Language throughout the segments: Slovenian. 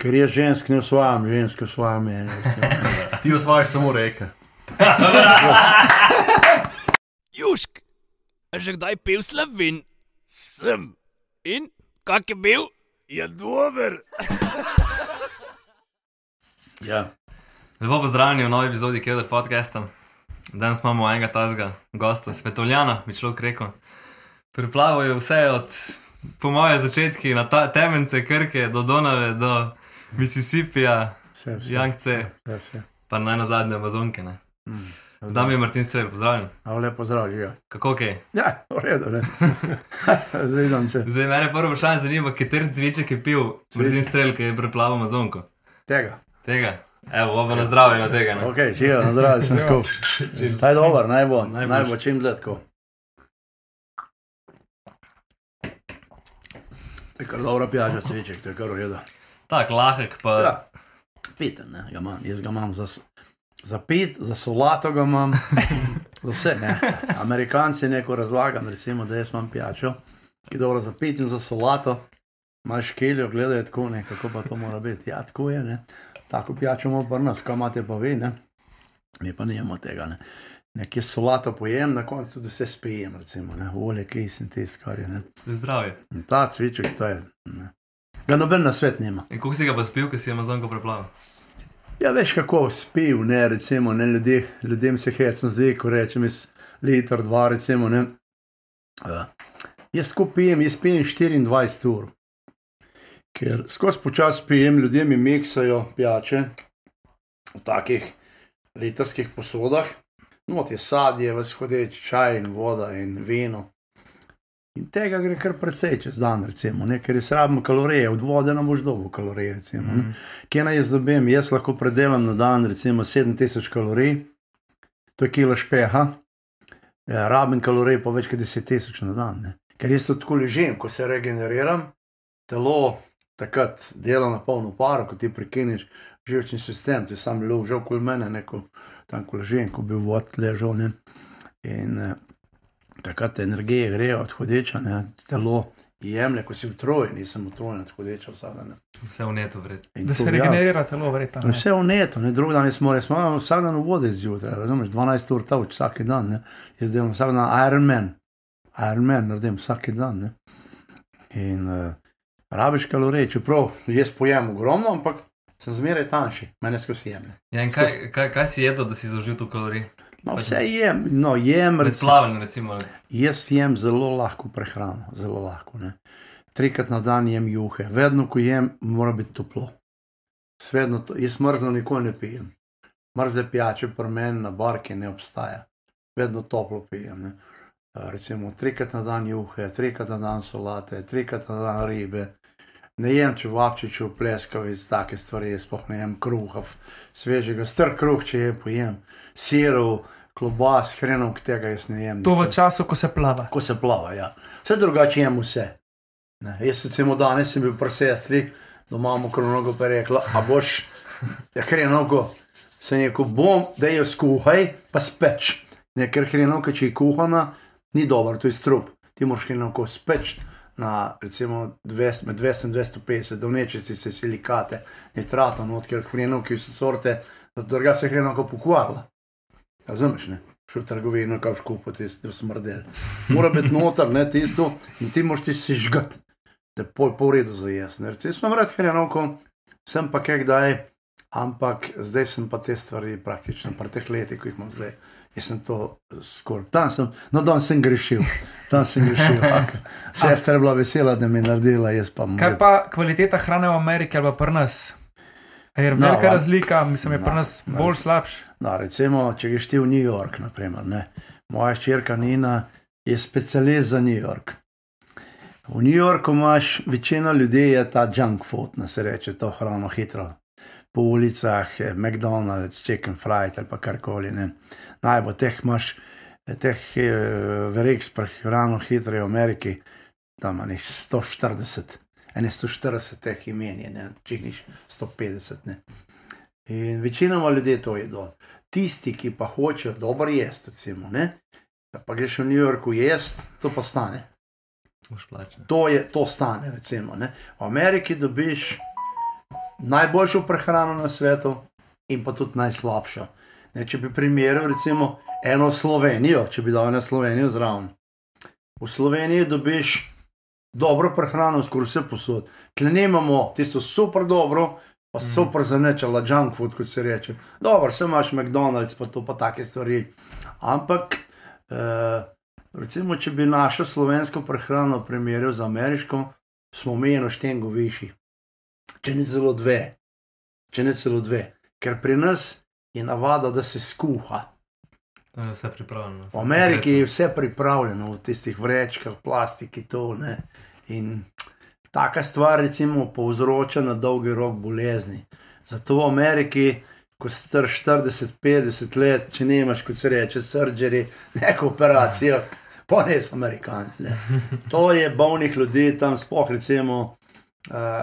Ker je žensk ne usvajam, ženske usvajam meni. Ti osvajaš samo reke. Južk, a že kdaj pil slovin? Sem. In kak je bil? Je dober. Ja. Lepo pozdravljeni v novi epizodi Keder podcasta. Danes imamo enega tazga gosta, svetovljana, bi človek rekel. Priplavajo vse od, po moje začetki, na ta, temence Krke do Donave, do Mississippija. Jankce, pa naj na zadnje Amazonke. Ne. Mm. Z nami je Martin Strel, pozdravljen. A lepo zdrav, živijo. Kako ok? Ja, v redu, ne. Zdaj dan se. Zdaj mene prvo vprašanje zanima, kater cviček je pil Martin Strel, ki je preplaval Amazonko. Tega. Tega. Evo, oba na zdravje na tega. Ne. Ok, živijo, na zdravje sem skupaj. Ta je dober, naj bo, Najboljši. naj bo čim dlje tako. Je kar dobra pijača, cviček, to je kar v redu. Tak, lahek pa. Ja, pite, ne, ga imam, jaz ga imam za, za pit, za solato ga imam, za vse, ne. Amerikanci neko razlagam, recimo, da jaz imam pijačo, ki je dobro za pit in za solato. Imaš keljo, gledajo tako, ne, kako pa to mora biti. Ja, tako je, ne. Tako pijačo imamo pri nas, kaj imate pa vi, ne. Mi pa nimamo tega, ne. Nekje solato pojem, na koncu tudi vse spijem, recimo, ne. Olje, kis in tisto, kar je, ne. Zdravje. In ta cviček, to je, ne. Ga noben na svet nima. In koliko si ga pa spil, ko si Amazonko preplavil? Ja, veš kako spil, ne, recimo, ne, ljudi, ljudem se hecno zdi, ko rečem iz liter, dva, recimo, ne. Uh, jaz ko pijem, jaz pijem 24 ur. Ker skozi počas pijem, ljudje mi miksajo pijače v takih litrskih posodah. Not je sadje, vzhodeč čaj in voda in vino. In tega gre kar precej čez dan, recimo, ne, ker jaz rabim kalorije, od vode nam boš dobil kalorije, recimo. Mm. Kje naj jaz dobim? Jaz lahko predelam na dan recimo 7000 kalorij, to je kilo špeha, ja, rabim kalorij pa več kot 10.000 na dan. Ne? Ker jaz tako ležim, ko se regeneriram, telo takrat dela na polno paro, ko ti prekineš živčni sistem, ti sam že okoli mene, neko tam ko ležim, ko bi vod ležal. Ne? In eh, takrat te energije grejo od hodeča, ne? telo jemlje, ko si utrujen, nisem utrujen od hodeča vsak dan. Vse v netu vred. In Da to, se ja, regenerira telo, verjetno. ne. Vse v netu, ne drugi dan moram, jaz moram vsak dan v vodi zjutraj, razumeš, 12 ur tavč vsak dan, ne. jaz delam vsak dan Ironman, Ironman naredim vsak dan. Ne. In uh, rabiš kalorije, čeprav jaz pojem ogromno, ampak sem zmeraj tanjši, mene skozi jemlje. Ja, in kaj, kaj, kaj si jedel, da si zaužil to kalorij? No, vse jem, no, jem, recimo, plavanjem, recimo. jaz jem zelo lahko prehrano, zelo lahko. Ne. Trikrat na dan jem juhe, vedno, ko jem, mora biti toplo. Svedno to, jaz mrzlo nikoli ne pijem. Mrzle pijače pri meni na barki ne obstaja. Vedno toplo pijem. Ne. A, Recimo trikrat na dan juhe, trikrat na dan solate, trikrat na dan ribe. Ne jem čevapčičev, pleskavic, take stvari, sploh ne jem kruha, f- svežega, str kruh, če je pojem, sirov, klobas, hrenovk, tega jaz ne jem. To v času, ko se plava. ko se plava. Ja. Vse drugače jem vse. Ne. Jaz recimo danes sem bil pri sestri, doma mu kronogo pa rekla, a boš, ja, hrenovko, sem rekel, bom, da jo skuhaj, pa speč. Ne, ker hrenovka, če je kuhana, ni dobro, to je strup. Ti moraš hrenovko speč na recimo 200, med 200 in 250, do nečici se silikate, nitratov, not, ker hrenovke vse sorte, da druga se hrenovka pokvarila. Razumeš, ne? Šel v trgovino, kao škupati, da smrdel. Mora biti noter, ne tisto, in ti moraš ti si žgat, da je pol, pol redu za jaz. ne. Recimo, sem rad hrenovko, sem pa kaj kdaj, ampak zdaj sem pa te stvari praktično, pri teh letih, ki jih imam zdaj. Jaz sem to skoraj, tam sem, no, dan sem grešil, tam sem grešil. Sestra je bila vesela, da mi je naredila, jaz pa Kaj pa kvaliteta hrane v Ameriki ali pa pri nas? Je No, velika a- razlika, mislim, je pri No, nas no. bolj slabš. No, recimo, če greš ti v New York, naprimer, ne. moja hčerka Nina je specialist za New York. V New Yorku imaš večina ljudi, je ta junk food, ne se reče, to hrano hitro. Po ulicah, eh, McDonald's, chicken fried ali pa karkoli. ne. Najbolj teh imaš, eh, teh eh, verig s prehrano hitro je v Ameriki, tam nekih 140, ene 140 teh imen, je, ne, če jih niš 150. Ne. In večinoma ljudje to jedo. Tisti, ki pa hočejo dobro jesti, recimo, ne, pa greš v New Yorku jesti, to pa stane. To, je, to stane, recimo. Ne. V Ameriki dobiš najboljšo prehrano na svetu in pa tudi najslabšo. Ne, če bi primerjal recimo eno Slovenijo, če bi dal eno Slovenijo zraven. V Sloveniji dobiš dobro prehrano, skoraj vse posod. Tle ne imamo tisto super dobro, pa Mhm. super zanečala junk food, kot se reče. Dobro, sem imaš McDonald's, pa to pa take stvari. Ampak, eh, recimo, če bi našo slovensko prehrano primerjal z ameriško, smo mi eno štengo višji. Če ne celo dve. Če ne celo dve. Ker pri nas je navada, da se skuha. To je vse pripravljeno. V Ameriki je vse pripravljeno, v tistih vrečkah, plastiki, to ne. In taka stvar, recimo, povzroča na dolgi rok bolezni. Zato v Ameriki, ko si star 40-50 let, če nimaš, kot se reče, surgery, neko operacijo, pa ne so Amerikanci. Ne. To je bolnih ljudi tam, spoh recimo,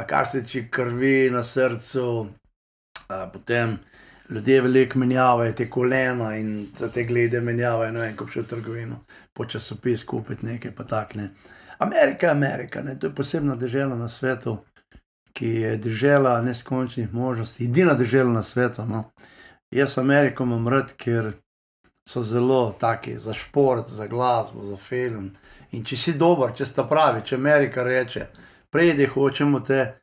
kar se tiče krvi na srcu, uh, potem ljudje veliko menjavajo te kolena in te glede menjavajo, ne vem, ko šel v trgovino, po časopis kupiti nekaj, pa tak ne. Amerika Amerika, ne? to je posebna država na svetu, ki je država neskončnih možnosti, edina država na svetu. No? Jaz Ameriko imam rad, ker so zelo taki za šport, za glasbo, za film. In če si dober, če sta pravi, če Amerika reče, prejdi, hočemo te,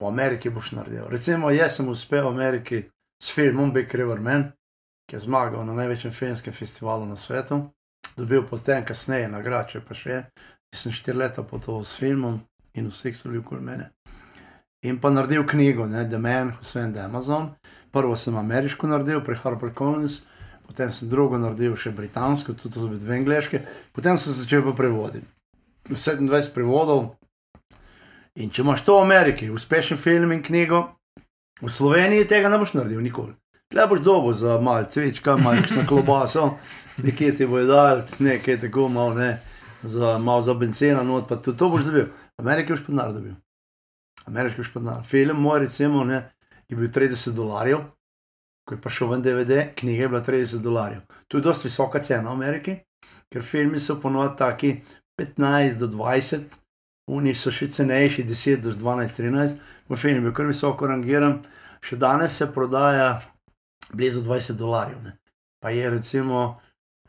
v Ameriki boš naredil. Recimo, jaz sem uspel v Ameriki s filmom Big River Man, ki je zmagal na največjem filmskem festivalu na svetu, dobil potem kasneje nagrade, pa še. Jaz sem štiri leta potoval s filmom in vsi so bili okoli mene. In pa naredil knjigo, ne, The Man Who Sent Amazon. Prvo sem ameriško naredil, pri HarperCollins, potem sem drugo naredil še britansko, tudi to so bile dve angliške, potem sem začel pa prevoditi. 27 prevodov. In če imaš to v Ameriki, uspešen film in knjigo, v Sloveniji tega ne boš naredil nikoli. Tle boš dobo za malce cvička, malce na klobaso, nekje ti bo dal, nekaj tako malo, ne, za malo za benzena, not pa tudi to boš dobil. Ameriki boš pa denar dobil. Ameriški boš pa denar. Film moj, recimo, ne, je bil 30 dolarjev, ko je prišel ven DVD, knjiga je bila 30 dolarjev. To je dosti visoka cena v Ameriki, ker filmi so ponovadi taki 15 do 20, oni so še cenejši, 10 do 12, 13, v filmu je bil kar visoko rangiran, še danes se prodaja blizu 20 dolarjev. Ne. Pa je recimo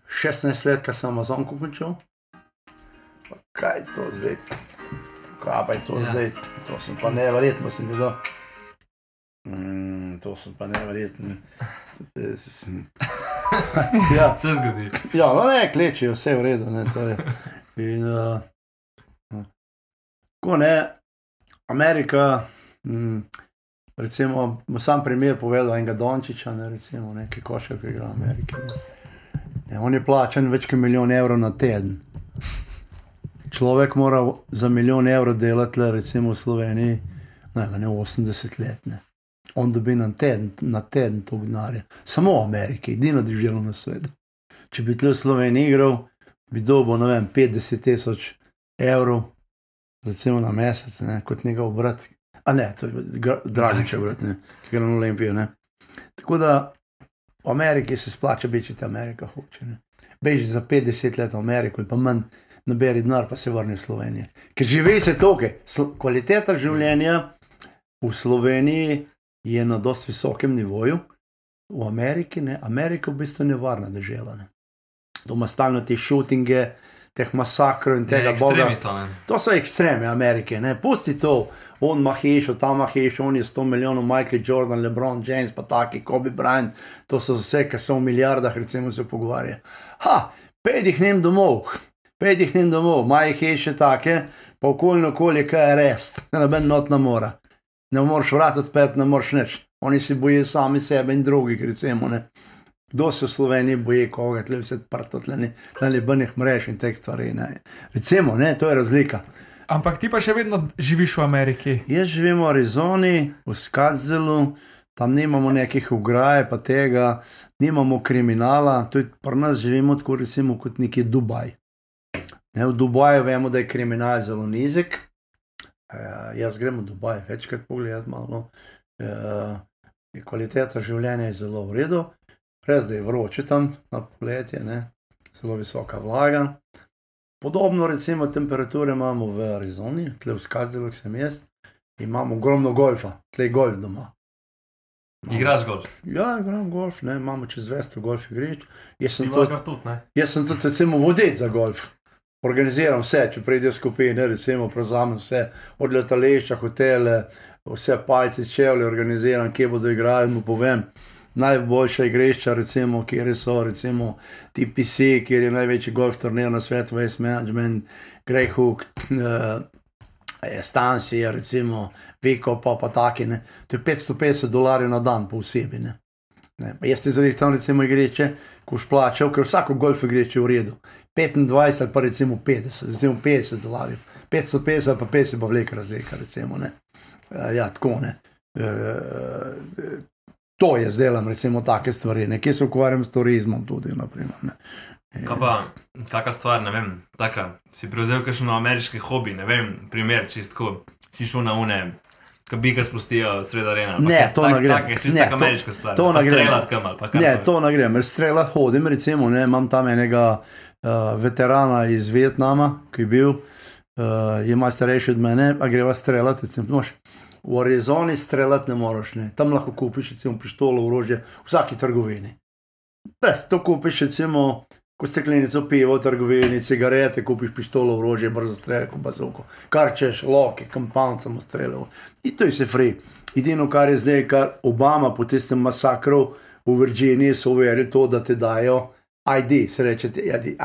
16 let, ko sem Amazon. Pa kaj je to zdaj? Kaj pa je to Ja. zdaj? To sem pa neverjetno, sem videl. Mm, to sem pa neverjetno. ja, Se zgodi. ja, no ne, klečijo, vse je v redu. Ne. In, uh, ko ne, Amerika, mm, recimo, sam primer povedal enega Dončiča, ne, recimo, košar, ki igra v Ameriki. Ne. Ne, on je plačen več kot milijon evrov na teden. Človek mora za milijon evrov delati, le, recimo v Sloveniji, najmanj 80 let. Ne. On dobi na teden, na teden to denarja. Samo v Ameriki, edina država na svetu. Če bi tle v Sloveniji igral, bi dobil, ne vem, 50 tisoč evrov, recimo na mesec, ne, kot njegov brat. A ne, to je Dragičev brat, ne, ki gre na Olimpijo. Ne. Tako da v Ameriki se splača biti, če Amerika hoče. Ne. Beži za 50 let v Ameriko pa manj naberi denar, pa se vrni v Slovenijo. Ker živi se tukaj. Sl- Kvaliteta življenja v Sloveniji je na dosti visokem nivoju, v Ameriki ne. Amerika je v bistvu nevarna država. Ne. To ima stalno te šutinge, teh masakrov in tega boga. Ekstremi so, ne. To so ekstreme Amerike, ne pusti to, on tam ima hišo, on je 100 milijonov, Michael Jordan, LeBron James, pa taki, Kobe Bryant, to so vse, ki so v milijardah, recimo se pogovarja. Ha, pejdi k njim domov, pejdi k njim domov, imajo hiše take, pa okoljno okolje, kaj je res, noben not ne mora. Ne moreš vrat odpeti, ne moreš nič. Oni se bojijo sami sebe in drugih, recimo. Ne. Kdo se v Sloveniji boji koga, tle vse odprto, tle ni, tle brnih mrež in teh stvari. Ne. Recimo, ne, to je razlika. Ampak ti pa še vedno živiš v Ameriki. Jaz živim v Arizoni, v Skadzelu, tam nimamo nekih ograj, pa tega, nimamo kriminala, tudi pri nas živimo tako, recimo, kot neki Dubaj. Ne, v Dubaju vemo, da je kriminal zelo nizek. E, jaz grem v Dubaj večkrat pogledati malo. E, kvaliteta življenja je zelo v redu, res da je vroče tam na poletje, ne, zelo visoka vlaga. Podobno, recimo, temperature imamo v Arizoni, tle v Skadzelu, sem jaz. Imamo ogromno golfa, tleh golf doma. Imamo- Igraš golf. Ja, igram golf, ne, imamo čez 200 golf igrišč. Jaz sem tudi, tudi, jaz sem tudi recimo vodec za golf. Organiziram vse, če pridejo skupine, recimo prevzamem vse, od letališča, hotele, vse pajce, čevlje organiziram, kje bodo igrali, mu povem. Najboljša igrišča, recimo, kjer so, recimo TPC, kjer je največji golf turnir na svetu, Waste Management, Greyhook, uh, Stansija, recimo, Viko, pa, pa taki. Ne. To je 550 dolarjev na dan po osebi. Ne. Ne. Jaz ti zrihtam, recimo, igrišče, ko už plačal, ker vsako golf igrišče je v redu. 25 ali pa recimo 50, recimo 50 dolarjev, 550 ali pa 50 pa velika razlika, recimo. Ne. Eh, Ja, tako ne. Eh, To je zdaj, recimo, take stvari. Nekje se ukvarjam s turizmom tudi. Naprimer, ne. Kaj pa, kakšna stvar, ne vem, taka, si prevzel kakšen ameriški hobi, ne vem, primer, čistko, si šel na une, kabika spustijo sred arena. Ne, to ne gre. Tak, čisto Ne, to- stvar. to ne gre. Strelat kam. Ne, to ne grem, ker streljati hodim. Recimo, ne, imam tam enega uh, veterana iz Vietnama, ki je bil, uh, je malo starejši od mene, a greva streljati. Recimo, noš, v Arizoni streljati ne moreš, ne. tam lahko kupiš recimo, pištolo, orožje vsaki trgovini. Brez, to kupiš recimo. Ko steklenico piva v trgovini, cigarete, kupiš pištolo, orožje, brzo streljko, bazovko, kar češ, loke, kampan samo streljal. In to je vse free. Edino, kar je zdaj, kar Obama po tistem masakru v Virginiji so uvedli to, da ti dajo ID, se reče, ti ID,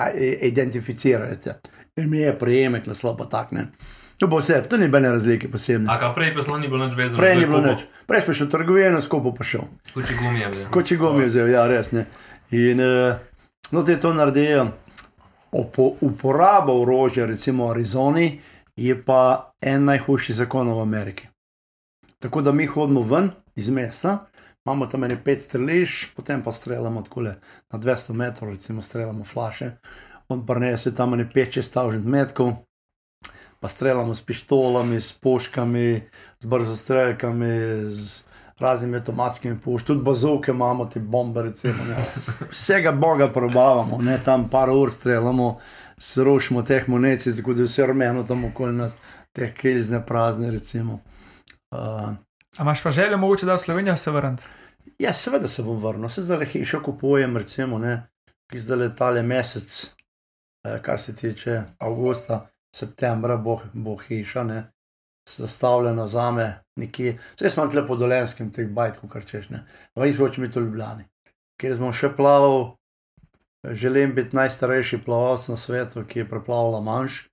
identificirajo te. Ime je prejemek, naslov pa tak ne. To bo vse, to ni bene razlike posebne. A kaj prej pa slon ni bilo nič vezano? Prej ni bilo nič. Prej si šel v trgovino, skopo pa šel. Bil. Kot če gomi vzel, ja, res ne. In uh, no, zdaj to naredijo. Opo, uporaba orožja, recimo v Arizoni, je pa en najhujših zakonov v Ameriki. Tako da mi hodimo ven iz mesta, imamo tam ene pet strelišč, potem pa streljamo tako le na 200 metrov, recimo streljamo flaše. On prenese tam ene 5-6 stavžnih metkov, pa streljamo s pištolami, s puškami, z brzostrelkami, z raznimi avtomatskimi puškami, tudi bazovke imamo, te bombe, recimo. Ne. Vsega boga probavamo, ne, tam par ur streljamo, srušimo teh munecij, tako da je vse rumeno tam okoli nas, teh kilizne prazne, recimo. Uh, A imaš pa željo, mogoče da v Slovenijo se vrniti? Ja, seveda se bom vrnil, se zdaj le hišo kupujem, recimo, ne, ki zdaj letale mesec, eh, kar se tiče avgusta, septembra, bo, bo hiša, ne, sestavljena za me, nekje, zdaj smo tle po dolenskem, teh bajtkov, kar češ, ne, pa jih hočem biti v Ljubljani, ker sem še plaval, želim biti najstarejši plavalec na svetu, ki je preplaval La Manche,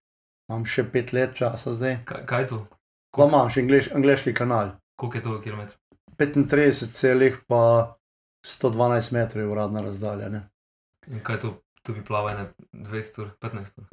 imam še pet let časa zdaj, Kaj, kaj to? La Manche, angliš, angliški kanal. Koliko je to kilometrov? 35 celih pa 112 metrov je uradna razdalja. Ne? In kaj je to? Tu bi plaval na 200 ur, 15 ur.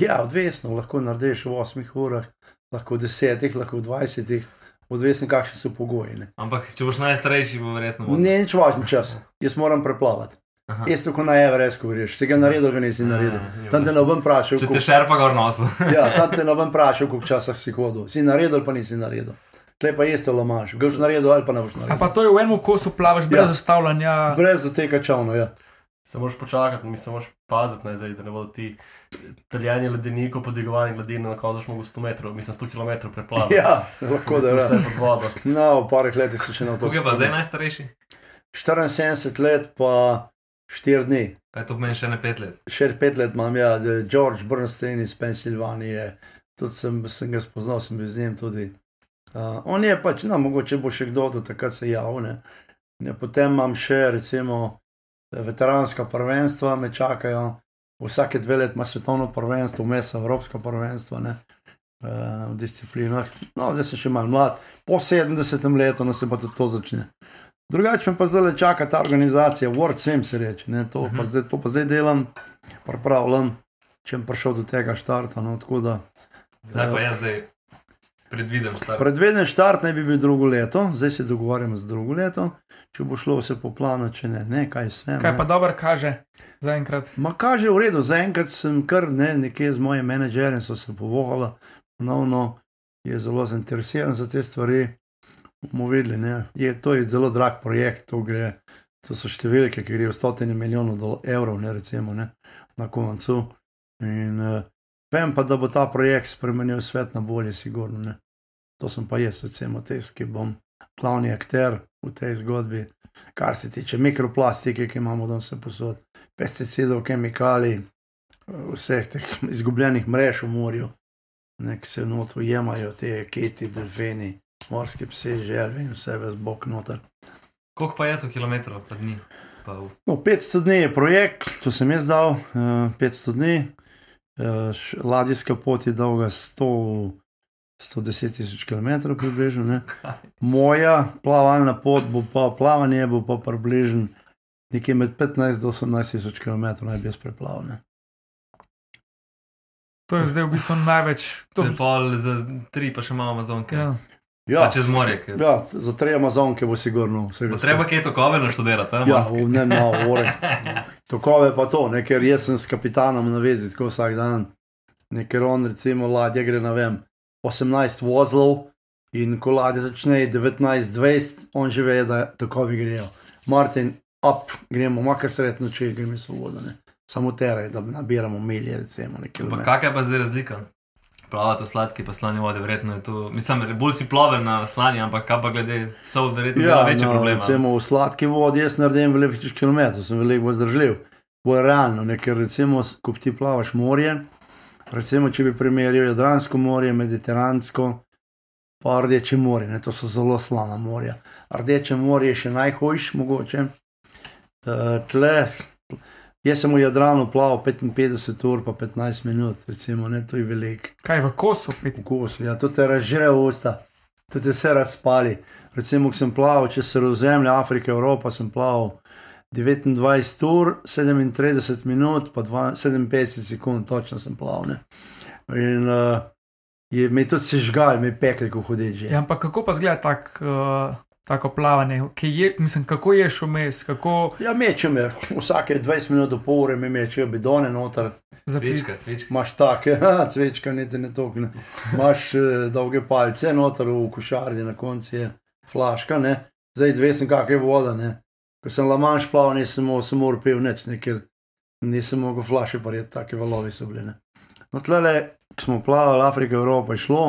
Ja, odvisno, lahko narediš v 8 urah, lahko v 10, lahko v 20, odvisno kakšni so pogoji. Ne, Ampak če boš najstarejši, bo verjetno. ne nič važno čas, jaz moram preplavati. Aha. Jaz tako na Everest govoriš, si ga naredil, ga nisi naredil. Ja, Tam te ne bom vprašal, Če te šerpa gor nosu. ja, tam te ne bom vprašal, koliko časa si hodil. Si naredil, pa nisi naredil. Tle pa jeste lomaš, ga boš naredil ali pa ne boš A pa naredil. to je v enem kosu plavaš brez Ja. zastavljanja. Brez doteka čovna, ja. Se moraš počakati, mi se moraš paziti, ne, zdaj, da ne bodo ti italijani ledenikov podigovani gladine na koncu smo 100 metrov, mislim 100 km preplavili. Ja, lahko da Vse je. pod vodo. No, v parih letih se še na to. Koliko je pa zdaj najstarejši? 74 let, pa 4 dni. Kaj to pomeni še ne 5 let? Še 5 let imam, ja, the George Bernstein iz Pensilvanije. Tudi sem, sem ga spoznal, sem bil z njim tudi. Uh, on je pač, no, mogoče bo še kdo do takrat se javil. Ne. Ne, potem imam še, recimo, veteranska prvenstva, me čakajo. Vsake dve leti ima svetovno prvenstvo, vmes evropsko prvenstvo ne, uh, v disciplinah. No, zdaj sem še malo mlad, po 70 letu no, se pa tudi to začne. Drugače pa zdaj le čaka ta organizacija, World Sim se reče, ne, to, pa Mhm. zdaj, to pa zdaj delam, pripravljam, če bom prišel do tega štarta. No, tako da, Kaj pa jaz zdaj predvidem stvar? Predviden štart naj bi bil drugo leto, zdaj se dogovarjamo za drugo leto, če bo šlo vse po planu, če ne, ne kaj sem. Kaj pa dobro kaže zaenkrat? Ma kaže v redu, zaenkrat sem kar ne, nekje z mojim menedžerjem so se povohala, ponovno je zelo zainteresiran za te stvari. Bomo videli, ne. Je, to je zelo drag projekt, to, gre, to so številke, ki grejo v stotine milijonov dol- evrov, ne recimo, ne, na koncu. In uh, vem pa, da bo ta projekt spremenil svet na bolje, sigurno. Ne. To sem pa jaz, recimo, tisti, ki bom glavni akter v tej zgodbi. Kar se tiče mikroplastike, ki imamo danes posod, pesticidov, kemikalij, vseh teh izgubljenih mrež v morju, ne, ki se not ujemajo, te kiti, delfini, morski psi, želvi in vse ves bok noter. Koliko pa je to kilometrov, pa dni? Pa v... No, 500 dni je projekt, to sem jaz dal, uh, 500 dni. Uh, ladijska pot je dolga 100, 110 tisoč km, približno. Ne. Moja plavalna pot bo pa plavanje, bo pa približno nekje med 15 do 18 tisoč km, naj bi jaz preplaval. ne. To je zdaj v bistvu največ. To je pol za tri, pa še malo Amazonke. ja. Ja. Pa čez morje. ker- ja, za tri Amazonke bo sigurno vse. Bo treba kaj tokove naštudirati? Ja, v ne malo ure. Tokove pa to, ne, ker jaz sem s kapitanom na vezi tako vsak dan. Ne, ker on recimo ladja gre na vem 18 vozlov in ko ladja začne 19-20, on že ve, da tokovi grejo. Martin, up, gremo, makar sred noči, gremo svobodo. Ne. Samo teraj, da nabiramo milje, recimo, kakšna je pa zdaj razlika? Plavati v sladki pa slani vodi, verjetno je to. Mislim, bolj si ploven na slani, ampak kaj pa glede sol, verjetno je Ja, večji no, problem. recimo v sladki vodi jaz naredim veliko več kilometrov, sem veliko bolj zdržljiv. Bolj realno, ne, ker recimo, ko ti plavaš morje, recimo, če bi primerjal Jadransko morje, Mediteransko, pa Rdeče morje, ne, to so zelo slana morja. Rdeče morje je še najhujš mogoče. Uh, tle, jaz sem v Jadranu plaval 55 ur, pa 15 minut, recimo, ne, to je veliko. Kaj v kosu, peti. Vkus, ja, to te razžre usta, to te vse razpali. Recimo, ko sem plaval čez sredozemlje, Afrika, Evropa, sem plaval 29 ur, 37 minut, pa dva- 57 sekund, točno sem plaval. Ne. In uh, je mi tudi se žgal, mi pekli, ko hudeče. Ja, ampak kako pa zgleda tak, uh, tako plavanje? Je, mislim, kako ješ vmes, kako Ja, mečem, je. vsake 20 minut do pol ure mi mečejo bidone noter, zapiti. Cvička, cvička. imaš take, ha, cvečka, niti ne tokne. Imaš eh, dolge palce noter v košarji, na koncu je flaška, ne. zdaj dve sem kakšne voda. Ne. Ko sem lamanš plaval, nisem samo ur pil nič, ne, ker nisem mogel flaše parjeti, take valovi so bili. Ne. No, tlele, ko smo plavali, Afrika, Evropa je šlo,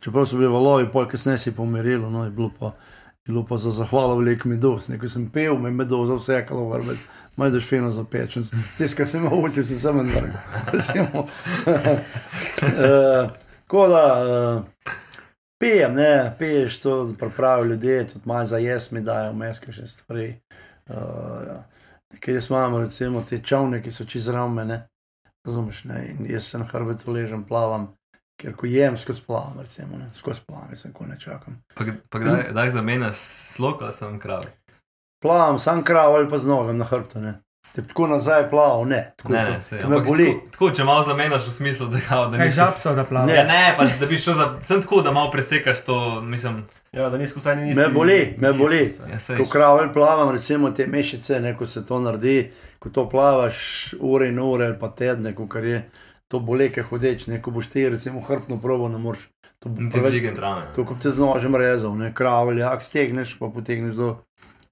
čeprav so bili valovi, pol kasneje si pomirilo, no, je bilo pa. je Bilo pa za zahvalo veliko meduz, ne, ko sem pil, me je meduza vsekalo v vrbet, maj daš fino za pečen. Ki sem vsi, sem samo vrgel. Eh, Tako da uh, pijem, ne, piješ to, pripravijo ljudje, tudi malo za jaz mi dajo, meske še stvari. Uh, ja. Ker jaz imam recimo te čovne, ki so čez rame, ne, razumeš, ne, in jaz se na hrbetu ležem, plavam, ker ko jem, skozi plavam, recimo, ne, skozi plavam, jaz ko ne čakam. Pa, pa kdaj, kdaj zamenjaš slog ali sem krav? Plavam, sam krav ali pa z nogam na hrbtu, ne. Te tako nazaj plaval, ne. Tako, Ne, ne, se, ko me ampak boli. Tako, tako, če malo zamenjaš v smislu, da, kao, da Kaj nisi- žabcev, da plava? Ne. Ja, ne, pa da bi šel za. Sem tako, da malo presekaš to, mislim. Ja, da nisi vsaj ni Me boli, me boli. Ja, sej, Ko kravelj plavam, recimo te mešice, ne, ko se to naredi, ko to plavaš ure in ure ali pa tedne, ko kar je to boleke hodeč, ne, ko boš ti recimo hrbtno probo, ne moreš. To bo dvigem trame. To, ko te z nožem rezal, ne, kravelj, ak stegneš, pa potegneš do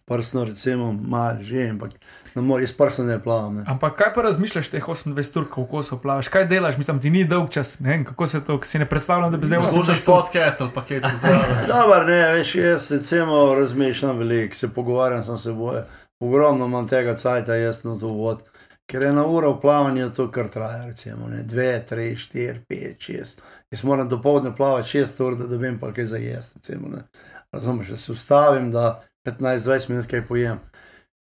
prsno, recimo, malo že, ampak ne moreš, jaz prsno ne plavam. Ne. Ampak kaj pa razmišljaš teh 28 ur, kako so plavaš? Kaj delaš? Mislim, ti ni dolg čas. Ne vem, kako se to, si ne predstavljam, da bi zdaj 28 ur. podcast ali paket. Dobar, ne, veš, jaz recimo razmišljam veliko, se pogovarjam sam s seboj. Ogromno imam tega cajta, jaz na to vod. Ker je na uro v plavanju to, kar traja, recimo, ne, dve, tri, štiri, pet, šest. Jaz moram do povdne plavati šest ur, da dobim pa kaj za jesti, recimo, ne. Razumeš, da se ustavim, da 15-20 minut kaj pojem.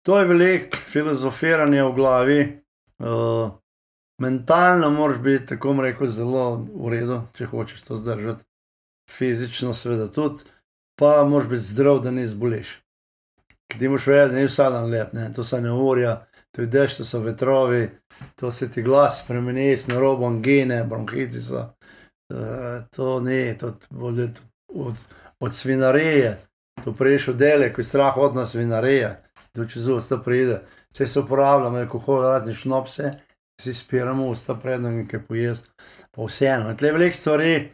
To je veliko filozofiranje v glavi. Uh, mentalno moraš biti, tako rekel, zelo v redu, če hočeš to zdržati. Fizično, seveda tudi, pa moraš biti zdrav, da ne zboliš. Ker ti moš vedeti, da ni vsak dan lep, ne? to so neurja, to je dež, to so vetrovi, to se ti glas spremeni, s narobo angine, bronhitisa. Uh, to ni, to bolj od, od, od to prejš od dele, ko je strah od nas svinarije, to čez usta pride. Vse se uporabljamo, alkohol, razne šnopse, si spiramo usta predno nekaj pojesti, pa vseeno. Tle je veliko stvari,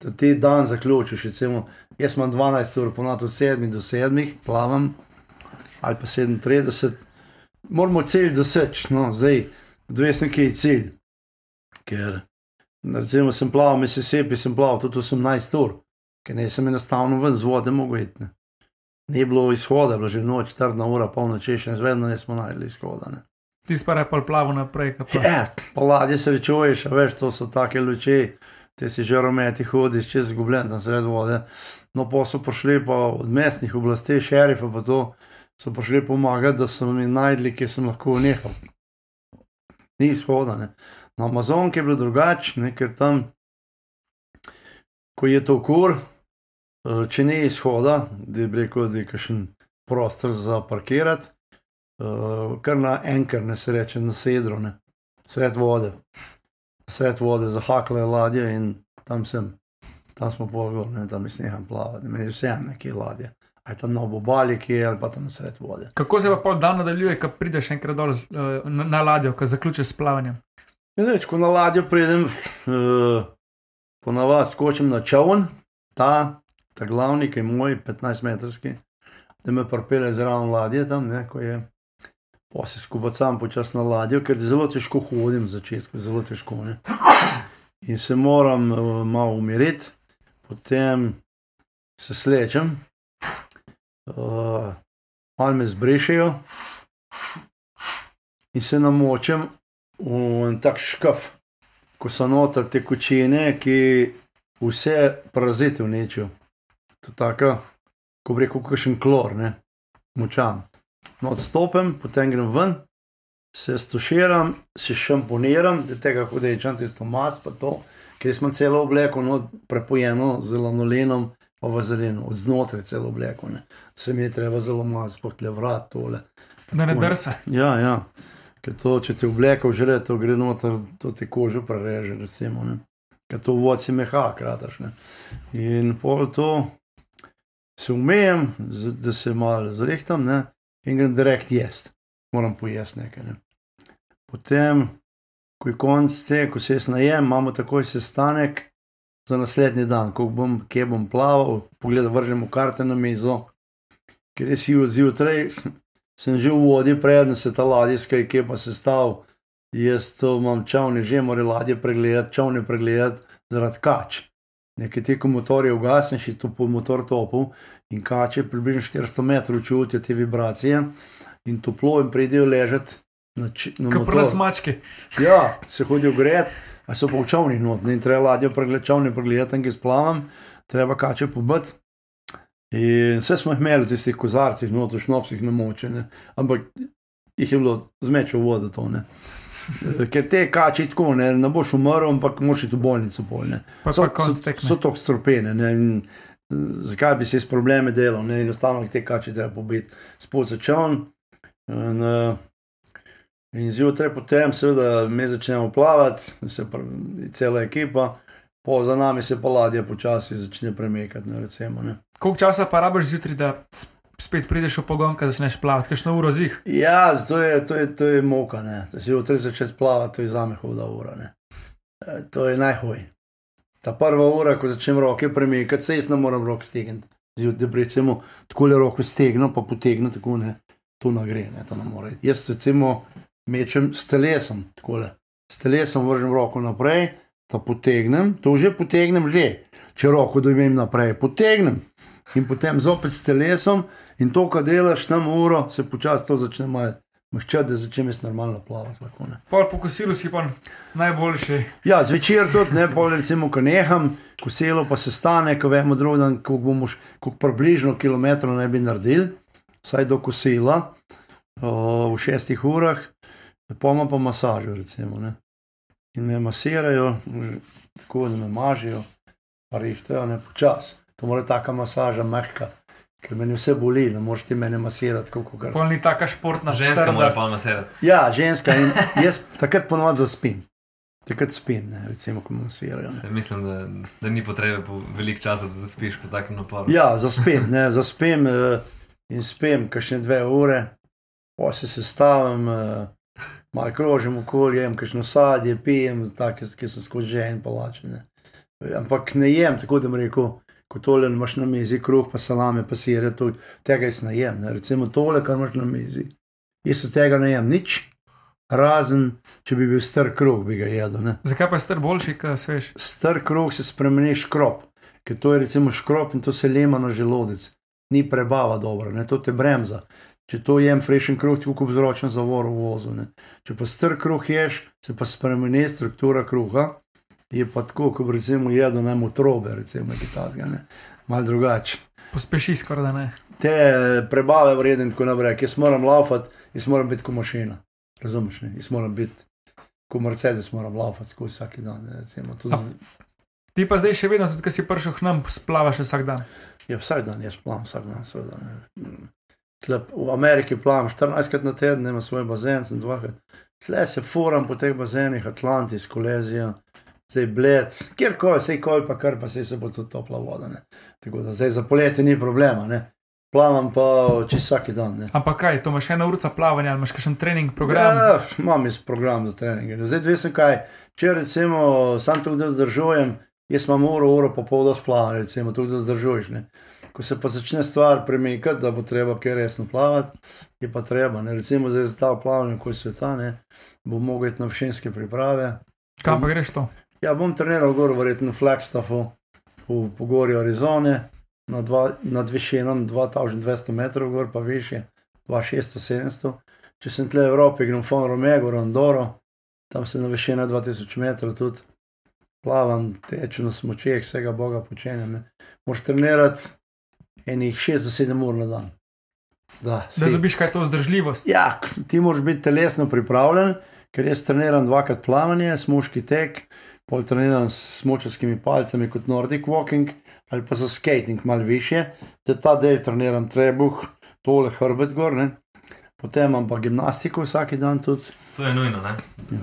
da ti dan zaključiš. Recimo, jaz imam 12 ur, ponad od 7 do 7, plavam, ali pa 37, moramo cilj doseči, no, zdaj, odvisno, ki je cilj. Ker, recimo, sem plaval, Mississippi sem plaval tudi 18 ur, ker ne sem enostavno ven z vode mogel iti. Ni bilo izhoda, bilo že noč, četrna ura, polnoči, še vedno nismo najdli izhoda. Ne. Ti si pa repel plavo naprej. Pa. Ja, po ladji se rečuješ, veš, to so take luči, ti si že rometi hodiš čez zgubljen tam sred vode. No, pa so prišli pa od mestnih oblasti, šerifa pa to, so prišli pomagati, da so mi najdli, kje sem lahko nehal. Ni izhoda, ne. Na Amazonki je bilo drugače, ker tam, ko je to kur, če ni izhoda, da bi rekel, da je kakšen prostor za parkirati, eh, kar na enker, ne se reče, na sedro, ne, sred vode. Sred vode, zahakle ladje in tam sem, tam smo pol gor, ne, tam jaz neham plavati, meni je vseeno, nekje ladje. Ali tam na obali, ki je, ali pa tam sred vode. Kako se pa pol dan nadaljuje, ko prideš enkrat dol eh, na, na ladjo, ko zaključiš s plavanjem? In reč, ko na ladjo pridem, uh, ponavadi skočim na čovn, ta, ta glavni, ki je moj, 15-metrski, da me pripelje zraven ladje tam, ne, ko je. Pa se skupaj sam počasi na ladjo, ker zelo težko hodim v začetku, zelo težko. Ne. In se moram uh, malo umiriti, potem se slečem, uh, malo me zbrišejo in se namočem v en tak škaf, ko so noter te kočine, ki vse parazite vnečejo. To je tako, ko bi rekel, kakšen klor, ne, močan. No, odstopim, potem grem ven, se stuširam, se šamponiram, da tega hodečam, tisto mas, pa to, ker sem celo obleko no, prepojeno z lanolinom, pa vazelino, od znotraj celo obleko. Ne. Se mi je treba zelo mas, potle vrat, tole. Da ne drsa. Ja, ja. Ker to, če ti obleka žre, to gre noter, to ti kožo prereže, recimo. Ne. Ker to vodci meha, krataš. Ne. In pol to se umejem, z- da se malo zrehtam ne, in grem direkt jesti. Moram pojesti nekaj. Ne. Potem, ko je konc te, ko se jaz najem, imamo takoj sestanek za naslednji dan, ko bom, kje bom plaval, pogledaj, vržemo karte na mizo, ker je si zjutraj, sem že v vodi, preden se ta ladijska ekipa sestavlja. Jaz to imam čovne, že moram ladje pregledati, čovne pregledati zaradi kač. Nekaj teko motorje ugasnem, še to po motor topov in kače približno 400 metrov čutijo te vibracije in toplo in pridejo ležati na, č- na Kot motor. nas mački. Ja, se hodijo gret, a so pa v čovnih not, ne in treba ladjo pregledati, čovne pregledati, ki splavam, treba kače pobiti. In vse smo imeli v tistih kozarcih, not v šnopsih namočene, ampak jih je bilo zmeč v vodo to. Ne. Eh, Ker te kači tako, ne, ne boš umrl, ampak moraš iti v bolnico polne. Pa So, pa so, so tako strupene. Ne, in, eh, zakaj bi se iz probleme delal? Ne, enostavno te kači treba pobiti. Spod začon. In, uh, in zjutraj potem, seveda, mi začnemo plavati, se pravi, cela ekipa, po za nami se pa ladja počasi začne premikati. Ne, recimo, ne. Koliko časa pa rabiš zjutraj, da spet prideš v pogon, ko začneš plavati, kakšno uro zih? Ja, to je, to je, to je moka, ne. da si jutri začeti plavati, to je za me huda ura. Ne. E, To je najhoj. Ta prva ura, ko začnem roke premikati, se jaz ne morem rok stegniti. Zjutraj, da recimo tako le roko stegnem, pa potegnem, tako ne, to ne gre, ne, to ne more. Jaz recimo mečem s telesom, tako le. S telesom vržem roko naprej, ta potegnem, to že potegnem že. Če roko dojmem naprej, potegnem. In potem zopet s telesom, in to, kar delaš tam uro, se počasi to začne malo mehčati, da začnem jaz normalno plavati. Pol po kosilu si pa najboljši. Ja, zvečer tudi, ne, pol recimo, ko neham, kosilo pa se stane, ko vemo drug dan, ko bomo koliko približno kilometrov ne bi naredili, vsaj do kosila, o, v šestih urah, poma pa masažo, recimo, ne. In me masirajo, tako da me mažijo, pa rihtajo, ne počas. To mora taka masaža mehka, ker meni vse boli, ne moreš ti mene masirati, tako kot kar. Pol ni taka športna. Ženska trda. mora pa masirati. Ja, ženska in jaz takrat ponovadi zaspim. Takrat spim, ne, recimo, ko me masirajo. Se Mislim, da, da ni potrebe po velik čas, da zaspiš po takem naporu. Ja, zaspim, ne, zaspim eh, in spim, kakšne dve ure, pa se sestavim, eh, malo krožim okoli, jem kakšno sadje, pijem, take, ki so skozi že en palačene. Ampak ne jem, tako da bi rekel, ko tole imaš na mizi, kruh, pa salame, pa sire, to, tega jaz ne jem. Ne. Recimo tole, kar imaš na mizi. Jaz od tega ne jem nič, razen če bi bil star kruh, bi ga jedel. Ne. Zakaj pa je star boljši, kot svež? Star kruh se spremeni škrop. ker to je recimo škrop in to se lema na želodec. Ni prebava dobra, ne? to te bremza. Če to jem freshen kruh, ti kup zročno zavoro v vozu. Ne? Če pa str kruh ješ, se pa spremeni struktura kruha. Je pa tako, kot recimo jedel na motrobe, recimo takega, ne. Mal drugače. Pospeši skoraj da ne. Te prebave vreden tako naprej, jaz moram laufati, jaz moram biti kot mašina. Razumeš, ne? Jaz moram biti kot Mercedes, moram laufati skozi vsak dan. ne, Recimo, to A- z... Ti pa zdaj še vedno, tudi ko si prišel k nam, splavaš vsak dan. Ja, vsak dan jaz plavam, vsak dan, seveda. ne. Mm. Tle, v Ameriki plavam 14 krat na teden, imam svoj bazen, sem dvakrat. Tle se furam po teh bazenih, Atlantis, Kolezija, zdaj Bled, kjerkoli, vse kol pa kar pa se vse bo tudi topla voda. Ne. Tako da zdaj za poletje ni problema, ne. Plavam pa čisto vsak dan. Ne. Ampak kaj, to imaš ena ura plavanja, ali imaš kakšen trening program? Ja, imam jaz program za treninge. Zdaj, dve sem kaj, če recimo sam tukaj da zdržujem, jaz imam uro, uro pa pol do splava, recimo tukaj da zdržuješ. Ne. Ko se pa začne stvar premikati, da bo treba kaj resno plavati, je pa treba. Ne. Recimo zdaj za ta plavanje, ko je sveta, ne, bo mogel iti na všenske priprave. Kam pa greš to? Ja, bom treniral gor, verjetno v Flagstaffu, v Pogorju Arizone, nad, dva, nad višinom 2200 metrov, gor pa više, 2600-700. Če sem tle v Evropi, grem v Romego, Rondoro, tam sem na višini 2000 metrov tudi. Plavam, tečem na smočeh, vsega Boga počenjam. Moraš trenirati enih 6 do 7 ur na dan. Da, Da si- dobiš kaj to vzdržljivost. Ja, ti moraš biti telesno pripravljen, ker jaz treniram dvakrat plavanje, smoški tek, pol treniram s smočarskimi palcami kot Nordic Walking ali pa za skating malo više, da ta del treniram trebuh, tole hrbet gor, ne. Potem imam pa gimnastiko vsak dan tudi, To je nujno, ne?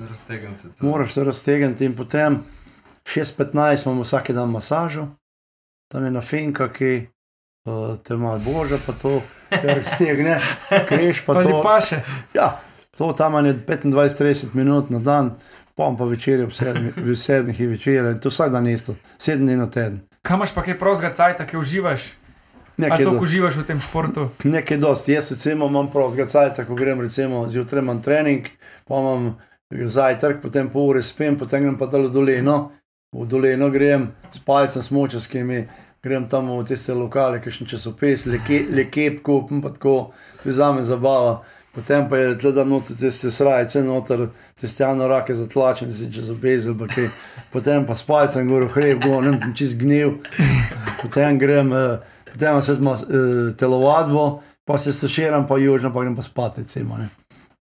Raztegniti se. moraš se raztegniti in potem 6-15 imam vsak dan masažo, tam je na finka, ki uh, te malo boža, pa to, te raztegne, kreš pa Pa to. paše. Ja, to tam je 25-30 minut na dan, pom pa večer ob sedmih, v sedmih in večer, in to vsak dan isto, sedem dni na teden. Kam imaš pa kaj prostega cajta, ki uživaš? Ali Nekaj to dosti, uživaš v tem športu? nekaj dosti. Jaz recimo imam prostega cajta, ko grem recimo zjutraj imam trening, pa imam zajtrk, potem pol ure spim, potem grem pa dol v dolino, v dolino grem s palcem smočarskimi. Grem tam v tiste lokale, ki še časopis, lekep kupim, pa tako, to je za me zabava. Potem pa je tle dan noter tiste srajice, noter testjano rake zatlačen, si pa kaj. Potem pa s palcem gor v hrib, gor, ne vem, čez gnil. Potem grem, eh, potem imam svet eh, telovadbo, pa se seširam, pa južno, pa grem pa spat, recimo. Ne.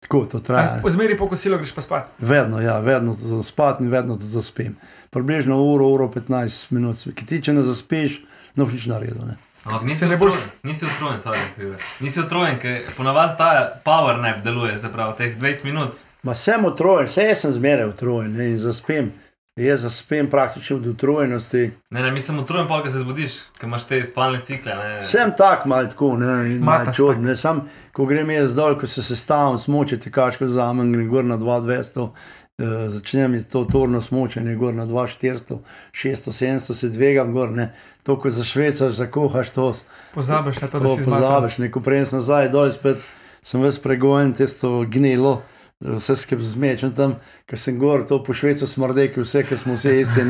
Tako to traja. Po zmeri po kosilu greš pa spat. Vedno, ja, vedno to zaspat in vedno to zaspim. Približno uro, uro 15 minut, ki ti če ne zaspiš, boš nič naredil. Ne. Ampak nisi Se ne boš- nisi utrujen, sorry. Nisi utrujen, ker ponavadi ta power nap deluje, se pravi, teh 20 minut. Ma sem utrujen, vse jaz sem zmeraj utrujen ne, in zaspim. Jaz zaspim praktično od utrujenosti. Ne, ne, mislim utrujen, pa, ko se zbudiš, ker imaš te spalne cikle. Ne. Sem tak mal tako, ne, in malo Matas čud, ne, sam, ko grem jaz dol, ko se sestavim, smočiti kaško vzamem, grem gor na 2200, eh, začnem jaz to torno smočanje, gor na 2400, 600, 700 se dvigam gor, ne, to, ko zašvecaš, zakuhaš to, Pozabiš na to, da to si zmagal. pozabiš, neko prej sem nazaj, dol spet sem ves pregojen, tisto gnilo. Vse skupaj zmečem tam, ker sem gor, to po švecu smrdeki, vse, ker smo vsi isti.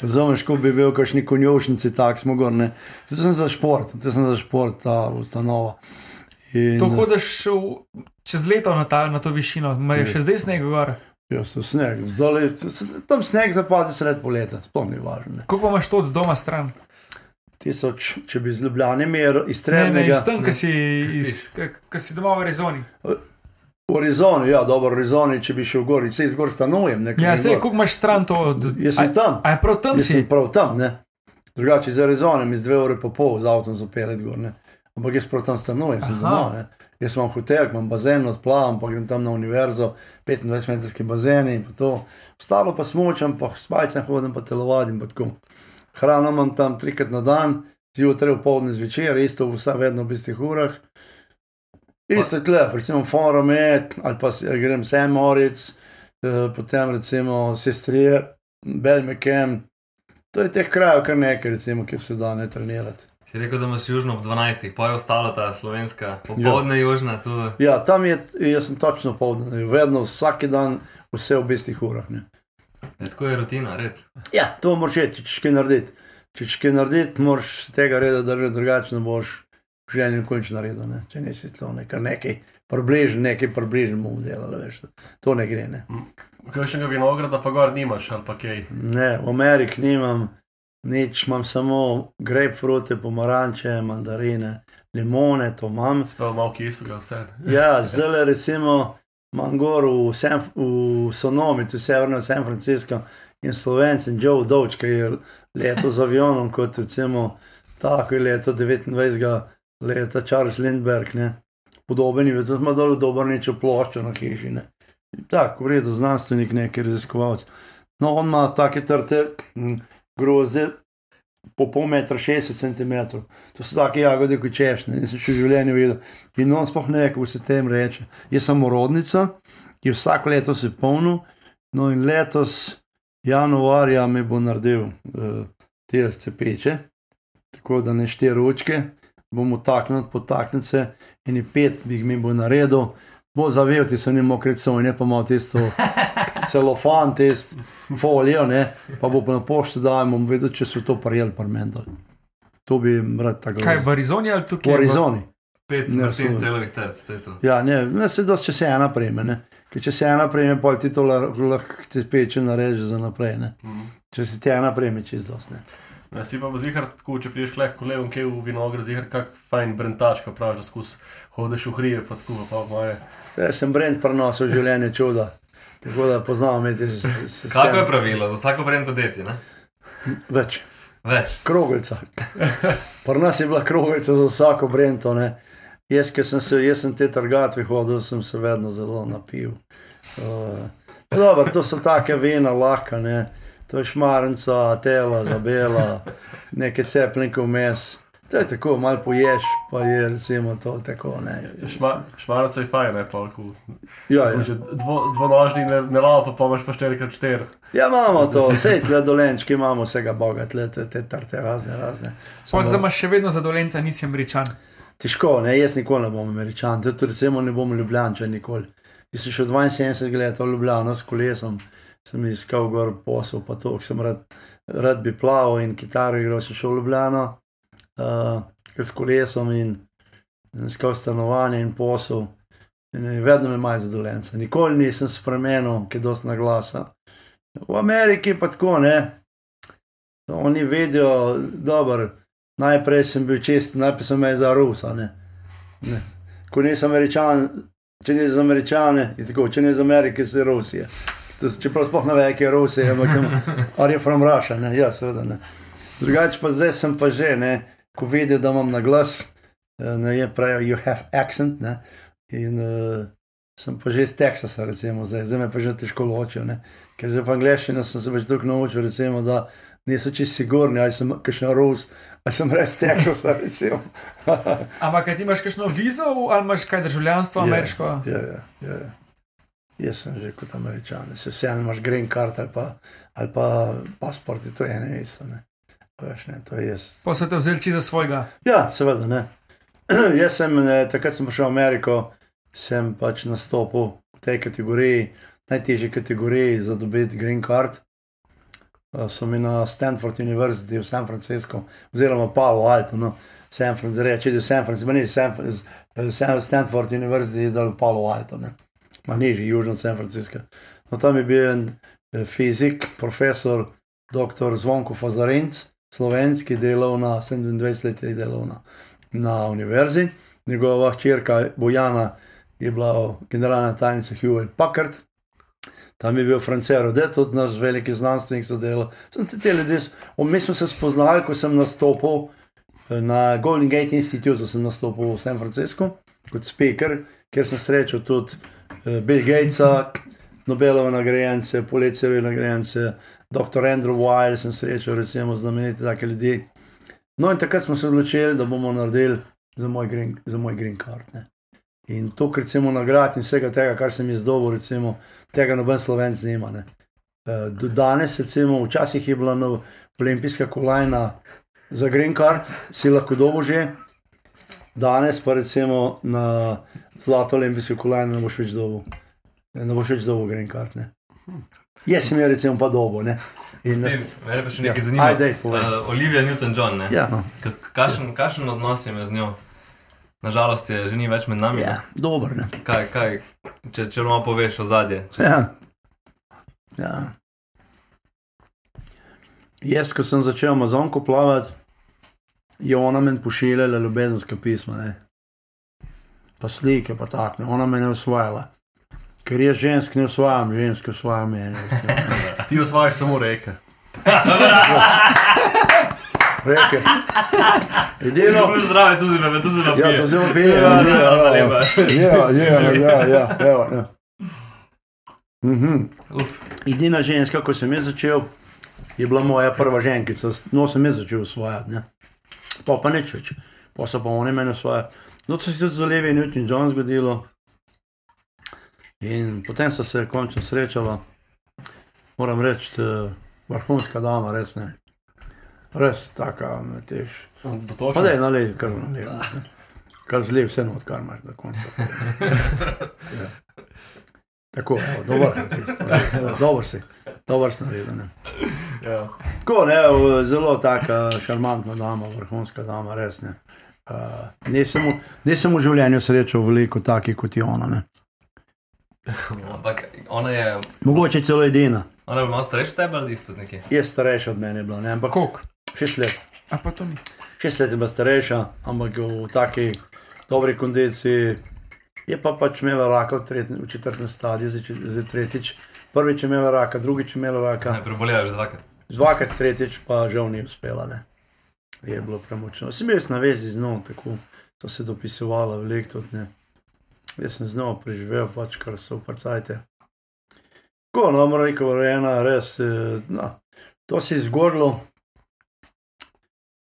Razumeš, ko bi bil kakšni konjušnici, tak smo gor. Ne. To sem za šport, to sem za šport, ta ustanova. In, To hodiš v- čez leto na, ta, na to višino, ima je Je. še zdaj sneg gor. Ja, so sneg, zdaj, tam sneg zapazi sred poletja, sploh ni važno. ne. Koliko imaš to od doma stran? Tisoč, če bi z Ljubljane mer, iz Ne, ne, Trebnega. iz tam, Ne, ki si, iz, spiš. k- ko si doma v Arizoni. V Arizoni, ja, dobro, v Arizoni, če bi šel gor, se izgor stanujem. ne, ker Ja, gor. koliko imaš stran to od. Jaz sem a, tam. a je prav tam Jaz si? prav tam, ne. Drugače iz Arizone mi z dve ure pa pol z avtom zapeljati gor, ne. Ampak jaz prav tam stanujem, sem doma, ne. Jaz imam hotel, imam bazen, odplavam, pa grem tam na univerzo, 25-metrski bazen in to. Ostalo pa smočam, pa s palcem hodim, pa telovadim, pa. Hrano imam tam trikrat na dan, zjutraj, popoldne, zvečer, isto vsa vedno v istih urah. Isto je tle, recimo Forumet, ali pa si- grem sem Moric, eh, potem recimo Sestrije, Belmekem. To je teh krajev kar nekaj, recimo, kjer se da ne trenirati. Si rekel, da imaš južno ob 12, pa je ostala ta slovenska, popoldne ja. južna, tu. Ja, tam je, jaz sem točno povdan, vedno vsak dan, vse v istih urah. Ne. Je, tako je rutina, red. Ja, to moraš reči, če kaj narediti. če kaj narediti, moraš tega reda držati, drugače ne boš v življenju konč naredil. Ne? Če nisi to nekaj, nekaj približno, nekaj približno bomo delali, veš. To ne gre. Ne, Kakšnega vinograda pa gor nimaš ali pa kaj. ne v Ameriki nimam nič, imam samo grapefrute, pomaranče, mandarine, limone, to imam. Spel malo kisuga, vse. Ja, zdaj le recimo imam gor v, San, v Sonomi, tu severno San Francisco in slovencem Joe Dodge, ki je leto z avionom, kot recimo tako je leto 29. leta Charles Lindbergh, ne. Podoben je, tudi ima dol dobro nečo ploščo na hiši, ne. Tako, v redu, znanstvenik, neki raziskovalec. No, on ima take trte grozde po pol metra, 60 cm. To so take jagode, kot češnje, nisem še v življenju videl. In on sploh ne kako se tem reče. Je samorodnica, je vsako leto se polnil, no in letos, januarja, mi bo naredil uh, te cepeče, tako da ne štiri ročke, bomo taknili, potaknili se, in je pet bi jih mi bo naredil. Bo zavel, ti so ne mokre cone, pa ima tisto celofan, tisto folijo, ne, pa bo pa na pošti dal, bom vedel, če so to prijeli parmendal. To bi rad tako Kaj v Arizoni ali tukaj? V Arizoni. Pet Ne, razumem. Stelovih trt, to je to. Ja, ne, ne se dosti, če se ena prejme. Ne. Ker če se ena prejme, pa ti to lah- lahko ti peče nareže za naprej. Ne. Mhm. Če si ti ena prejme, čez dosti. Ne. Ja, si pa zihar, tako, če priješ kleh kolev, kaj v vinograd, zihar kak fajn brentač, ko praviš, da skus hodeš v hrije, pa tako, pa moje. Ja, sem brend prenosil v življenje čuda. Tako da poznam, imeti s, s, s Kako je pravilo? Za vsako brento deci, ne? Več. Več. Kroglica. Pri nas je bila kroglica za vsako brento. Ne. Jaz, ki sem, se, jaz sem te trgatve hodil, sem se vedno zelo napil. Uh, dobro, to so take vina, lahka, ne. To je šmarenca, tela, zabela, neke cepljenke vmes. To je tako, malo poješ, pa je recimo to tako. Ne. Šma, šmaraca je fajn, ne pa ko. Ja, ja. Dvo, dvonožni ne, ne lava, pa pomaš pa 4x4. ja, imamo to, vse tle dolenčki imamo, vsega boga, tle te, te tarte razne, razne. Pa Samo- zdaj imaš še vedno zadovolenca, nisi američan. Težko, ne, jaz nikoli ne bom američan, tudi recimo ne bom ljubljančan nikoli. Jaz sem šel 72 let v Ljubljano s kolesom, sem iskal gor posel, pa to, sem rad, rad bi plaval in kitaro igral, sem šel v Ljubljano uh, s kolesom in, in iskal stanovanje in posel. In je vedno me maj zadovoljenca. Nikoli nisem spremenil, ki je dosti na glasa. V Ameriki pa tako ne. Oni vidijo, dobro, najprej sem bil čist, najprej sem me za Rusa. Ne. Ne. Ko nisem američan, če ne za američane, je tako, če ne za Amerike, se Rusije. Čeprav sploh ne ve, kaj je Rusija, ampak ali je from Russia, ne, ja, seveda ne. Drugače pa zdaj sem pa že, ne, ko vidijo, da imam na glas, eh, ne, je pravi, you have accent, ne, in uh, sem pa že iz Teksasa, recimo, zdaj, zdaj me pa že težko ločijo, ne, ker že v angleščini sem se več toliko naučil, recimo, da niso čisto sigurni, ali sem kakšen Rus, ali sem res Teksasa, recimo. Ampak kaj ti imaš kakšno vizo ali imaš kaj državljanstvo Ja, ameriško? Ja, ja, ja. Ja. Jaz sem že kot američan, se vseeno imaš green card ali pa, ali pa pasport, to je eno in isto. Ne. Veš, ne, to je jaz. Pa so te vzeli čisto za svojega. Ja, seveda ne. jaz sem, eh, takrat sem prišel v Ameriko, sem pač nastopil v tej kategoriji, najtežji kategoriji za dobiti green card. Eh, So mi na Stanford University v San Francisco, oziroma Palo Alto, no, San Francisco, reči, da je San Francisco, ni San, eh, San, Stanford University, da je Palo Alto, ne, ma nižji, južno od San Francisco. No, tam je bil en eh, fizik, profesor, dr. Zvonko Fazarenc, slovenski, delal na 27 let, je delal na, univerzi. Njegova hčerka Bojana je bila generalna tajnica Hewlett Packard. Tam je bil Francero, da je tudi naš veliki znanstvenik sodeloval. Mi smo se spoznali, ko sem nastopil eh, na Golden Gate Institute, sem nastopil v San Franciscu kot speaker, kjer sem srečal tudi Bill Gatesa, Nobelove nagrajence, Pulitzerove nagrajence, dr. Andrew Weil sem srečal, recimo znamenite take ljudi. No in takrat smo se odločili, da bomo naredili za moj green, za moj green card. Ne. In to, kar recimo nagrad in vsega tega, kar sem jaz dobil, recimo, tega noben slovenc nima. Ne. Eh, Do danes, recimo, včasih je bila olimpijska kolajna za green card, si lahko dobil že, danes pa recimo na zlato olimpijsko kolajno ne boš več dobil. Ne boš več dobil green card. Ne. Jaz sem jo recimo pa dobo. Ne? In nas- Mene pa še Ja. nekaj zanima. Ajde, povej. Uh, Olivia Newton-John, ne? Ja, no. Kakšen, kakšen odnos je z njo? Nažalost je že ni več med nami. ja, dober. Ne? ne? Kaj, kaj, če, če malo poveš o zadje. Ja. Ja. Jaz, ko sem začel Amazonko plavati, je ona meni pošiljala ljubezenska pisma, ne? Pa slike, pa tako, ona me ne usvajala. Ker jaz žensk ne usvajam, ženske usvajam mene. recimo. Ti osvajaš samo reke. Reke. Edino, No, zdravo, tu si me, tu si me ja, to zelo pije. Ja, Ja, ja, ja, lepa. ja, ja, ja, ja, evo, ja. Mhm. Edina ženska, ko sem jaz začel, je bila moja prva ženkica, no sem jaz začel usvajati. Ne? Pa pa nič več, pa so pa oni meni usvajali. No, to se je tudi za Levi Newton John zgodilo. In potem so se končno srečala, moram reči, eh, vrhunska dama, res ne. Res taka, tež. Pa da je nalej, kar nalej. ne. Kar zlej vse not, kar imaš na koncu. Ja. Tako, evo, dober, dober si, dober si naredil. ne. Ja. Tako, ne, zelo taka šarmantna dama, vrhunska dama, res ne. Uh, nisem, v- nisem v življenju srečal veliko takih kot je ona. Ne. ampak ona je, Mogoče celo edina. ona je bila starejša od tebe ali isto nekje? Je starejša od mene, bila, ne, ampak Kok? šest let. A pa to ni. Šest let je bila starejša, ampak v taki dobri kondiciji. Je pa pač imela raka v, tretj, v četrtem stadiju, zdaj, zdaj tretjič. Prvič je imela raka, drugič je imela raka. Ne, prebolela že dvakrat. Dvakrat, tretjič pa žal ni uspela. Ne. Je bilo premočno. Sem bil na vezi z njo, tako so se dopisovala veliko tudi. Ne. Jaz sem z njo preživel, pač kar so uprcajte. Ko, no, moram reči, urejena, res, eh, no, to se je zgodilo.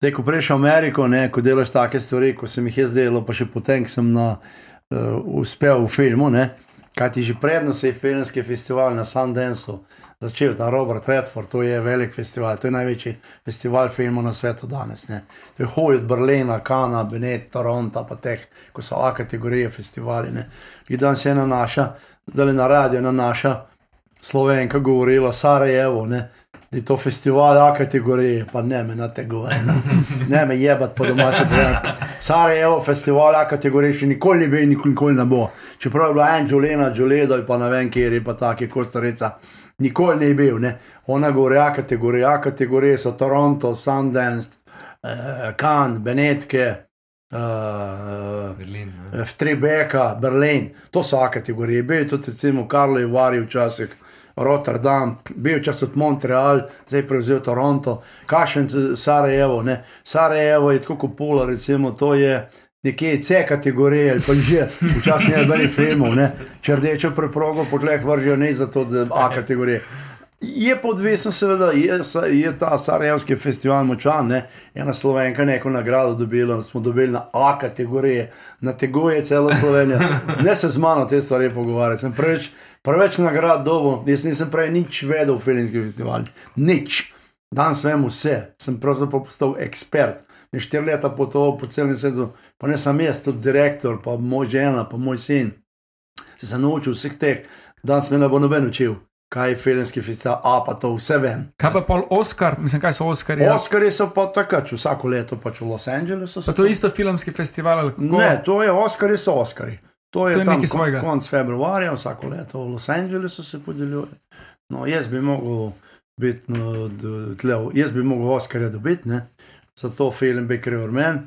Zdaj, ko prejš v Ameriko, ne, ko delaš take stvari, ko sem jih jaz delal, pa še potem, ko sem na, uh, uspel v filmu, ne, kaj ti že predno se je filmski festival na Sundanceu začel, ta Robert Redford, to je velik festival, to je največji festival filmov na svetu danes. Ne. To je Hollywood, Berlina, Kana, Benet, Toronto, pa teh, ko so A kategorije festivali. Ne. In danes je ena naša, da le na radio, ena naša slovenka govorila, Sarajevo, ne. Da je to festival A kategorije, pa ne me na te govori. Ne, ne me jebat po domače. Sarajevo festival A kategorije še nikoli ni bil in nikoli, ne bo. Čeprav je bila en Jolena, Joledo ali pa ne vem, kjer je pa taki kostarica. Nikoli ni bil, ne. Ona govori A kategorije, A kategorije so Toronto, Sundance, eh, Cannes, Benetke, eh, Berlin. Ne? v Trebeka, Berlin, to so A kategorije. Bil je tudi recimo Karlo Ivari včasih, Rotterdam, bil je čas od Montreal, zdaj je prevzel Toronto, Kašen Sarajevo, ne. Sarajevo je tako kot Pula, recimo to je nekje C kategorije ali pa že, včasih ne beri filmov. Če rdečo preprogo po tleh vržijo ne zato, da A kategorije. Je pa odvisno, seveda, je, je ta Sarajevski festival močan. Ne? Ena slovenka neko nagrado dobila, smo dobili na A kategorije, na teguje celo Slovenijo. Ne se z mano te stvari pogovarjati, sem preveč, preveč nagrad dobo, jaz nisem prej nič vedel o filmskih festivalih. Nič. Danes vem vse, sem pravzaprav postal ekspert. In štiri leta potoval po celem svetu, pa ne sam jaz, tudi direktor, pa moj žena, pa moj sin. Se sem naučil vseh teh, danes me ne bo noben učil, kaj je filmski festival, a pa to vse vem. Kaj pa pol Oscar, mislim, kaj so Oscarji? Ja. Oscari so pa takrat, vsako leto pač v Los Angelesu. Pa to je isto filmski festival. ali kako? Ne, to je Oscari, so Oscari. To je, To je tam kon- konec februarja, vsako leto v Los Angelesu se podeljuje. No, jaz bi mogel biti, no, tle, jaz bi mogel Oscarja dobiti, ne, za to film Baker Vermen.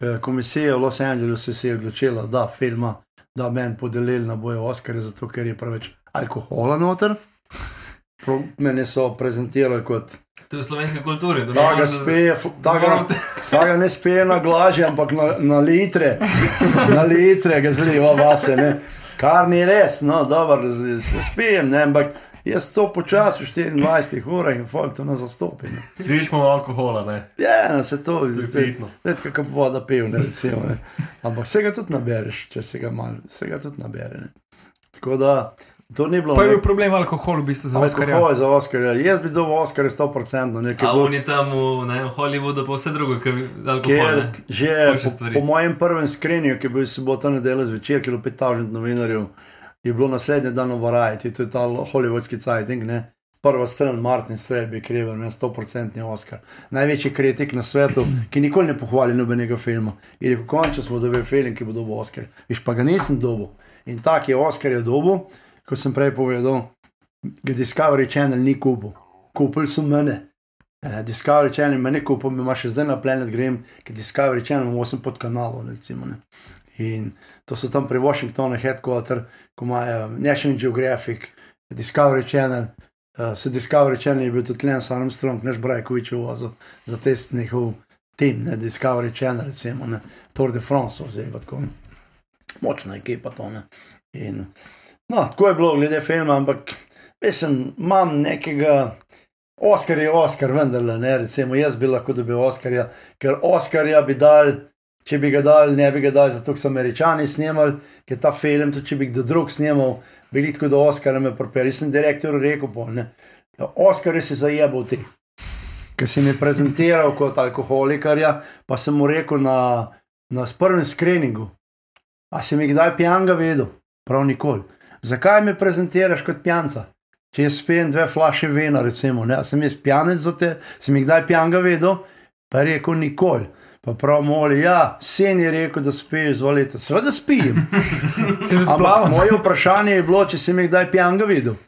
Eh, Komisija v Los Angelesu se je odločila, da filma, da meni podelili na boje Oscarja, zato ker je preveč alkohola noter. Pro- Mene so prezentirali kot To je v slovenski kulturi. da Ta ga speje, ta ga, ta ga ne speje na glaže, ampak na, na litre, na litre ga zliva vase. Ne. Kar ni res, no, dobro, se spijem, ne, ampak jaz to počasi v 24 urah in folk to ne zastopi. Ne. Cvič imamo alkohola, ne. Ja, no, se to pitno. Zdaj, kako voda piv, ne, recimo, ne. Ampak vse ga tudi nabereš, če se ga malo, vse ga tudi nabere. Ne. Tako da, to ni bilo. Pa je nek- bil problem alkohol, v bistvu za Oscarja. Alkohol za Oscarja. Jaz bi dobil Oscarja 100%, nekaj A bolj. oni tam v, ne, Hollywoodu, pa vse drugo, ki je alkohol. Ker že po, po mojem prvem skrinju, ki je bil sobota nedelja zvečer, ki je bilo 5000 novinarjev, je bilo naslednji dan v Variety, to je ta hollywoodski cajting, ne. Prva stran Martin Strelb je krivel, ne, 100% Oscar. Največji kritik na svetu, ki nikoli ne pohvali nobenega filma. In je končno smo dobili film, ki bo dobil Oscar. Viš pa ga nisem dobil. In tak je Oscar je dobil, kot sem prej povedal, Discovery Channel ni kupil. Kupili so mene. Eh, Discovery Channel me ne kupil, ima še zdaj na Planet Grem, ker Discovery Channel ima 8 podkanalov, recimo. Ne. In to so tam pri Washingtonu, headquarter, ko imajo National Geographic, Discovery Channel. Uh, se Discovery Channel je bil tudi Lance Armstrong, naš Brajkovič je vozil za test njihov tim, ne Discovery Channel, recimo, ne Tour de France, oziroma tako. Močna ekipa to, ne. In, no, tako je bilo glede filma, ampak mislim, imam nekega. Oskar je Oskar, vendarle, ne, recimo, jaz bi lahko dobil Oskarja, ker Oskarja bi dal, če bi ga dal, ne bi ga dal, zato so američani snemali, ker ta film, tudi če bi kdo drug snemal, bi tako do Oskarja me propeli. Jaz sem direktor rekel, pol, ne, ja, Oskar je se zajebal ti. Ker si mi prezentiral kot alkoholikarja, pa sem mu rekel na, na prvem screeningu, a si mi kdaj pijanga vedel? Prav nikoli. Zakaj me prezentiraš kot pijanca? Če jaz spijem dve flaše vina, recimo, ne, sem jaz pijanec za te, sem jih kdaj pijanga vedel, pa je rekel nikoli. Pa prav moli, ja, sen je rekel, da spiješ, zvolite, seveda spijem. Ampak moje vprašanje je bilo, če si mi kdaj pijanga videl.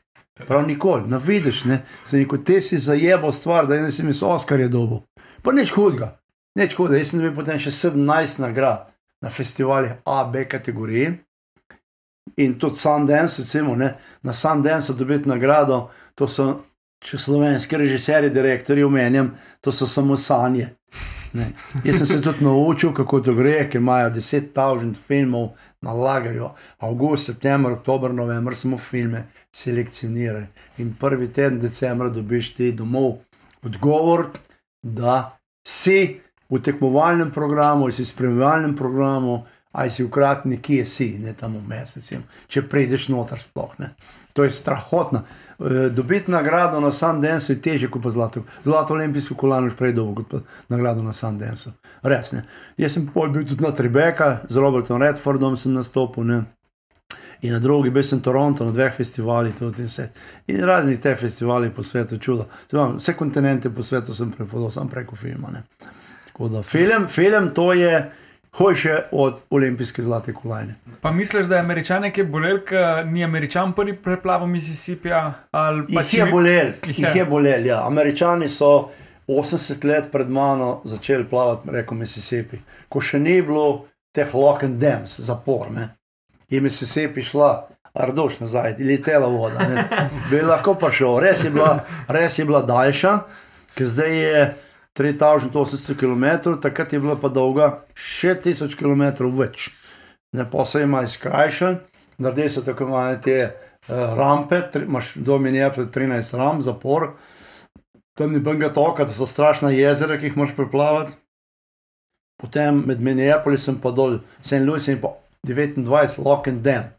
Prav nikoli, no vidiš, ne, se neko te si zajebal stvar, da jaz sem jaz Oskar je dobil. Pa nič hudega, nič hudega, jaz sem dobil potem še 17 nagrad na festivalih A, B kategoriji. In tudi Sundance, recimo, ne, na Sundance dobiti nagrado, to so, če slovenski režiserji, direktorji omenjam, to so samo sanje. Ne. Jaz sem se tudi naučil, kako to gre, ker imajo 10.000 filmov na lagerju. Avgust, september, oktober, november samo filme selekcionirajo. In prvi teden decembra dobiš ti domov odgovor, da si v tekmovalnem programu, si v spremljalnem programu, ali si ukratni, kje si, ne tam v mesecem, če prideš noter sploh. Ne. To je strahotno. E, Dobiti nagrado na Sundance je teže kot pa zlato. Zlato olimpijsko kolano je prej dolgo kot pa nagrado na Sundance. Res ne. Jaz sem pol bil tudi na Tribeka, z Robertom Redfordom sem nastopil. Ne. In na drugi, bil sem v Toronto na dveh festivalih, tudi vse. In raznih teh festivalih po svetu, čudo. Pravi, Vse kontinente po svetu sem prepoznal, sam preko filma. Ne. Tako da film, film to je hojše od olimpijske zlate kolajne. Pa misliš, da je američane kaj bolel, ker ni američan prvi preplaval Mississippija? Jih če je bolel, Jih je. je bolel. Ja. Američani so 80 let pred mano začeli plavati reko Mississippi, ko še ni bilo teh lock and dams, zapor. Ne. Je Mississippi šla. Arduš nazaj, letela voda. ne. Bi lahko pa šel, res je bila, res je bila daljša, ker zdaj je 3800 km, takrat je bila pa dolga še 1000 km več. Ne pa se ima izkrajšan, naredi se tako imenovane te uh, rampe, imaš do Minneapolis 13 ram, zapor, tam ni benga toka, to so strašna jezera, ki jih moraš preplavati. Potem med Minneapolisom pa dol St. Louis in pa 29 Lock and Dam.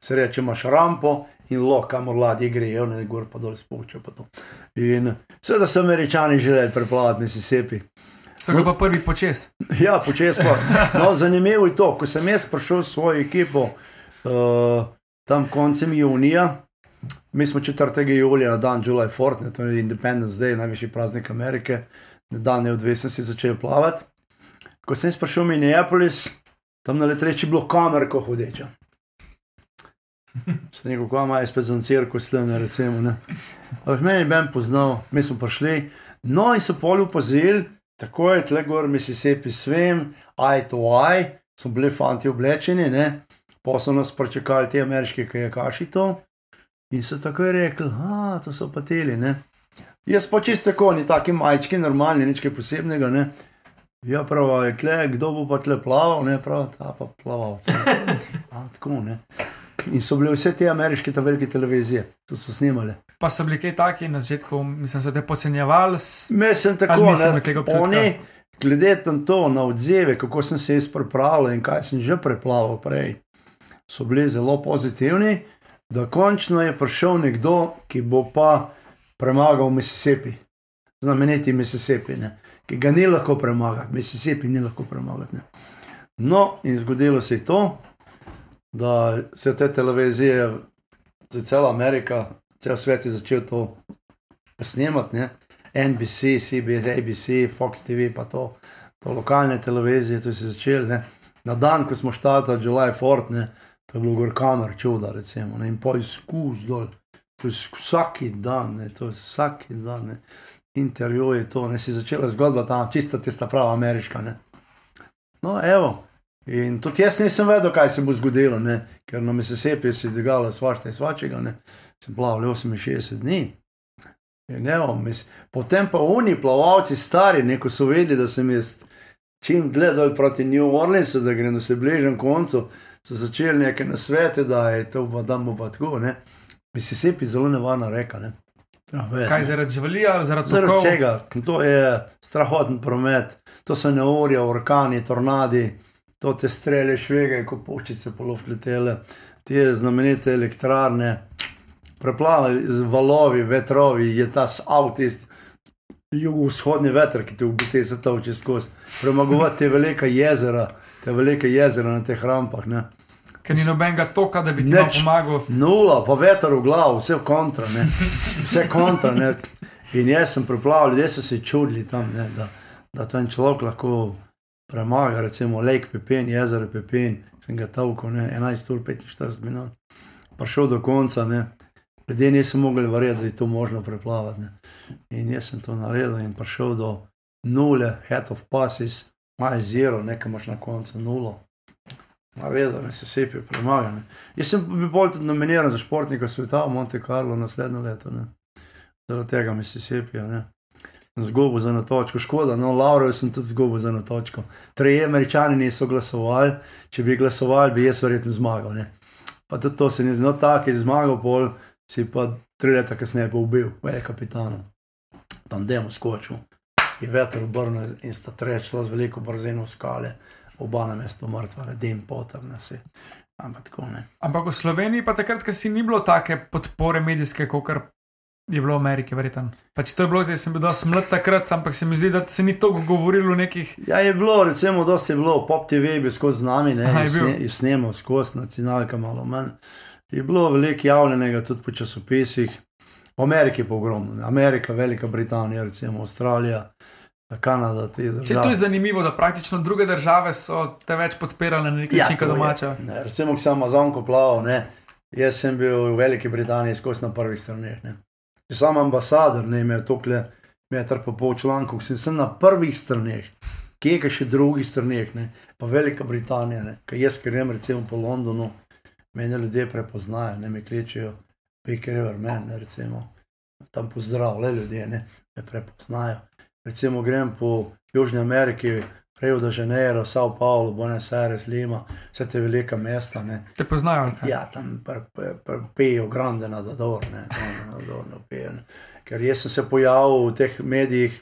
Se reče, imaš rampo in lok, kamor ladje grejo, ne gor pa dol spušča. Pa to. in seveda so američani želeli preplavati Mississippi. So ga pa prvi počes. Ja, počes pa. No, zanimivo je to, ko sem jaz prišel s svojo ekipo uh, tam koncem junija, mi smo 4. julija na dan July 4, to je Independence Day, najvišji praznik Amerike, na dan neodvisnosti začel plavati. Ko sem jaz prišel v Minneapolis, tam na letreči bilo kamer, ko hodeča. Sem rekel, ko ima spet za cirkus, slene, recimo. ne. Ampak meni je ben poznal, mi smo prišli, no in so pol upazili, tako je tle gor, Mississippi svem, eye to eye, so bili fanti oblečeni, ne, pa so nas pričakali ti ameriški kajakaši to. In so takoj rekli, da to so pateli. Ne. Jaz pa čisto tako, ni taki majčki, normalni, nič kaj posebnega. Ne. Ja, prav, je kdo bo pa tle plaval, ne prav, ta pa plaval. Tako, ne. In so bile vse te ameriške, ta velike televizije, tudi so snimale. Pa so bili kaj taki na začetku, mislim, so te podcenjevali. s- Mislim Ali tako, ne, oni, glede na to, na odzive, kako sem se jaz pripravljal in kaj sem že preplaval prej, so bili zelo pozitivni, da končno je prišel nekdo, ki bo pa premagal Mississippi, znameniti Mississippi, ne, ki ga ni lahko premagati, Mississippi ni lahko premagati. Ne. No, in zgodilo se je to, da se te televizije, za cela Amerika, cel svet je začel to snemati. Ne? NBC, CBS, ABC, Fox TV, pa to, to lokalne televizije, to se je začelo. ne. Na dan, ko smo štartali, July 4, ne, to je bilo gor kamer čuda, recimo, ne, in pa izkus dol. To je vsak dan, ne, to je vsak dan. Ne. Intervju je to, ne si začela zgodba tam, čista tista prava ameriška. Ne. No, evo. In tudi jaz nisem vedel, kaj se bo zgodilo, ne. ker na Mississippi se je dogajalo svašta in svačega. Ne. Sem plaval 68 dni. In evo, mis, potem pa oni plavalci stari, neko so vedeli, da sem jaz čim gledal proti New Orleansu, da grem, da se bližam koncu, so začeli neke nasvete, da je to pa tam bo pa tako. Ne. Mississippi je zelo nevarna reka. Ne. Ja, ve, Kaj ne. zaradi živalija ali zaradi Zaradi tokov? vsega, to je strahoten promet, to so neurja, orkani, tornadi, to te strele, švege, ko puščice polovkletele, te znamenite elektrarne, preplave, z valovi, vetrovi, je ta avtist, jugovzhodni veter, ki te ubite za to čez skozi. Premagovati te velika jezera, te velike jezera na teh rampah. Ne. Ker ni nobenega toka, da bi ti nam pomagal. Nula, pa veter v glavu, vse kontra, ne. vse kontra. Ne. In jaz sem pripravil, ljudje so se čudili tam, ne, da, da to en človek lahko premaga, recimo Lake Pepin, jezero Pepin, sem ga tavko, ne, 11 ur 45 minut, prišel do konca, ne. ljudje niso mogli verjeti, da je to možno preplavati. Ne. In jaz sem to naredil in prišel do nule, head of passes, maj zero, nekaj imaš na koncu nulo. A vedno me se sepijo premagane. Jaz sem bil bolj tudi nominiran za športnika sveta v Monte Carlo naslednje leto. Ne. Zaradi tega mi se sepijo. Ne. Zgubo za eno točko, škoda, no, Lauro sem tudi zgubo za eno točko. Treji američani niso glasovali, če bi glasovali, bi jaz verjetno zmagal. Ne. Pa tudi to se ni zelo tako, je zmagal, pol si pa tri leta kasneje pa ubil, je kapitanom. Tam demo skočil, je veter obrnil in sta trečila z veliko brzino v skale, oba na mestu mrtva, redem potar nas je. Ampak tako ne. Ampak v Sloveniji pa takrat, ker si ni bilo take podpore medijske, kot je bilo v Ameriki, verjetno. Pač to je bilo, da sem bil dosti mlad takrat, ampak se mi zdi, da se ni toliko govorilo o nekih. Ja, je bilo, recimo, dosti je bilo, Pop TV je bil skozi z nami, ne, Aha, je snemal skozi nacionalka malo manj. Je bilo veliko javljenega tudi po časopisih, v Ameriki pa ogromno. Amerika, Velika Britanija, recimo Avstralija, Kanada, te Če države. to je zanimivo, da praktično druge države so te več podpirale na nek način kot to je. domača. Ne, recimo, ko sem Amazonko plaval, ne, jaz sem bil v Veliki Britaniji skozi na prvih straneh. Ne. Če sem ambasador, ne imel tokle meter pa pol člankov, sem, sem na prvih straneh, kje je še drugih straneh, ne, pa Velika Britanija, ne, kaj jaz grem recimo po Londonu, mene ljudje prepoznajo, ne me kličejo, Big River Man, ne, recimo, tam pozdravljajo ljudje, ne, me prepoznajo. Recimo grem po Južni Ameriki, Rio de Janeiro, Sao Paulo, Buenos Aires, Lima, vse te velika mesta. Ne. Te poznajo. kaj? Ja, tam pejo grande na Dador, ne, na Dador, ne pejo. Ne. Ker jaz sem se pojavil v teh medijih,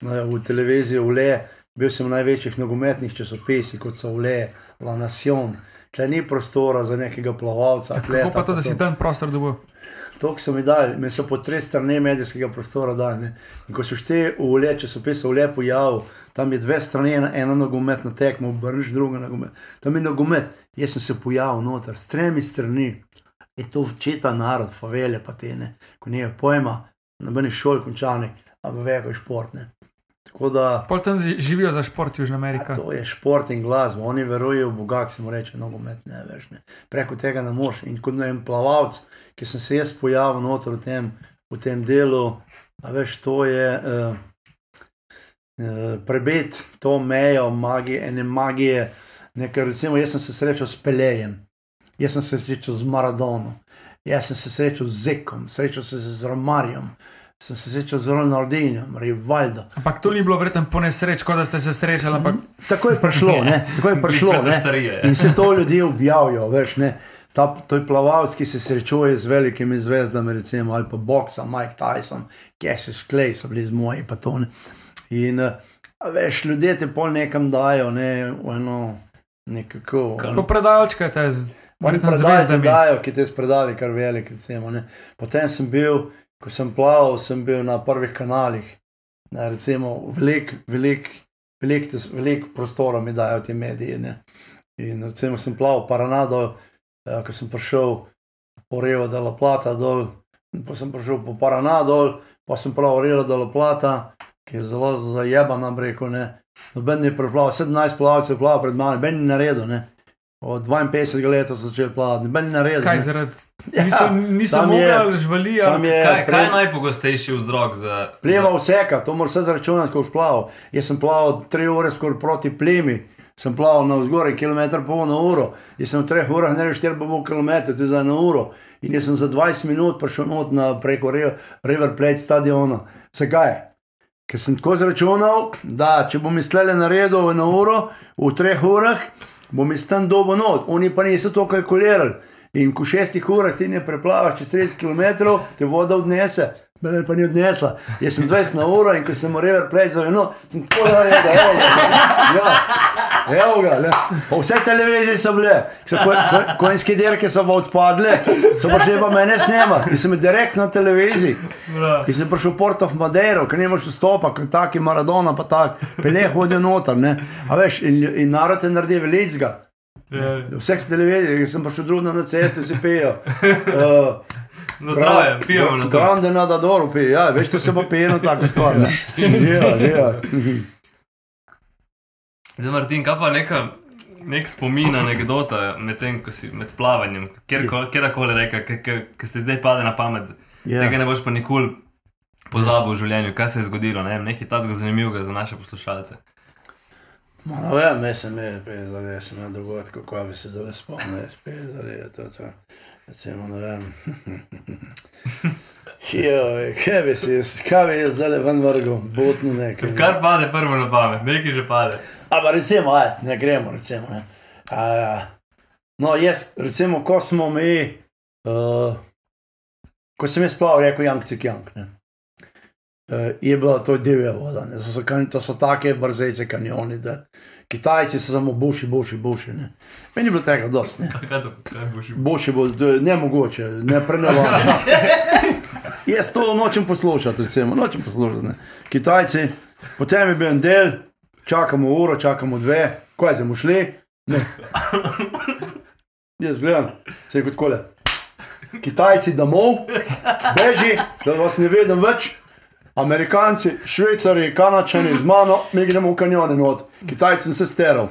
v televiziji, v Le, bil sem v največjih nogometnih časopisih, kot so Le, La Nation. Tle ni prostora za nekega plavalca. Kako atleta, pa to, da si tam prostor dobil? To, ki so mi dali, me so po tri strani medijskega prostora dali. Ne. In ko so šte v le, če so pisali v lepo jav, tam je dve strani, ena, ena nogometna tekma, obrniš druga nogomet. Tam je nogomet, jaz sem se pojavil noter, s tremi strani. Je to včeta narod, favele pa te ne, ko nimajo pojma, nobenih šol končanih, ampak vejo športne. Tako da Pol tam živijo za šport Južna Amerika. to je šport in glasba, oni verujejo v Boga, ki se mu reče nogomet, ne veš. Ne. Preko tega ne moreš. In kot ne vem, plavalc, ki sem se jaz pojavil noter v tem, v tem delu, a veš, to je uh, uh, prebit to mejo magije, ene magije. Nekaj, recimo, jaz sem se srečal s Pelejem, jaz sem se srečal z Maradonom, jaz sem se srečal z Zekom, srečal sem se z Romarjem, sem se srečal z Ronaldinjem, Rivaldo. Ampak to ni bilo verjetno po nesreč, kot da ste se srečali, ampak Tako je prišlo, ne? tako je prišlo. Ne? starije, In se to ljudje objavijo, veš, ne. Ta, to je plavalec, ki se srečuje z velikimi zvezdami, recimo, ali pa Boxa, Mike Tyson, Cassius Clay so bili z moji patone. In eh, veš, ljudje te pol nekam dajo, ne, v eno, nekako. po predalčkate z verjetno Predaj ti zvezdami. dajo, ki te spredali kar velik, recimo, ne. Potem sem bil, ko sem plaval, sem bil na prvih kanalih, ne, recimo, velik, velik, velik, velik prostora mi dajo ti mediji, ne. In recimo sem plaval Paranado, uh, ko sem prišel po Revo de la Plata dol, pa sem prišel po Paraná dol, pa sem prav Revo de la Plata, ki je zelo zajeban, nam rekel, ne. Noben je preplaval, 17 plavalcev je plaval pred mano, ben ni naredil, ne. Od 52 let so začeli plavati, ben ni naredil. Kaj ne. zaradi? Ja, Niso, niso tam je- mogli žvali, Tam ali je Kaj, kaj je najpogostejši vzrok za. Pleva vseka, to moraš vse zračunati, ko boš plaval. Jaz sem plaval 3 ure skoraj proti plemi, sem plaval na vzgor, kilometr pol na uro. Jaz sem v 3 urah naredil 4,5 km, to je za na uro. In jaz sem za 20 minut prišel not na preko Re- River Plate stadiona. Zakaj? Ker sem tako zračunal, da če bom naredil na uro, v 3 urah, bom iz tam dobo not. Oni pa niso to kalkulirali. In ko v šestih urah ti ne preplavaš čez 30 km, te voda odnese. Mene pa ni odnesla. Jaz sem 20 na uro in ko sem v River Plate zavedel, sem tako evo ga. ne. Ja, evo ga. ne. Pa vse televizije so bile, so ko, ko, konjske dirke so pa odpadle, so pa šli pa mene snemati. In sem bil direkt na televiziji. In sem prišel v Port of Madeiro, ker ne moreš vstopati, kot taki Maradona, pa tako, pele hodijo noter. Ne. A veš, in, in narod je naredil velicga. Vseh televizij, sem prišel drugno na cestu, si pijo. Uh, Na zdravje, pijemo na to. Grande na Dadoru pije, ja, veš, to se pa pije na tako stvar. ne. Živa, živa. Zdaj, Martin, kaj pa neka, nek spomin, anekdota med tem, si med plavanjem, kjerkoli reka, ki se zdaj pade na pamet. Ja. Tega ne boš pa nikoli pozabil v življenju, kaj se je zgodilo, ne vem, nekaj tazga zanimivega za naše poslušalce. Ma, ne vem, jaz sem imel, pezali, jaz sem imel dogodke, kako bi se zdaj spomnil, pezali, to, to. Recimo, ne vem. Joj, kaj bi si, kaj bi jaz zdaj ven vrgel, botno nekaj. ne. Kar pade prvo na pamet, nekaj že pade. Ampak recimo, aj, ne gremo, recimo. Ne. A, no, jaz, recimo, ko smo mi, uh, ko sem jaz plaval, rekel Jank Jank. Ne. Uh, je bila to divja voda, ne. so, kan- to so take brzejce kanjoni, da Kitajci so samo buši, buši, buši. Ne. Meni je bilo tega dosti. ne. Kaj kaj boš imel? Boljše bo, nemogoče, ne prenavadno. Jaz to nočem poslušati, recimo, nočem poslušati. Ne. Kitajci, potem je bil en del, čakamo uro, čakamo dve, kaj zdaj bomo šli. Ne. Jaz gledam, se je kot kole. Kitajci domov, beži, da vas ne vidim več. Amerikanci, švicari, kanačani z mano, mi gremo v kanjone not. Kitajci sem se steral.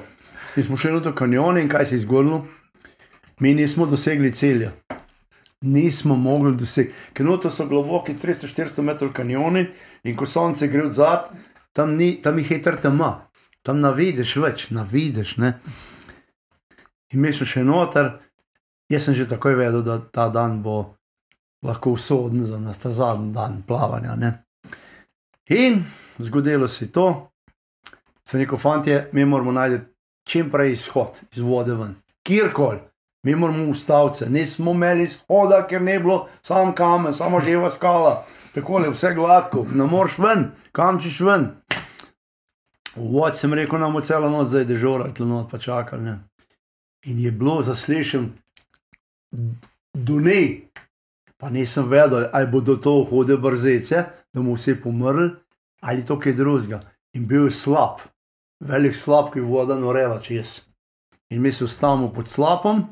In smo šli v kanjone in kaj se je zgodilo? Mi nismo dosegli cilja. Nismo mogli doseči, ker no to so globoki 300-400 metrov kanjoni in ko sonce gre od zad, tam, ni, tam je hitro tema, tam navidiš več, navidiš. Ne? In mi smo še noter, jaz sem že takoj vedel, da ta dan bo lahko usoden za nas, ta zadnji dan plavanja. Ne? In zgodilo se je to, se neko fantje, mi moramo najti čim prej izhod iz vode ven, kjerkoli. Mi moramo ustaviti, nismo imeli izhoda, ker ne bilo sam kamen, samo živa skala, tako je vse gladko, ne moreš ven, kam češ ven. Vod sem rekel, nam bo celo noč zdaj dežurali, tu noč pa čakali. In je bilo zaslišen do ne, pa nisem vedel, ali bodo to hode brzece, da bomo vsi pomrli, ali to kaj drugega. In bil je slab, velik slab, ki voda norela čez. In mi se ustavimo pod slapom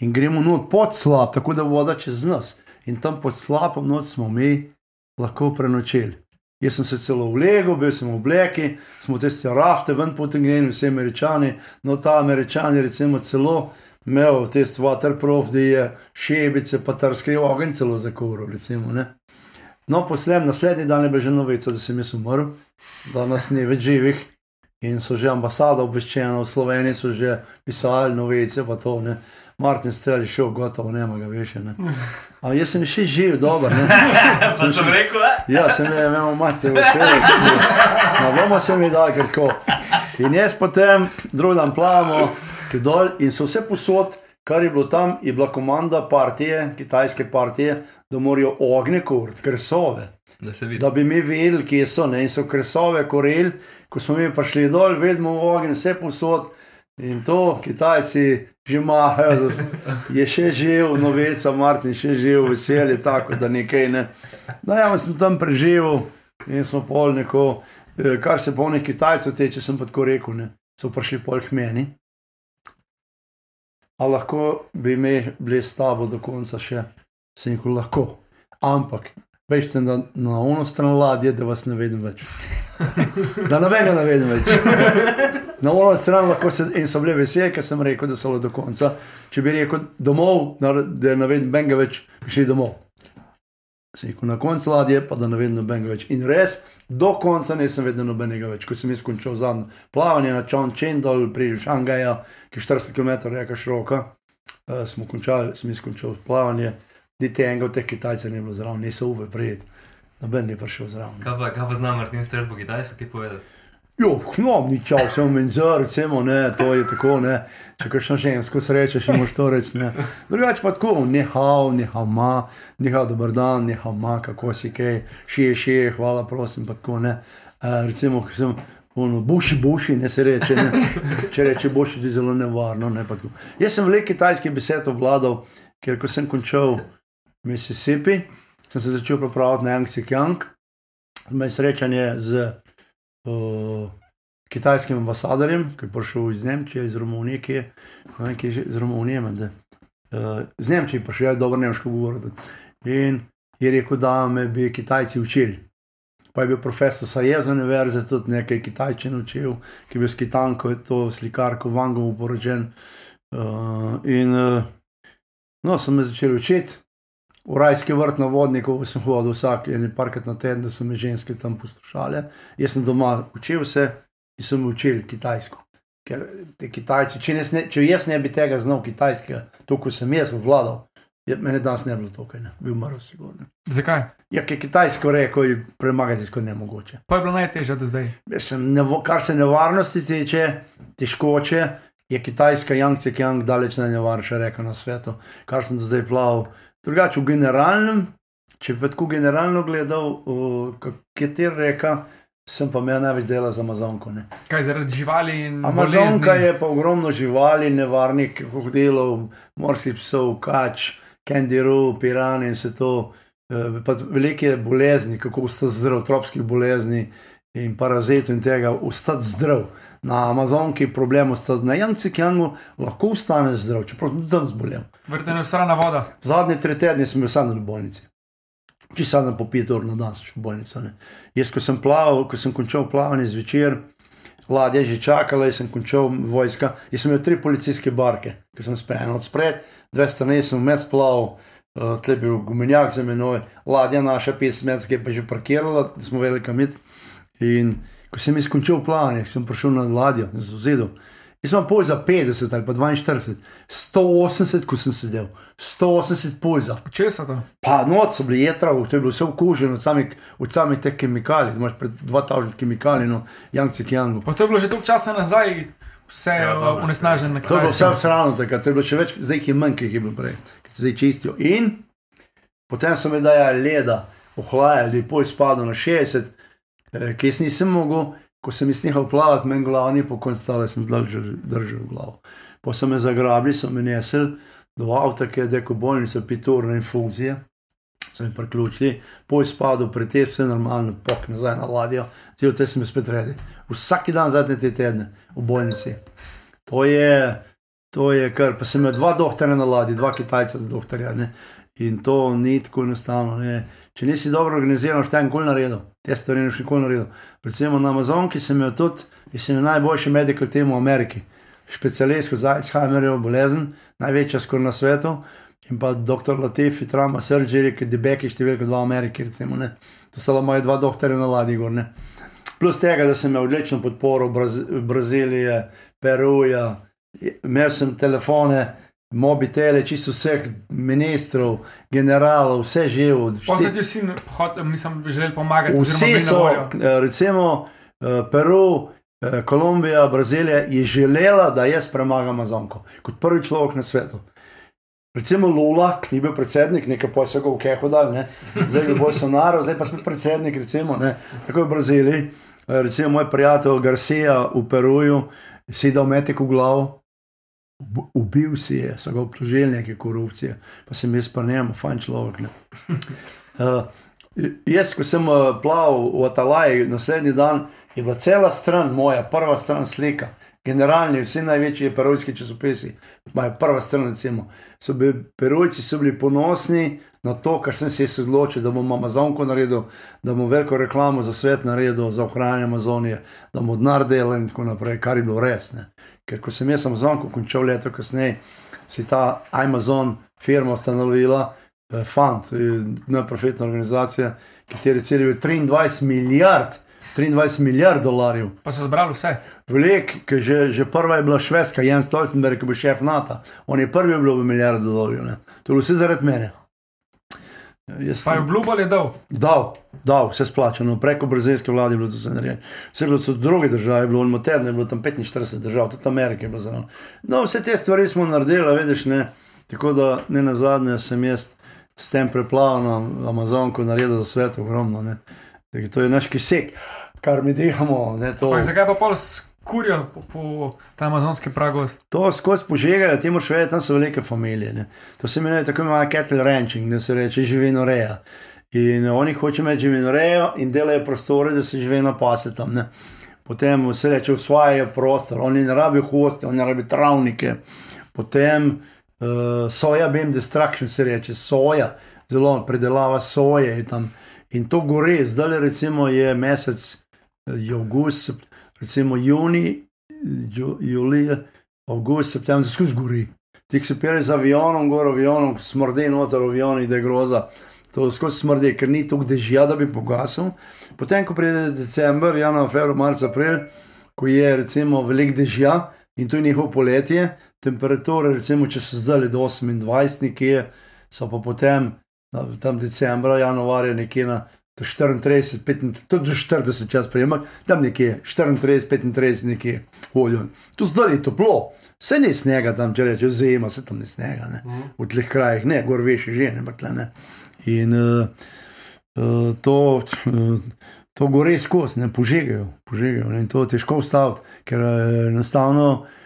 in gremo not pod slab, tako da voda čez nas. In tam pod slapom noč smo mi lahko prenočili. Jaz sem se celo vlegel, bil sem v obleki, smo tiste rafte ven potegnili, vsi američani, no ta američani recimo celo imel tiste waterproof, da je šebice, pa trske ogenj celo zakuril, recimo, ne. No, poslem, naslednji dan je bila že novica, da sem jaz umrl, da nas ni več živih. In so že ambasada obveščena, v Sloveniji so že pisali novice, pa to ne. Martin Strel je šel, gotovo, nema ga več. ne. Ampak jaz sem še živ, dobro. ne. Pa sem rekel, eh? Ja, sem je imel mati v šoli. Na domu sem jih dal, ker tako. In jaz potem, drugi dan plavamo, ki dol in so vse posod, kar je bilo tam, je bila komanda partije, kitajske partije, da morajo ogne kurt, kresove. Da. Da bi mi vedeli, kje so. Ne? In so kresove koreli, ko smo mi prišli dol, vedno v ogenj, vse posod. In to Kitajci že imajo, je še živ, novica, Martin še živ, veselje, tako da nekaj ne. No, ja, sem tam preživel in smo pol neko, eh, kar se polnih Kitajcev teče, sem pa tako rekel, ne, so prišli pol k meni. A lahko bi me bili s tabo do konca še, sem jih lahko. Ampak, veš, na, na ono stran ladje, da vas ne vidim več. Da nobenega ne vidim več. Na ono stran lahko se in so bili veseli, ker sem rekel, da so bili do konca. Če bi rekel domov, na- da ne vidim benga več, bi šli domov. Sem rekel na koncu ladje, pa da ne vidim nobenega več. In res, do konca nisem vedel nobenega več. Ko sem jaz končal zadnje plavanje na Čon Čendol pri Šangaja, ki je 40 km reka široka, uh, smo končali, sem jaz končal plavanje. Niti enega od teh Kitajcev ni bilo zraven, niso uve prijeti. Noben ni prišel zraven. Kaj pa, kaj pa zna Martin Strt po kitajsko, kaj povedati? Jo, no, ni čau, sem menzer, recimo, ne, to je tako, ne. Če kakšno žensko srečeš, moš to reči, ne. Drugače pa tako, ne hao, ne hama, ne hao, dober dan, ne hama, kako si kaj, šije, šije, hvala, prosim, tako. Uh, recimo, ko sem, ono, buši, buši, ne se reče, ne. Če reče buši, je zelo nevarno, ne. Jaz sem veliko kitajskih besed obvladal, ker ko sem končal Mississippi, sem se začel pripravljati na Yangtze Kiang, imel srečanje z kitajskim ambasadorjem, ki je prišel iz Nemčije, iz Romunije, ki je, ne ki je iz Romunije, menda. uh, z Nemčije pa še je dobro nemško govoriti. In je rekel, da me bi Kitajci učili. Pa je bil profesor Sajez univerze, tudi nekaj Kitajčin učil, ki je bil s Kitanko, je to slikarko Vangovo poročen. Uh, in uh, no, sem me začel učiti. V rajski vrt na vodniku sem hodil vsak en parkrat na teden, da so me ženske tam poslušale. Jaz sem doma učil se in sem učil kitajsko. Ker te Kitajci, če, ne, če jaz ne bi tega znal kitajskega, to, ko sem jaz vladal, je, mene danes ne bi bilo tukaj, ne. bil mrl, sigurno. Zakaj? Ja, ker kitajsko reko je premagati skoraj nemogoče. Pa je bilo najtežje do zdaj. Sem, nevo, kar se nevarnosti tiče, težkoče, je kitajska Yangtze Kiang daleč najnevarnejša reka na svetu, kar sem do zdaj plaval. Drugače, v generalnem, če bi tako generalno gledal, uh, katera reka, sem pa imel največ dela za Amazonko. Ne. Kaj zaradi živali in Amazonka bolezni? je pa ogromno živali, nevarnih krokodilov, morskih psov, kač, kandiru, pirani in vse to. Eh, Pa velike bolezni, kako ostati zdrav, tropskih bolezni in parazitov in tega, ostati zdrav. Na Amazonki je problem ostati, na Yangtze Kiangu lahko ostaneš zdrav, čeprav tudi tam zbolel. Vrtene usrana voda. Zadnje tri tedne sem bil sam na bolnici. Če sam po pet ur na dan, šel v bolnico. Ne. Jaz, ko sem plaval, ko sem končal plavanje zvečer, ladja je že čakala, jaz sem končal vojska. Jaz sem imel tri policijske barke, ki sem spet eno od spred, dve strani sem vmes plaval. Uh, tle je bil gumenjak za menoj, ladja naša 50 metrov je pa že parkirala, smo velika mit. In ko sem izkončal plavanje, sem prišel na ladjo, na zazedu. Jaz sem pol za 50 ali pa 42, 180, ko sem sedel, 180 pulza. Česa to? Pa noč so bili jedra, to je bilo vse okuženo od samih, od samih teh kemikalij, imaš pred 2000 kemikalij, no, Yangtze Kiangu. Pa to je bilo že toliko časa nazaj, vse Ja, ja, unesnaženo na To je bilo vse kitajskem. vsrano, tako to je bilo še več, zdaj jih je manj, kot jih je bilo prej, ki se zdaj čistijo. In potem so me dajali leda, ohlajali, pol spadal na 60, eh, ki jaz nisem mogel, ko sem jaz nehal plavati, meni glava ni po koncu stala, sem držal, držal glavo. Pa so me zagrabili, so me nesel do avta, ki je deko bolnica, piturna infuzija. So mi priključili, pol spadal, pretej vse normalno, pok nazaj na ladjo, ti te sem spet redi. Vsak dan zadnje te tedne v bolnici. To je, to je kar, pa sem imel dva doktorja na ladji, dva kitajca za doktorja. Ne? In to ni tako enostavno. Če nisi dobro organiziran, šta je nikoli naredil, te stvari niš nikoli naredil. Recimo na Amazonki sem imel tudi, sem imel najboljši medical team v Ameriki, specialist za Alzheimerjevo bolezen, največja skoraj na svetu. In pa dr. Latifi, Trama Surgery, ki je debeki številka dva v Ameriki, recimo, ne. To sta bila moja dva doktorja na ladji gor, ne. Plus tega, da sem imel odlično podporo Braz Brazilije, Peruja, imel sem telefone, mobitele, čisto vseh ministrov, generalov, vse živo. Pa se ti vsi, mislim, želeli pomagati, Vsi so, eh, recimo eh, Peru, eh, Kolumbija, Brazilija je želela, da jaz premagam Amazonko kot prvi človek na svetu. Recimo Lula, ki je bil predsednik, nekaj pa so ga v Kehu dal, ne? zdaj je Bolsonaro, zdaj pa smo predsednik, recimo, ne? tako je v Braziliji. Recimo moj prijatelj Garcia v Peruju si dal metek v glavo, ubil si je, so ga obtožili neke korupcije, pa sem jaz pa njemu, fajn človek. Ne? Uh, jaz, ko sem uh, plaval v Atalaji, naslednji dan je bila cela stran moja, prva stran slika, generalni, vsi največji perojski časopisi, imajo prva stran, recimo, so bili perojci so bili ponosni na to, kar sem se odločil, da bom Amazonko naredil, da bom veliko reklamo za svet naredil, za ohranjanje Amazonije, da bom denar delal in tako naprej, kar je bilo res. Ne. Ker ko sem jaz Amazonko končal leto kasneje, si ta Amazon firma ustanovila, eh, fant, neprofitna organizacija, kateri cilj je bil 23 milijard. 23 milijard dolarjev. Pa so zbrali vse. Velik, ki že, že prva je bila švedska, Jan Stoltenberg, ki je bil šef NATO. On je prvi bil v milijardo dolarjev. Ne. To je vse zaradi mene. Jaz Pa je obljubal je dal. Dal, dal, vse splačano, preko brazilske vlade je bilo to vse narejeno. Vse je bilo tudi druge države, bilo Moterno, je bilo tam 45 držav, tudi Amerika je bila zraven. No, vse te stvari smo naredili, veš, ne. Tako da ne na zadnje sem jaz s tem preplavom Amazonko naredil za svet ogromno. Ne. To je naš kisek, kar mi dihamo. Zakaj pa pol skurijo po, po ta amazonski pragu? to skozi požegajo, ti moraš vedeti, tam so velike familije. Ne. To se imenuje tako imenovano cattle ranching, da se reče živinoreja. In oni hočejo imeti živinorejo in delajo prostore, da se živino pase tam. Ne. Potem se reče, usvajajo prostor, oni ne rabijo hoste, oni ne rabijo travnike. Potem uh, soja, beam destruction se reče, soja, zelo predelava soje je tam. In to gore, zdaj recimo je mesec eh, je avgust, sep- recimo juni, ju- julij, avgust, september, skozi gori. Ti se peleš z avionom, gor avionom, smrdi noter avioni, da je groza. To skozi smrdi, ker ni toliko dežja, da bi pogasil. Potem, ko pride december, januar, februar, marc, april, ko je recimo velik dežja in to je njihovo poletje, temperature, recimo, če so zdaj do 28 nekje, so pa potem tam decembra, januarja nekje na do 34, 35, tudi do 40 čas prejemak, tam nekje 34, 35 nekje voljo. Tu zdaj je toplo, vse ni snega tam, če rečeš zima, se tam ni snega, ne. v teh krajih, ne, gor veš, že ne, ampak tle ne. In uh, uh, to, uh, to gore skozi, ne požegajo, požegajo ne, in to je težko ustaviti, ker enostavno uh,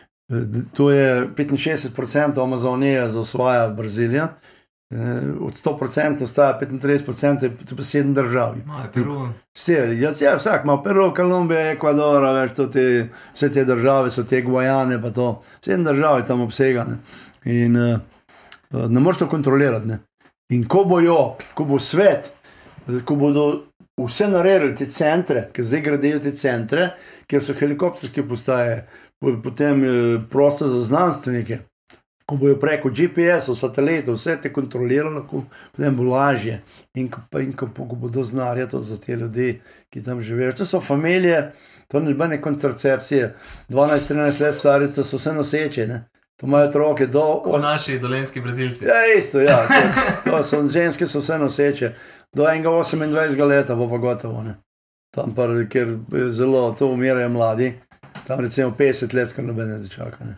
to je 65% Amazonije za osvaja Brazilija. Eh, Od 100% ostaja 35%, je pa 7 držav. Vse, ja, ja, vsak ima Peru, Kolumbija, Ekvador, to te, vse te države so te Guajane, pa to. Sedem držav je tam obsegane. In uh, ne moreš to kontrolirati. Ne. In ko bojo, ko bo svet, ko bodo vse naredili te centre, ki zdaj gradijo te centre, kjer so helikopterske postaje, po- potem eh, prostor za znanstvenike. Ko bojo preko GPS-ov, satelitov, vse te kontrolirali, potem bo lažje. In ko, in ko, ko bodo znarja to za te ljudi, ki tam živijo. To so familije, to ni nobene kontracepcije. 12-13 let stari, to so vse noseče. Ne? To imajo otroke do. Kot naši dolenski brazilci. Ja, isto, ja. To, to so, ženske so vse noseče. Do enega 28 leta bo pa gotovo. Ne? Tam pa, ker je zelo, to umirajo mladi. Tam recimo 50 let, kar nobene ne čaka. Ne?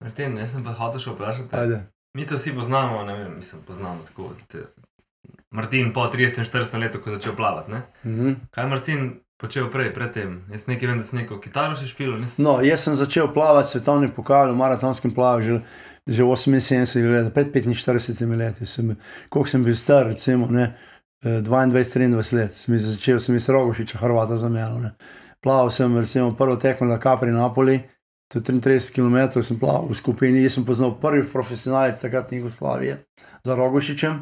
Martin, jaz sem pa hotel še vprašati. Ajde. Mi to vsi poznamo, ne vem, mislim, poznamo tako. Te... Martin po 30-40 letu, ko je začel plavati. Ne? Mhm. Kaj je Martin počel prej, predtem? Jaz nekaj vem, da si neko kitaro še špil, nisem. No, jaz sem začel plavati svetovni pokal v maratonskem plavanju že, že 78 let, pred 45 leti. Sem, koliko sem bil star, recimo, ne, eh, 22-23 let, sem začel, sem iz Rogošiča, Hrvata zamenjal. Plaval sem, recimo, prvo tekmo na Capri Napoli, to je 33 km, sem plaval v skupini, jaz sem poznal prvi profesionalec takratne Jugoslavije za Rogošičem.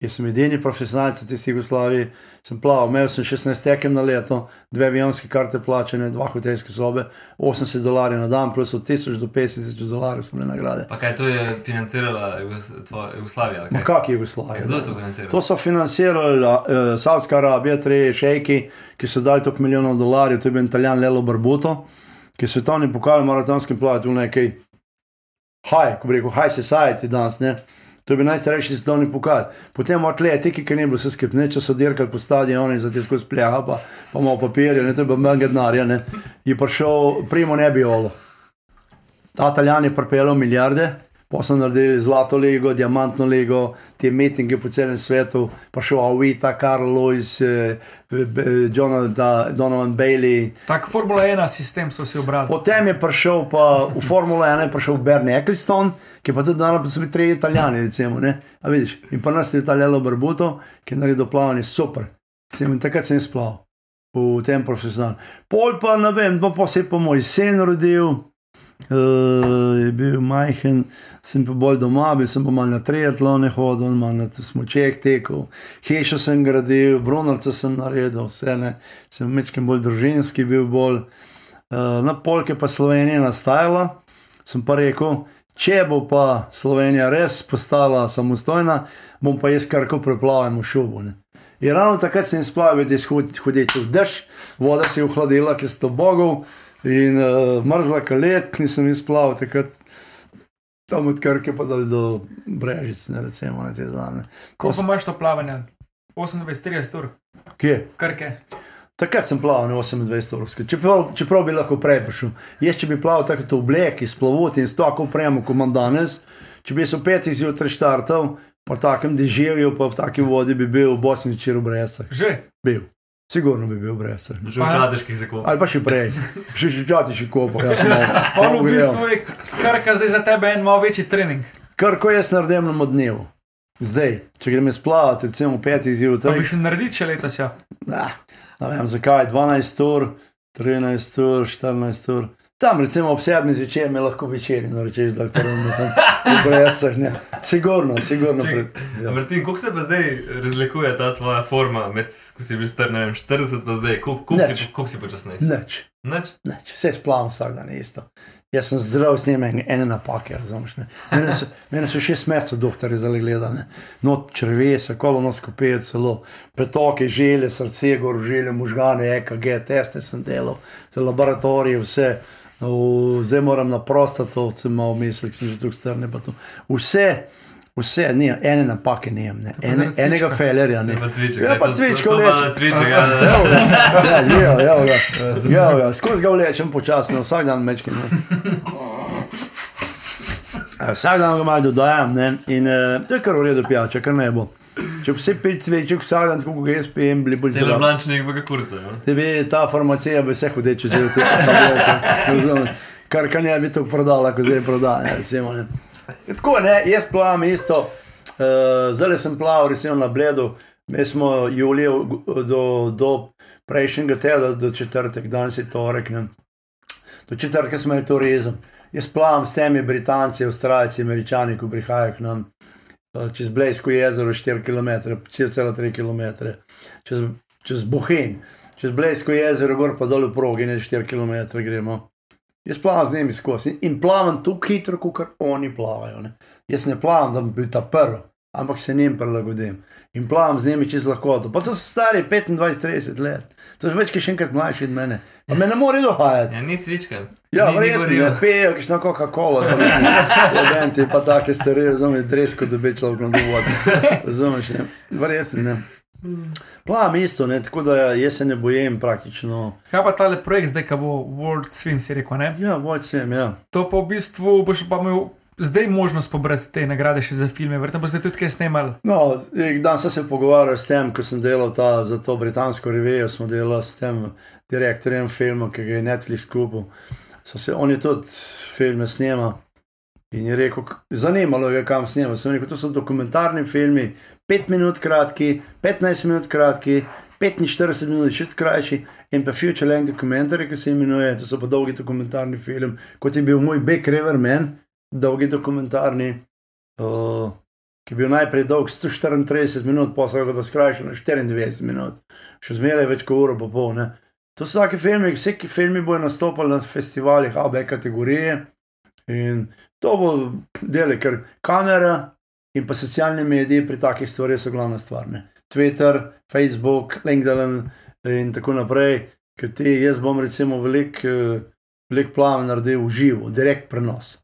Jaz sem edini profesionalec v tisti Jugoslaviji, sem plaval, imel sem 16 tekem na leto, dve avionske karte plačene, dva hotelske sobe, 80 dolarjev na dan, plus od 1000 do 50 tisoč dolarjev so bile nagrade. Pa kaj to je financirala Jugos Jugoslavija? ali Ma kaj? kak je Jugoslavija? Kdo je to financiral? To so financirali uh, Saudska Arabija, tri šejki, ki so dali toliko milijonov dolarjev, to je bil italijan Lelo Barbuto, ki je svetovni pokal v maratonskem plavanju, v nekaj high, ko bi rekel, high society danes, ne. To je bil najstarejši svetovni pokal. Potem atletiki, ki ni bilo vse skupaj, če so dirkali po stadionu in za te skozi pleha, pa, pa malo papirja, ne treba manj denarja, ne. Je prišel Primo Nebiolo. Ta Italijan je pripeljal milijarde, pa so naredili zlato ligo, diamantno ligo, te mitinge po celem svetu, prišel Avita, Karl Lewis, eh, eh, Jonathan, Donovan Bailey. Tak Formula 1 sistem so si obrali. Potem je prišel pa v Formulo 1, je prišel Bernie Eccleston, ki pa tudi danes, pa so bili tri italijani, recimo, ne. A vidiš, in pa nas je italijalo Barbuto, ki je naredil plavanje super. Sem, takrat sem splaval v tem profesionalnem. Pol pa ne vem, pa, pa se je pa moj sin rodil, uh, je bil majhen, sem pa bolj doma, bil sem pa mal na triatlone hodil, mal na smoček tekel, hišo sem gradil, bronarca sem naredil, vse ne, sem mečkem bolj družinski bil bolj. Uh, na polke pa Slovenija nastajala, sem pa rekel, če bo pa Slovenija res postala samostojna, bom pa jaz kar ko preplavim v šubu. Ne. In ravno takrat sem splavil, da je hoditi v dež, voda se je ohladila, ker sto bogov in uh, mrzla kalet, nisem izplaval takrat. Tam od Krke pa dal do Brežic, ne recimo na te dane. Koliko imaš to plavanje? 28-30 ur, Kje? krke. Takrat sem plaval na 28 ur, čeprav, čeprav bi lahko prej prišel. Jaz, če bi plaval tako v obleki, splavoti in s tako opremo, kot imam danes, če bi se v petih zjutraj štartal, po takem deževju, pa v taki vodi bi bil v Bosni večer v Brezah. Že. Bil. Sigurno bi bil v Brezah. Že v čateških zakopih. Ali pa še prej, še še še. Ja, sem malo- Pa v bistvu je krka zdaj za tebe en malo večji trening. Kar ko jaz naredim na dnevu. Zdaj, če grem splavati, recimo petih Pa zjutraj, bi šel narediti še letos, ja. Ah, ne vem zakaj, 12 ur, 13 ur, 14 ur. Tam, recimo ob 7 zvečer, me lahko večer, no rečeš, da je v Brezah. ne. Sigurno, sigurno. Čakaj, Pred, ja. Martin, kako se pa zdaj razlikuje ta tvoja forma, med, ko si bil star, ne vem, 40 pa zdaj, koliko si, koliko si počasnejši? Nič, Nič? nič, vse splavam vsak dan isto. Jaz sem zdrav, s njim ene, napake, razumeš. ne. Mene so, mene so šest mesecev doktori zdaj gledali, not črvesa, kolonoskopije celo, pretoke, želje, srce, gor želje, možgane, EKG, teste sem delal, laboratorije, vse. V, zdaj moram na prostato, sem malo mislil, sem že strne. pa to. Vse, vse, ni, ene napake ne. pa Ene, zaradi enega cvička. felerja ne. Pa cviček. Ja, ne, pa to- cvičko to- to leče. ja. ja, ga, evo ga, skozi ga vlečem počasno, vsak dan mečkim. Vsak dan ga malo dodajam ne, in uh, to je kar v redu pijača, kar ne bo. Če vse pet sveček vsak dan, tako kot jaz pijem, bili bolj zdravi. blančnik v kurca. no. Tebi ta farmacija bi vse hudeče zelo te tablete? Kar ka ne bi to prodala, ko zdaj prodaja, recimo. Ne. Tako ne, jaz plavam isto. Uh, zdaj sem plaval, recimo na Bledu, mi smo julija do, do prejšnjega tedna, do četrtek, danes je torek. Ne. Do četrtka smo je rezali. Jaz plavam s temi Britanci, Avstralci, Američani, ko prihajajo k nam eh, čez Blejsko jezero 4 km, 4,3 km, čez, čez Bohin, čez Blejsko jezero, gor pa dol v progi, ne 4 km gremo. Jaz plavam z njimi skozi in plavam tako hitro, kot oni plavajo. Ne. Jaz ne plavam, da bi bil ta prvi, ampak se njim prilagodim. In plavam z njimi čez lahkoto. Pa so stari 25-30 let, to je več, ki še enkrat mlajši od mene. Pa me ne more dohajati. Ja, ni cvička. Ja, Ni- ni verjetno goriva. ne pijejo, ki šno Coca-Cola, tam študenti, pa take stvari, razumeš, dresko dobi človek na dovolj. Razumeš, ne? Verjetno ne. Plavam isto, ne, tako da jaz se ne bojim praktično. Kaj pa tale projekt zdaj, ko bo World Swim, si rekel, ne? Ja, vod sem, ja. To pa v bistvu boš pa imel zdaj možnost pobrati te nagrade še za filme, verjetno boste tudi kaj snemali. No, dan sem se pogovarjal s tem, ko sem delal ta, za to britansko revijo, smo delali s tem direktorjem filma, ki ga je Netflix kupil. So Se, on je tudi filme snema in je rekel, zanimalo je, kam snema. Sem rekel, to so dokumentarni filmi, 5 minut kratki, 15 minut kratki, 45 minut še krajši in pa Future Length Documentary, ki se imenuje, to so pa dolgi dokumentarni film, kot je bil moj Beck River Man, dolgi dokumentarni. Uh, ki je bil najprej dolg 134 minut, posel ga pa skrajšal na 94 minut, še zmeraj več kot uro pa pol. Ne. To so taki filmi, vsi ki filmi bodo nastopili na festivalih AB kategorije in to bo delo, ker kamera in pa socialni mediji pri takih stvareh so glavna stvar. Ne. Twitter, Facebook, LinkedIn in tako naprej, ker ti jaz bom recimo velik, velik plan naredil v živo, direkt prenos.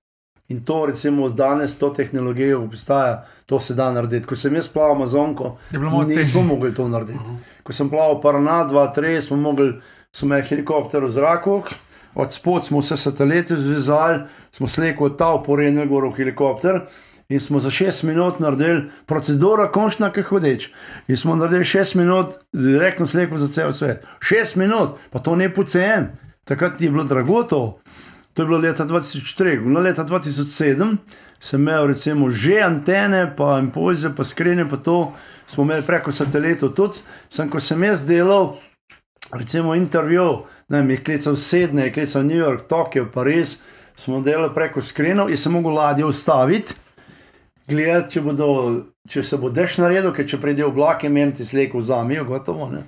In to, recimo, danes, to tehnologijo, obstaja, to se da narediti. Ko sem jaz plaval Amazonko, nismo mogli to narediti. Ko sem plaval Parana, 2-3, smo mogli, smo imeli helikopter v zraku, od spod smo vse satelite zvezali, smo sleko od ta uporenili gor v helikopter. In smo za 6 minut naredili proceduro, končna, ki hodeč. In smo naredili 6 minut, direktno sleko za cel svet. 6 minut, pa to ne pocen. Takrat je bilo drago to. To je bilo leta 2003, no leta 2007 sem imel recimo že antene, pa impulze, pa skrinje, pa to smo imeli preko satelitov tudi. Sem, ko sem jaz delal, recimo intervju, ne vem, je klical Sedne, je klical New York, Tokio, Pariz, smo delali preko skrinov in sem mogel ladjo ustaviti, gledati, če, bodo, če se bo dež naredil, ker če pride oblak, jim ti slejko vzamijo, gotovo. Ne.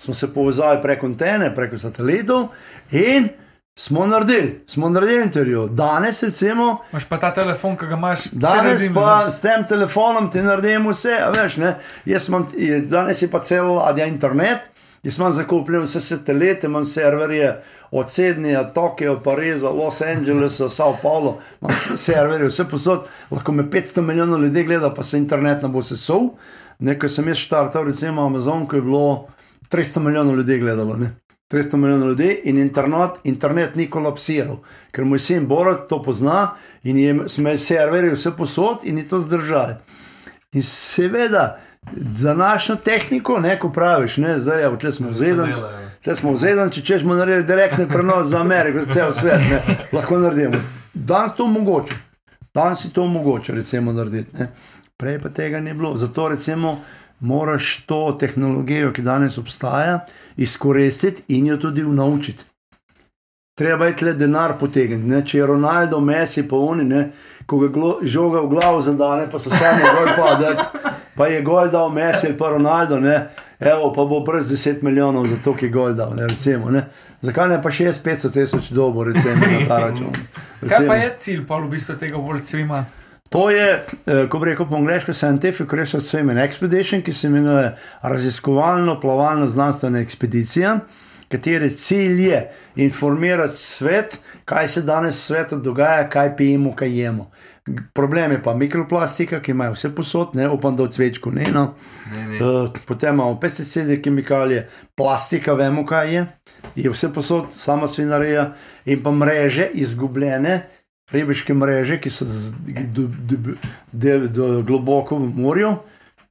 Smo se povezali preko antene, preko satelitov in smo naredili, smo naredili intervju. Danes, recimo, Imaš pa ta telefon, ki ga imaš. Danes pa s tem telefonom ti naredim vse, veš, ne? Jaz imam, danes je pa celo ladja internet, jaz imam zakupljen vse satelite, imam serverje od Sydneyja, Tokija, Pariza, Los Angelesa, Sao Paulo, imam serverje, vse posod, lahko me 500 milijonov ljudi gleda, pa se internet ne bo sesul. Nekaj sem jaz štartal, recimo Amazon, ko je bilo 300 milijonov ljudi gledalo. Ne? 300 milijonov ljudi in internet, internet ni kolapsiral, ker moj sin Borod to pozna in je, smo imeli serverje vse posod in je to zdržali. In seveda, za našo tehniko, ne, ko praviš, ne, zdaj je, če smo vzeden, če smo vzeden, če češ smo naredili direktni prenos za Ameriko, za cel svet, ne, lahko naredimo. Danes to mogoče, danes je to mogoče, recimo, narediti. Ne. Prej pa tega ni bilo. Zato recimo moraš to tehnologijo, ki danes obstaja, izkoristiti in jo tudi naučiti. Treba je tle denar potegniti. Ne? Če je Ronaldo, Messi, pa oni, ne? ko ga žoga v glavo zadane, pa so tam gol padali, pa je gol dal Messi ali pa Ronaldo, ne? Evo, pa bo brez 10 milijonov za to, ki je gol dal. Ne? Recimo, ne? Zakaj ne pa 6-500 tisoč dobo, recimo, na ta račun? Kaj pa Recimo. je cilj, pa v bistvu tega bolj svima? To je, eh, ko bi rekel po angliško, Scientific Research Swimming Expedition, ki se imenuje raziskovalno plavalno znanstvena ekspedicija, katere cilj je informirati svet, kaj se danes v svetu dogaja, kaj pijemo, kaj jemo. Problem je pa mikroplastika, ki imajo vse posod, ne upam, da v cvečku ne. No. Ne, ne. Uh, potem imamo pesticide, kemikalije, plastika, vemo kaj je, je vse posod, sama svinarija in pa mreže izgubljene, ribiške mreže, ki so do, do, do, do, globoko v morju.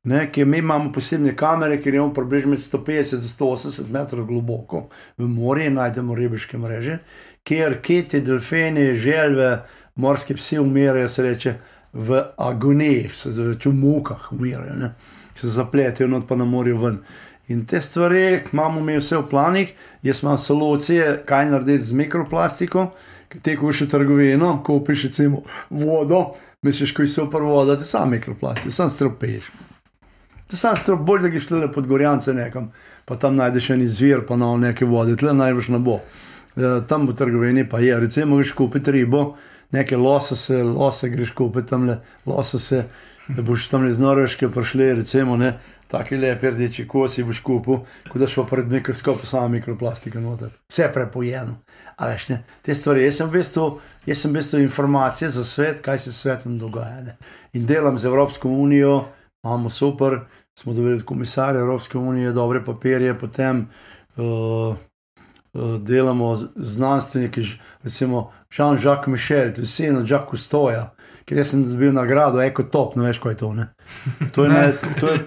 Ne, ki mi imamo posebne kamere, ki imamo približno med 150 in 180 metrov globoko v morju in najdemo ribiške mreže, kjer kiti, delfini, želve, morski psi umirajo, se reče, v agoniji, se reče v mukah umirajo, ne, se zapletijo not pa na morju ven. In te stvari imamo mi vse v planih, jaz imam solucije, kaj narediti z mikroplastiko. Ki te kuš v trgovino, kupiš recimo vodo, misliš, ko je super voda, ti sam mikroplastik, sam stropeš. Ti sam strop, bolj da greš tle pod gorjance nekam, pa tam najdeš en izvir, pa na neke vode, tle najbrž ne bo. E, tam v trgovini pa je, recimo greš kupiti ribo, neke losose, lose greš kupiti tam le, losose, da boš tam iz Norveške prišli, recimo ne, taki lepi rdeči kosi boš kupil, ko daš pa pred mikroskopom sama mikroplastika noter. Vse je prepojeno. A veš, ne, te stvari, jaz sem v bistvu, jaz sem v bistvu informacije za svet, kaj se svetom dogaja. Ne. In delam z Evropsko unijo, imamo super, smo dobili od komisarja Evropske unije dobre papirje, potem uh, delamo z- znanstveniki, recimo Jean-Jacques Michel, to je sin od Jacques Cousteauja, ker jaz sem dobil nagrado Ekotop, ne veš, kaj je to. Ne? To je, ne, to je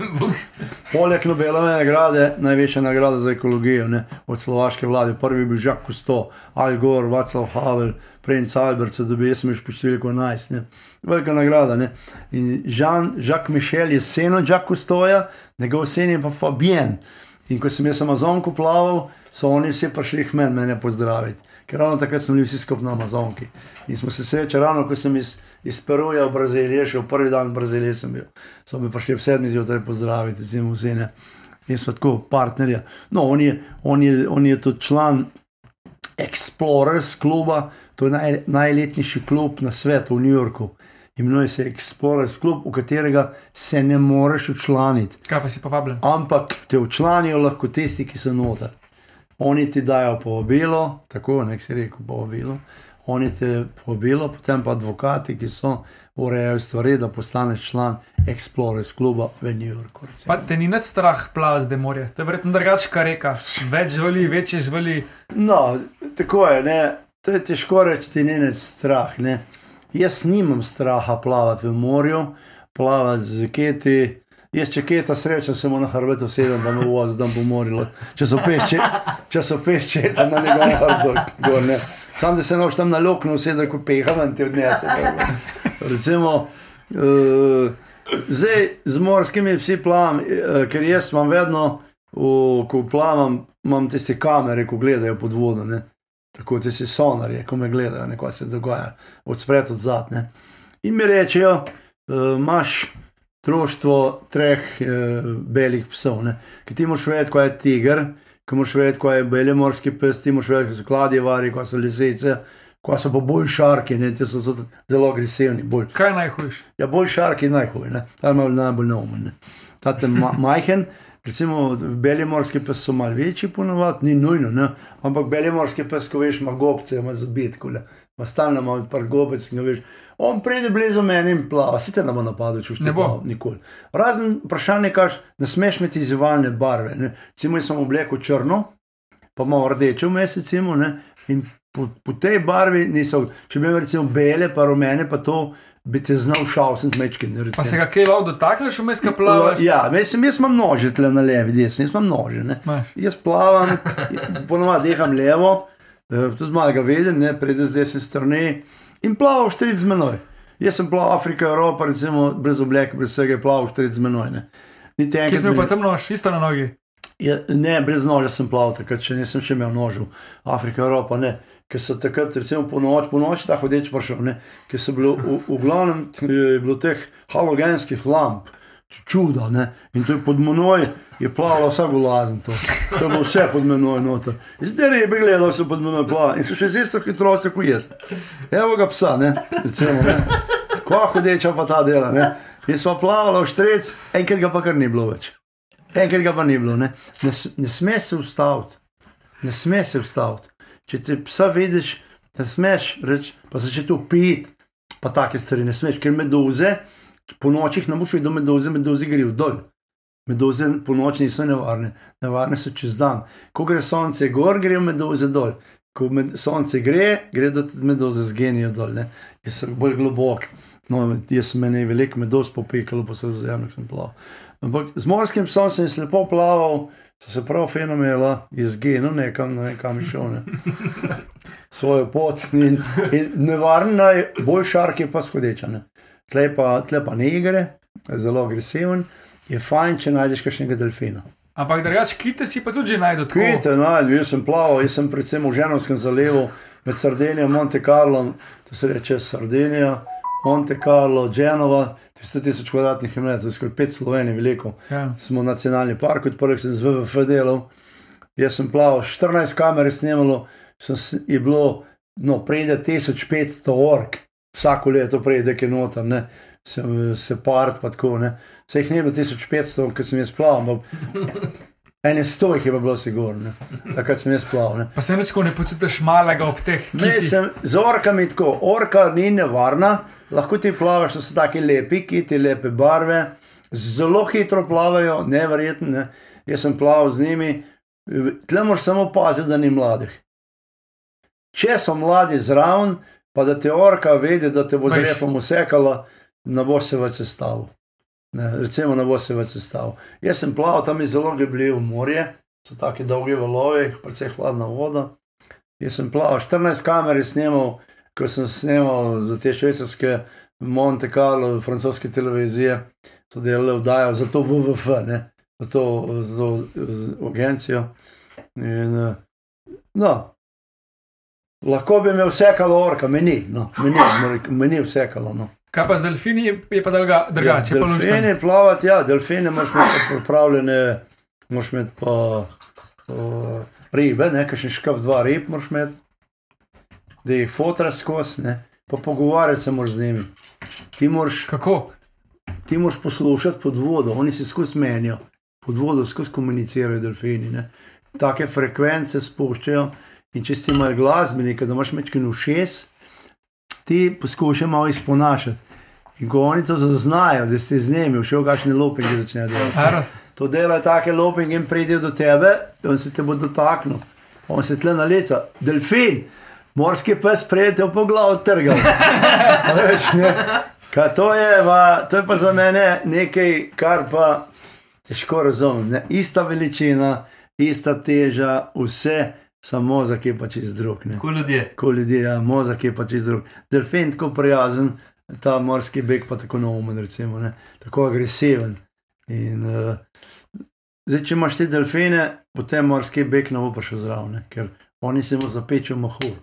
poleg Nobelove nagrade največja nagrada za ekologijo ne? od slovaške vlade. Prvi je bil Jacques Cousteau, Al Gore, Václav Havel, princ Albert, so dobili, jaz sem jih številko 11. Ne? Velika nagrada. Ne? In Jean-Jacques Michel je sin od Jacques Cousteauja, njegov sin je pa Fabien. In ko sem jaz Amazonko plaval, so oni vsi prišli k meni, mene pozdraviti. Ker ravno takrat smo bili vsi skupaj na Amazonki. In smo se srečali, ravno ko sem iz, iz Peruja v Brazilijo, še v prvi dan v Braziliji sem bil. So me prišli ob sedmi zjutraj pozdraviti, recimo vsi ne. In smo tako partnerja. No, on je, on je, on je tudi član Explorers kluba, to je naj, najeletnejši klub na svetu v New Yorku. Imenuje se Explorers klub, v katerega se ne moreš učlaniti Kaj pa si povabljen? ampak te učlanijo lahko tisti, ki so noter. Oni ti dajo povabilo, tako nek si rekel povabilo, oni te povabilo, potem pa advokati, ki so urejajo stvari, da postaneš član Explorers kluba v New Yorku. recimo. Pa te ni nad strah plavati zdaj morje. To je verjetno drugačka reka. Več žvali, večje žvali. No, tako je, ne. to je težko reči, ti ni nič strah. Ne. Jaz nimam straha plavati v morju, plavati z keti. Jaz, če keta sreča, se mu na hrbtu sedem, da me vozi, da bo morilo. Če so pešče, če so pešče, tam na njegovem hrbtu, gor ne. Sam da se noč tam na loknu sedem, ko peha, da ti odnese. Recimo, uh, zdaj z morskimi psi plavam, uh, ker jaz imam vedno, v, ko plavam, imam tiste kamere, ko gledajo pod vodo. Ne. Tako da si sonarje, ko me gledajo, nekaj se dogaja, od spred, od zadnje. In mi rečejo, uh, imaš troštvo treh uh, belih psov, ne? ki ti moraš vedeti, kaj je tiger, ki moraš vedeti, kaj je beli morski pes, ti moraš vedeti, kaj so kladjevari, kaj so lisice. Kaj so pa bolj šarki, ne, ti so zelo- agresivni. Bolj. Kaj je najhujše? Ja, bolj šarki je najhuje, ne? ta malo najbolj neumen. ne. Ta je ma majhen, recimo beli morski pes so malo večji, ponovadi, ni nujno, ne? ampak beli morski pes, ko veš, ima gobce, ima zabit, kule. Ma stalno ima odprt gobec, in ga veš. On pride blizu meni in plava, se te ne bo napadel, če Ne bo. nikoli. Razen vprašanje, kaš, ne smeš imeti izzivalne barve. ne. Recimo, jaz sem oblekel črno, pa malo rdeče vmes, recimo, ne, in po, po tej barvi niso, če bi imel recimo bele, pa rumene, pa to bi te znal šalsent mečke. Pa se ga kaj lahko dotakneš, vmes ga plavaš? Ja, mislim, jaz imam nože tle na levi, desni, jaz imam nože. Ne. Jaz plavam, ponovadi diham levo, eh, tudi malo ga vidim, ne, pride z desne strani in plavam štiri z menoj. Jaz sem plaval Afrika, Evropa, recimo brez obleke, brez vsega, je plaval štiri z menoj. Ne. Kje smo pa tam nož, isto na nogi. Ja, ne, brez noža sem plaval, takrat še nisem še imel nožev. Afrika, Evropa, ne. Ker so takrat, recimo po noč, po noči ta hodeč prišel, ne. Ker so bilo v, v glavnem je bilo teh halogenskih lamp, čuda, ne. In to je pod menoj, je plavalo vsak lazen to. To je bilo vse pod menoj noter. In zdaj je bi gledal, so pod menoj plavali. In so še z isto hitrostjo kot jaz. Evo ga psa, ne. Recimo, ne. Kva hodeča pa ta dela, ne. In smo plavali v štrec, enkrat ga pa kar ni bilo več. Enkrat ga pa ni bilo, ne, ne, ne sme se ustaviti, ne sme se ustaviti. Če ti psa vidiš, ne smeš reči, pa začeti upiti, pa take stvari ne smeš, ker meduze, po nočih ne boš videl meduze, meduze grejo dol. Meduze po noči niso nevarne, nevarne so čez dan. Ko gre sonce gor, grejo meduze dol. Ko med, sonce gre, gredo tudi meduze zgenijo dol, ne. jaz sem bolj globok. No, jaz sem meni veliko meduz popekal, po sredozemlju sem plaval. Ampak z morskim psom sem jaz lepo plaval, so se prav fenomela, izginil nekam, ne vem kam je šel. Ne. Svojo pot in, in nevarna je, bolj šark je pa skodeča. Ne. Tle pa, tle pa ne igre, zelo agresiven, je fajn, če najdeš kakšnega delfina. Ampak drugače, kite si pa tudi že najdel. tako. Kite, najdu, jaz sem plaval, jaz sem predvsem v Ženovskem zalivu med Sardinijo in Monte Carlo, to se reče Sardinija, Monte Carlo, Genova, to je 100 tisoč kvadratnih je skoraj pet Slovenij veliko. Ja. Smo nacionalni park, odprl sem z WWF delal. Jaz sem plaval, 14 kamer je snimalo, sem, je bilo, no, pride 1500 ork, vsako leto pride, ki je noter, ne, se, se part, pa tako, ne. Se jih ne bilo 1500, ker sem jaz plaval, ampak ene sto jih je bilo sigurno, ne. takrat sem jaz plaval. Ne. Pa se ko ne počutiš malega ob teh Ne, kitih. sem z orkami tako, orka ni nevarna, lahko ti plavaš, so taki lepi, kiti, lepe barve, zelo hitro plavajo, neverjetno. Ne. Jaz sem plaval z njimi, tle moraš samo paziti, da ni mladih. Če so mladi zraven, pa da te orka vidi, da te bo z Veš. repom usekala, ne bo se več sestavil. Ne, recimo, se več sestavil. Jaz sem plaval, tam je zelo ljubljivo morje, so tako dolgi valovi, precej hladna voda. Jaz sem plaval, 14 kamer je snimal, ko sem snimal za te švicarske Monte Carlo, francoske televizije, so delali vdajo za to WWF, ne, za to, za to z- agencijo. In, eh, no, lahko bi me vsekalo orka, meni, no, meni, meni vsekalo. No. Kaj pa z delfini je, je pa druga, drugače, luštan. delfini plavati, ja, delfine moraš imeti pripravljene, moraš imeti pa uh, ribe, nekaj še škaf, dva rib moraš imeti, da jih fotraš skozi, ne, pa pogovarjati se moraš z njimi. Ti moraš, Kako? ti moraš poslušati pod vodo, oni se skozi menijo, pod vodo skozi komunicirajo delfini. Ne. Take frekvence spuščajo in če si mal glasbenik, da imaš mečkin všes, ti poskušaj malo izponašati. In ko oni to zaznajo, da si z njimi, všel kakšne lopinge začnejo delati. To delajo take lopinge in pridejo do tebe, on se te bo dotaknil, on se tle naleca, delfin, morski pes prijete po glavu trgal. Veš, ne? Kaj to je, va, to je pa za mene nekaj, kar pa težko razumem. Ne? Ista veličina, ista teža, vse, samo mozak je pa čist drug. Ne? Ko ljudje. Ko ljudje, ja, mozak je pa čist drug. Delfin tako prijazen, ta morski beg pa tako neumen, recimo, ne? tako agresiven. In, uh, zdaj, če imaš te delfine, potem morski beg ne bo prišel zraven, ne? ker oni se mu zapečejo mahur.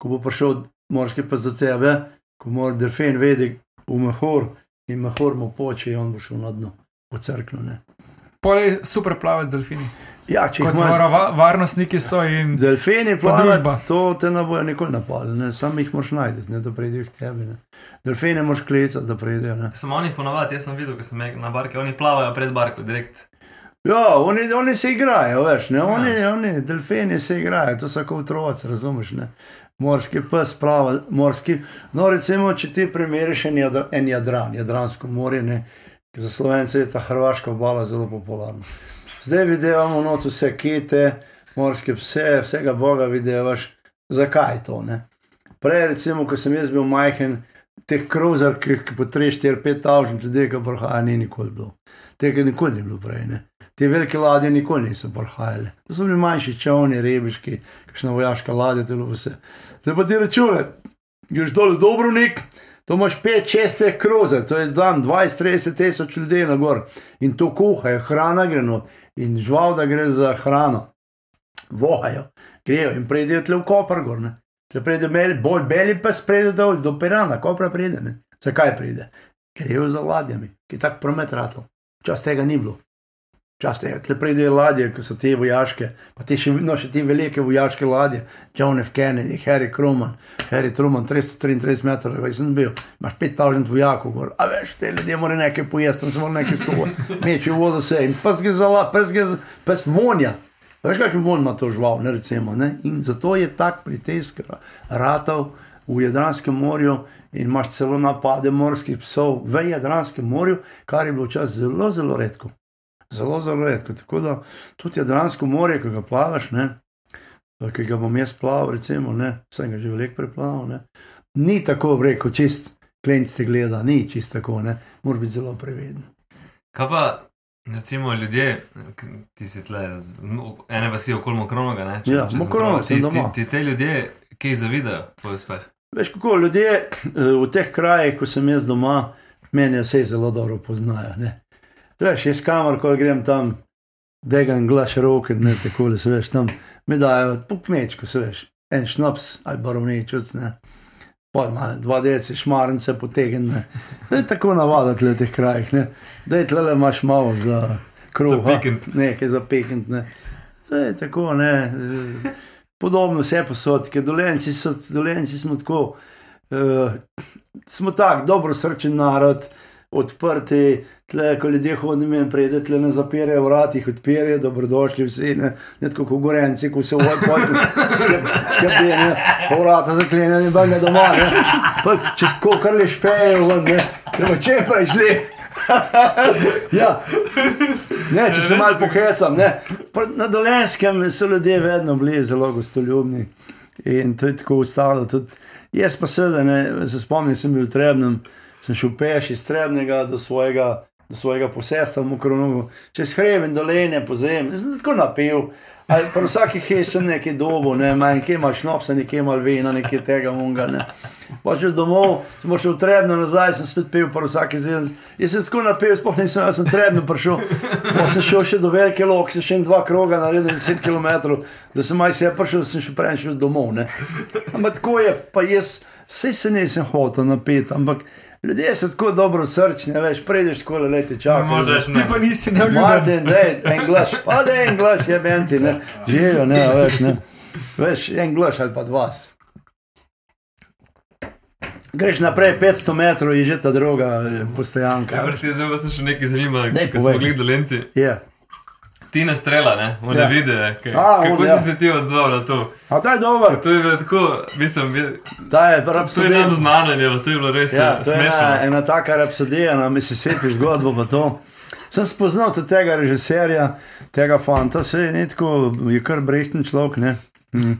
Ko bo prišel morski pa za tebe, ko mora delfin vedi v mahur in mahur mu poče in on bo šel na dno, crknu. Ne. Pole super plavati z delfini. Ja, če imaš, varova, varnostniki so in delfini plavajo, to te ne bojo nikoli napali, ne. sam jih moraš najti, ne, da pridejo k tebi. Ne. Delfine moraš klicati, da pridejo. Ne. Samo oni ponovadi, jaz sem videl, ko sem na barki, oni plavajo pred barko, direkt. Ja, oni, oni se igrajo, veš, ne? Oni, ja. oni, delfini se igrajo, to so kot otroci, razumeš? Ne? Morski pes, plava, morski. No, recimo, če ti primeriš en, jadra, en jadran, jadransko morje, ne? za slovence je ta hrvaška obala zelo popularna. Zdaj vidimo noč vse kite, morske pse, vsega boga vidiš, zakaj to ne. Prej, recimo, ko sem jaz bil majhen, teh kruzar, ki, ki po 3-4-5 tavžen, tudi nekaj prhaja, ni nikoli bilo. Tega nikoli ni bilo prej. Ne. Te velike ladje nikoli niso prhajale. To so bili manjši čovni, rebiški, kakšna vojaška ladja, telo vse. Zdaj pa ti račune, greš dol v Dobrovnik, to imaš 5-6 teh kruzar, to je dan 20-30 tisoč ljudi na gor in to kuhajo, hrana gre in žval, da gre za hrano. Vohajo, grejo in pridejo tle v Koper gor. Ne. Če pride bel, bolj beli pes, pride dol, do Pirana, kopra pride. Ne. Zakaj pride? Ker je za ladjami, ki tak promet ratov. Čas tega ni bilo. Čas tega, tle pridejo ladje, ki so te vojaške, pa te še, no, še te velike vojaške ladje, John F. Kennedy, Harry Truman, Harry Truman, 333 metrov, kaj sem bil, imaš 5000 vojakov, gor. a veš, te ljudje morajo nekaj pojesti, tam se mora nekaj skupaj, meči v vodo se in pes gre za la, pes gre za, pes vonja. Veš, kakšen von ima to žival, ne recimo. Ne? In zato je tak pritisk ra- ratov v Jadranskem morju in imaš celo napade morskih psov v Jadranskem morju, kar je bilo včasih zelo, zelo redko. Zelo, zelo redko. Tako da tudi Jadransko morje, ki ga plavaš, ne, ki ga bom jaz plaval, recimo, ne, sem ga že veliko preplaval, ne, ni tako rekel, čist klenc te gleda, ni čist tako, ne, moraš biti zelo previden. Kaj pa, recimo, ljudje, k- ti si tle, ene vasi okoli Mokronoga, ne? Ja, sem Mokronog prav, sem ti, ti, ti te ljudje, ki zavidajo tvoj uspeh. Veš, kako ljudje eh, v teh krajih, ko sem jaz doma, meni vse zelo dobro poznajo. Ne. Veš, jaz kamor, ko grem tam, degam glas roke, ne tako le, se veš, tam mi dajo pokmečko, se veš, en šnops ali barovničuc, ne. Poj, ima dva deci šmarnice potegne. To je tako navada tle v teh krajih, ne. Da je tle imaš malo za kruh. Nekaj za pikant, ne. To je tako, ne. Podobno vse posod, ker dolenci, so, dolenci smo tako, uh, smo tak dobro srčen narod, odprti, tle, ko ljudje hodijo in pride, tle ne zapirajo vrat, jih odpirajo, dobrodošli vsi, ne, ne tako kot gorenci, ko se vojko skrbi, ne, pa vrata zaklenjeni, pa ne doma, ne, pa čez ko kar le špejo, ven, ne, treba če prišli. ja. Ne, če se malo pohecam. ne. Na dolenskem so ljudje vedno bili zelo gostoljubni in to je tako ostalo. Tudi jaz pa seveda, ne, se spomnim, sem bil v Trebnem, sem šel peš iz Trebnega do svojega, do svojega posestva v Mokronogu, čez hreben dolenje po zemlji, sem tako napil. Ali pa vsaki hiši sem nekaj dobo, ne, manj, kje imaš šnopsa, nekje imaš vina, nekje tega munga. Ne. Pa če domov, sem šel v Trebno nazaj, sem spet pil, pa vsake zim. Jaz sem tako napil, sploh nisem, jaz sem Trebno prišel. Pa sem šel še do velike lok, sem še en dva kroga naredil 10 km, da sem maj se prišel, sem še prej šel domov. Ne. Ampak tako je, pa jaz, vse se nisem hotel napiti, ampak ljudje so tako dobro srčni, ne veš, prejdeš tako le leti čakaš. Možeš, ti pa nisi. Martin, daj, en glas, pa da en glas je menti, ne, živijo, ne, veš, ne. Veš, en glas ali pa dva. Greš naprej 500 metrov in že ta druga eh, postojanka. Kaj ti zdaj pa se še nekaj zanima, povej. smo bili dolenci. Je. Ti ne strela, ne? One Ja. ja. videe, kaj, A, on, kako ja. si se ti odzval na to? A ta je dober, To je bilo tako, mislim, je, ta je to je nam rapsodija. znano, je bilo, to je bilo res Ja, to smešno. ena, ena taka rapsodija na Mississippi zgodbo pa to. Sem spoznal tudi tega režiserja, tega fanta, se je netko, je kar brehten človek, ne. Mm.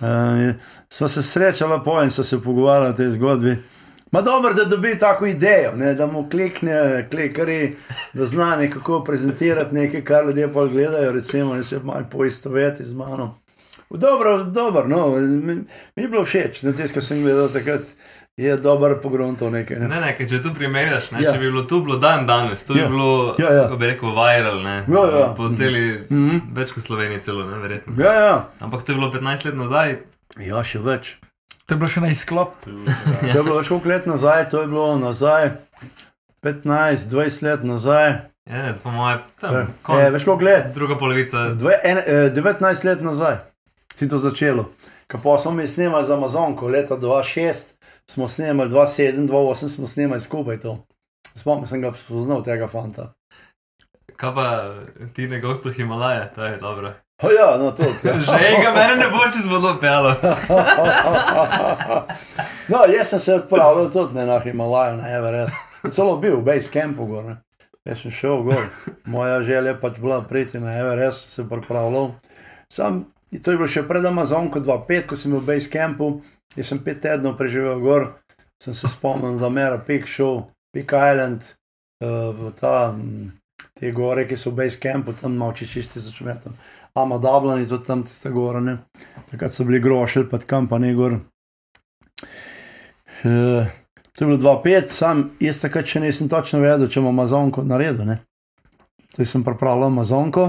Uh, sva se srečala po in so se pogovarjala o tej zgodbi. Ma dobro, da dobi tako idejo, ne, da mu klikne, klikari, da zna nekako prezentirati nekaj, kar ljudje pa gledajo, recimo, da se malo poistoveti z mano. Dobro, dobro, no, mi, mi je bilo všeč, na tisto, kar sem gledal takrat. je dober pogruntov nekaj. Ne? Ne, ne, če tu primerjaš, ne, Ja. če bi bilo tu bilo dan danes, to Ja. bi bilo, Ja, ja. kako bi rekel, viral, ne, Ja, ja. po celi, Mhm. več kot Sloveniji celo, ne, verjetno. Ja, ja. Ampak to je bilo 15 let nazaj, ja, še več. To je bilo še na izklop. To ja. je bilo več kot let nazaj, to je bilo nazaj 15-20 let nazaj. je, po moje, tam, Je, kon, je, več kot let. druga polovica, Dve, en, eh, 19 let nazaj si to začelo. Ko smo mi snemali za Amazonko, leta 2006, smo snemali 2007, 2008, smo snemali skupaj to. Spomnim sem ga spoznal tega fanta. kaj pa ti ne gostu Himalaje, to je dobro. O ja, no to. Že enega mene ne bo čez vodo pelo. no, jaz sem se odpravil tudi ne, na Himalaju, na Everest. Celo bil v base campu gor. Ne. Jaz sem šel gor. Moja želja pač bila priti na Everest, se pripravljal. Sam, to je bilo še pred Amazonko 2.5, ko sem bil v base campu. Jaz sem pet tednov preživel gor, sem se spomnil, da mera Peak Show, Peak Island, uh, ta, te gore, ki so v base campu, tam malo čisti so čumetom. Ama Dublin je tudi tam tiste gore, ne. Takrat so bili grošelj, pa kampa ne gor. Uh, to je bilo 2-5, sam jaz takrat še nisem točno vedel, če bom Amazonko naredil. Ne. To sem pripravljal Amazonko,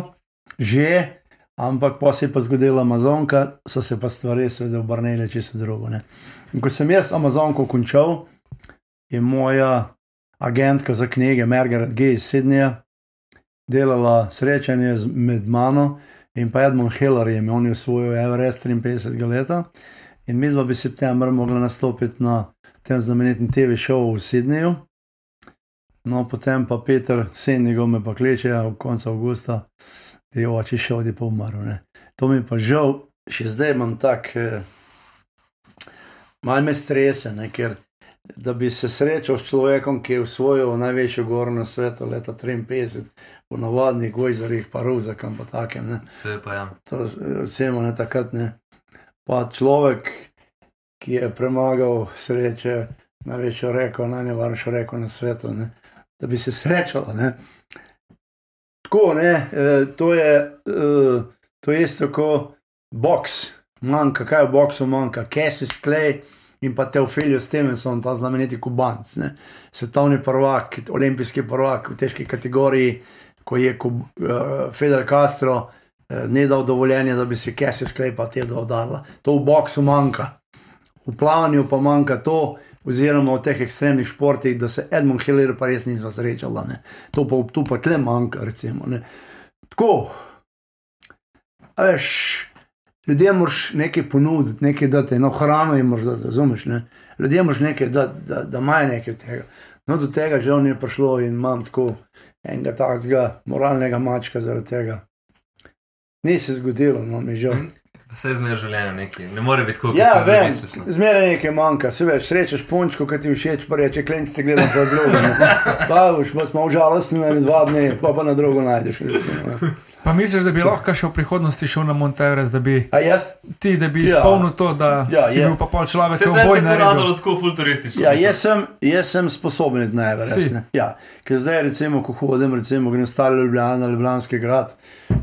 že, ampak pa se je pa zgodila Amazonka, so se pa stvari seveda obrnile čisto drugo. Ne. In ko sem jaz Amazonko končal, je moja agentka za knjige Margaret G. iz Sydneyja delala srečanje z, med mano in pa Edmund Hillarjem, on je osvojil Everest 53 leta. In mi dva bi septembra mogla nastopiti na tem znamenitem TV šovu v Sydneyju. No, potem pa Peter Senigov me pa kleče ob koncu avgusta, da je oči šel, da je pa umrl. Ne. To mi je pa žal, še zdaj imam tak, eh, malo me strese, ne, ker da bi se srečal s človekom, ki je usvojil največjo goro na svetu leta 53, v navadnih gojzarjih, pa ruzakam, pa takem. Ne To je pa ja. to recimo ne takrat ne. Pa človek, ki je premagal sreče, največjo reko, najnevarnejšo reko na svetu, ne. da bi se srečala. Ne. Tako, ne, eh, to je, eh, to je isto kot boks, manjka, kaj v boksu manjka, Cassis Clay in pa Teofilius Stevenson, ta znameniti kubanc, ne. svetovni prvak, olimpijski prvak v težki kategoriji, ko je ko, uh, Fidel Castro eh, ne dal dovoljenja, da bi se Cassis Clay pa te dodala. To v boksu manjka. V plavanju pa manjka to, oziroma v teh ekstremnih športih, da se Edmund Hiller pa res nisva srečala. Ne. To pa, tu pa tle manjka, recimo. Ne. Tako. Veš, ljudem moraš nekaj ponuditi, nekaj dati, eno hrano jim moraš dati, razumeš? Ne? Ljudem moraš nekaj dati, da, da imajo nekaj od tega. No, do tega žal ni prišlo in imam tako enega takega moralnega mačka zaradi tega. Ni se zgodilo, no, mi žal. Vse zmer življenje neki, ne more biti tako, Ja, kot si vem, zamisliš. no. zmeraj nekaj manjka, se veš, srečeš punčko, ki ti všeč, pa reče, klinci gledam pa drugo. ne. Pa už pa smo užalostni na dva dni, pa pa na drugo najdeš. Recimo, ne. Pa misliš, da bi lahko še v prihodnosti šel na Mount Everest, da bi A jaz, ti, da bi Ja. izpolnil to, da Ja, si je. bil pa pol človek, Se ki je je boj to naredil. radilo tako futuristično. ja, jaz, sem, jaz sem sposoben na Everest. Ne. Ja, ker zdaj, recimo, ko hodim, recimo, grem stari Ljubljana, Ljubljanski grad,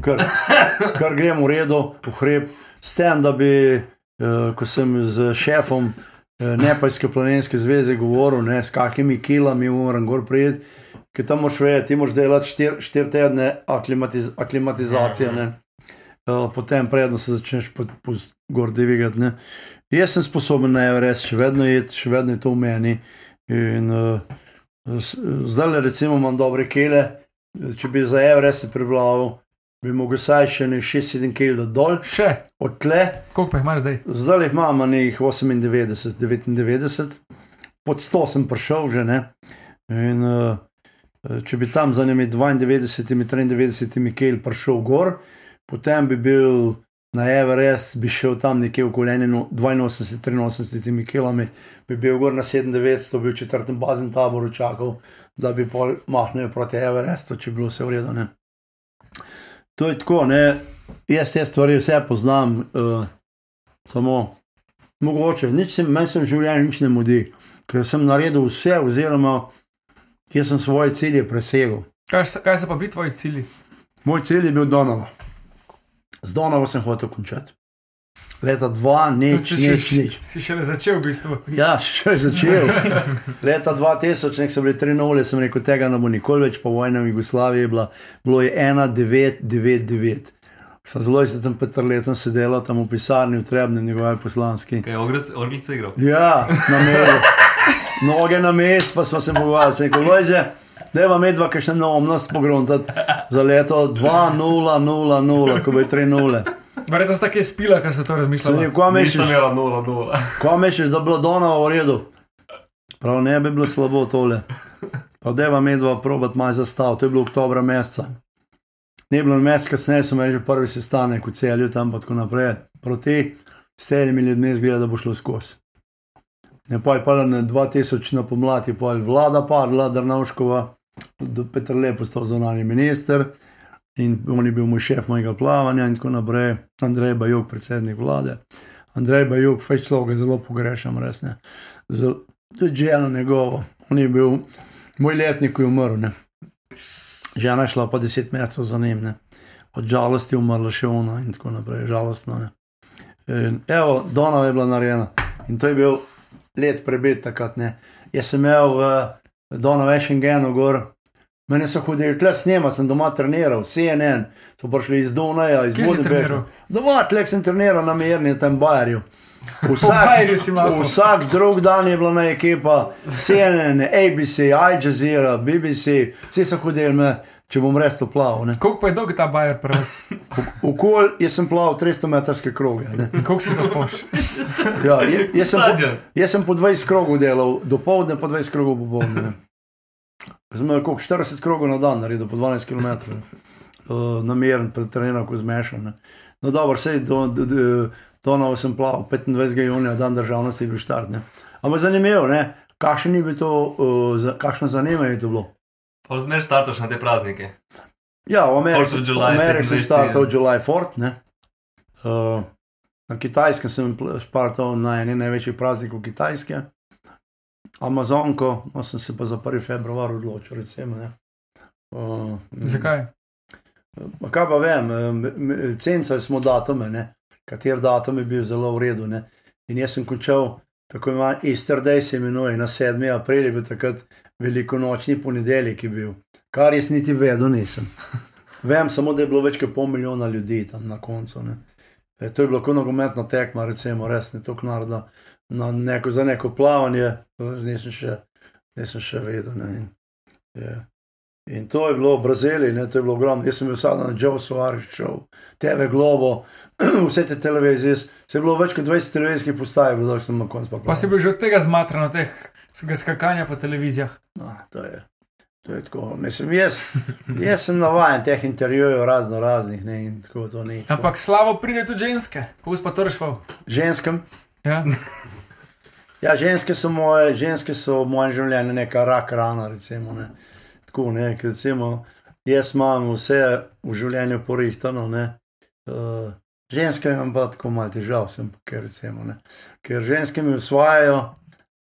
kar, kar grem v redu, v hrib, s tem, da bi, uh, ko sem z šefom Nepalske planinske zveze govoril, ne, s kakimi kilami moram gor prijeti, ker tam moraš vedeti, ti moraš delati štiri štir tedne aklimatiz, aklimatizacije, ne. Uh, potem predno se začneš po, po gor divigati. ne. Jaz sem sposoben na Everest, še vedno je, še vedno je to v meni. In, uh, zdaj, recimo, imam dobre kile. Če bi za Everest se priblavil, bi mogel vsaj še ne 6-7 kg dol, Še, od tle, koliko pa jih imaš zdaj? zdaj jih imam nekih 98, 99, pod 100 sem prišel že ne. In, uh, če bi tam za njimi 92, 93 kg prišel gor, potem bi bil na Everest, bi šel tam nekje v koleninu 82, 83 kg, bi bil gor na 97, bi v četrtem baznem taboru čakal, da bi pol mahnil proti Everestu, če bi bilo vse v redu. Ne. To je tako, ne. jaz te stvari vse poznam, uh, samo mogoče, nič se meni v življenju nič ne mudi, ker sem naredil vse, oziroma jaz sem svoje cilje presegel. Kaj, kaj so pa bi tvoji cilji? Moj cilj je bil Donova. Z Donovo sem hotel končati. Leta 2, To nič, si, nič, še, nič. si šele začel v bistvu. Ja, še je začel. Leta 2000, nek so bili 3-0, sem rekel, tega ne bo nikoli več, po vojni v Jugoslaviji je bila, bilo je 1-9-9-9. Sva zelo se tam Petr letom sedela, tam v pisarni v Trebnem, njegove poslanski. Kaj je Orglice igral? Ja, na meju. Noge na mest, pa smo se pogovarjali. Sem rekel, Lojze, da ima medva, ki še neumnost pogruntati za leto 2-0-0-0, ko bo 3-0. Verjetno sta kaj spila, kaj ste to Sem razmišljali. rekel, kva Misliš, misliš, da je 0-0. kva misliš, da bi bilo Donova v redu? Prav ne bi bilo slabo tole. Pa deva medva probat maj zastav, to je bilo oktobra meseca. Ni bilo mesec kasneje, imeli že prvi sestanek v celju, tam pa tako naprej. Proti s temi ljudmi zgleda, da bo šlo skozi. Ne pa je pa na 2000 na pomlad, je pa je vlada padla, Drnavškova, Petr Lep postal zunani minister in on je bil moj šef mojega plavanja in tako naprej. Andrej Bajuk, predsednik vlade. Andrej Bajuk, fajč človek, zelo pogrešam, res ne. Zelo- Tudi žena njegovo, on je bil moj letnik, ko je umrl. Ne. Žena je šla pa deset mesecev za njim, ne. od žalosti je umrla še ona in tako naprej, žalostno. Ne. In, evo, Donova je bila narejena in to je bil let prebit takrat. Jaz sem imel v Donova Schengenu gor. Mene so hodili tle snema, sem doma treniral, CNN, so prišli iz Dunaja, iz Budimpešte. Doma, tlek sem treniral na mirni, tam Bajerju. Po mahal. vsak drug dan je bila na ekipa, CNN, ABC, Al Jazeera, BBC, vsi so hodili me, če bom res to plaval. ne. Koliko pa je dolg ta bajer pri vas? Okol, jaz sem plaval 300 metrske kroge. ne. In koliko si to poš? Ja, je- jaz, sem po, jaz sem po 20 krogov delal, do povdne pa 20 krogov popoldne. Imel koliko 40 krogov na dan, naredil po 12 km. Uh, nameren, pretreniran, ko zmešan. ne. No, dobro, sej do, do, do, do novo sem plaval, 25. junija, dan državnosti je bil štart. ne. Ampak zanimivo, ne, kakšen je bil to, uh, za, kakšno zanimanje je to bilo. Pa znaš startaš na te praznike. Ja, v Ameriki, v Ameriki sem 25. startal July 4. Ne? Uh, na Kitajskem sem startal na eni največjih praznikov Kitajske, Amazonko, no sem se pa za 1. februar odločil. Recimo, ne. uh, Zakaj? Kaj pa vem, cencali smo datume, ne? kater datum je bil zelo v redu. Ne? In jaz sem končal, tako imenovan Easter Day se imenuje, na 7. april je bil takrat velikonočni ponedeljek je bil, kar jaz niti vedel nisem. Vem samo, da je bilo več kot pol milijona ljudi tam na koncu. Ne? E, to je bilo kot nogometna tekma, recimo, res ne toliko naroda. Na neko, za neko plavanje, nisem še, nisem še vedel. Ne? In, je, In to je bilo v Braziliji, ne, to je bilo ogromno. Jaz sem bil vsak dan na Joe Suarez show, TV Globo, vse te televizije, se je bilo več kot 20 televizijskih postaj, bilo sem na koncu pa Pa si bil že od tega zmatran, od tega skakanja po televizijah. No, to je. To je tako. Mislim, jaz, jaz sem navaden teh intervjujev, razno raznih, ne, in tako tako. Ampak slavo pride tudi ženske, kako si pa to rešval. Ženskem, Ja? Ja, ženske so moje, ženske so v mojem življenju neka rak rana, recimo. Ne. Tako, ne, ker recimo, jaz imam vse v življenju porihtano, ne. Uh, ženske imam pa tako malo težav, sem ker, recimo, ne. ker ženske mi usvajajo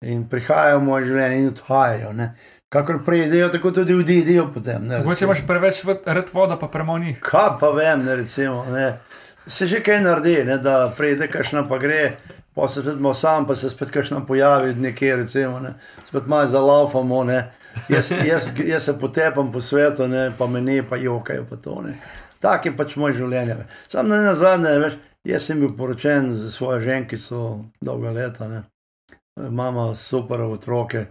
in prihajajo v moje življenje in odhajajo. Ne. Kakor pridejo, tako tudi odidejo potem. ne, Mogoče imaš preveč rad voda, pa premalo njih. Kaj pa vem, ne, recimo, ne. se že kaj naredi, ne, da pride kašna pa gre, pa se spet malo sam, pa se spet kašna pojavi nekje, recimo, ne. spet malo zalaufamo. Ne. Jaz, jaz, jaz se potepam po svetu, ne, pa me ne, pa jokajo pa to. Ne. Tak je pač moje življenje. Sam na zadnje, veš, jaz sem bil poročen z svojo ženkico dolga leta. Ne. Imamo super otroke,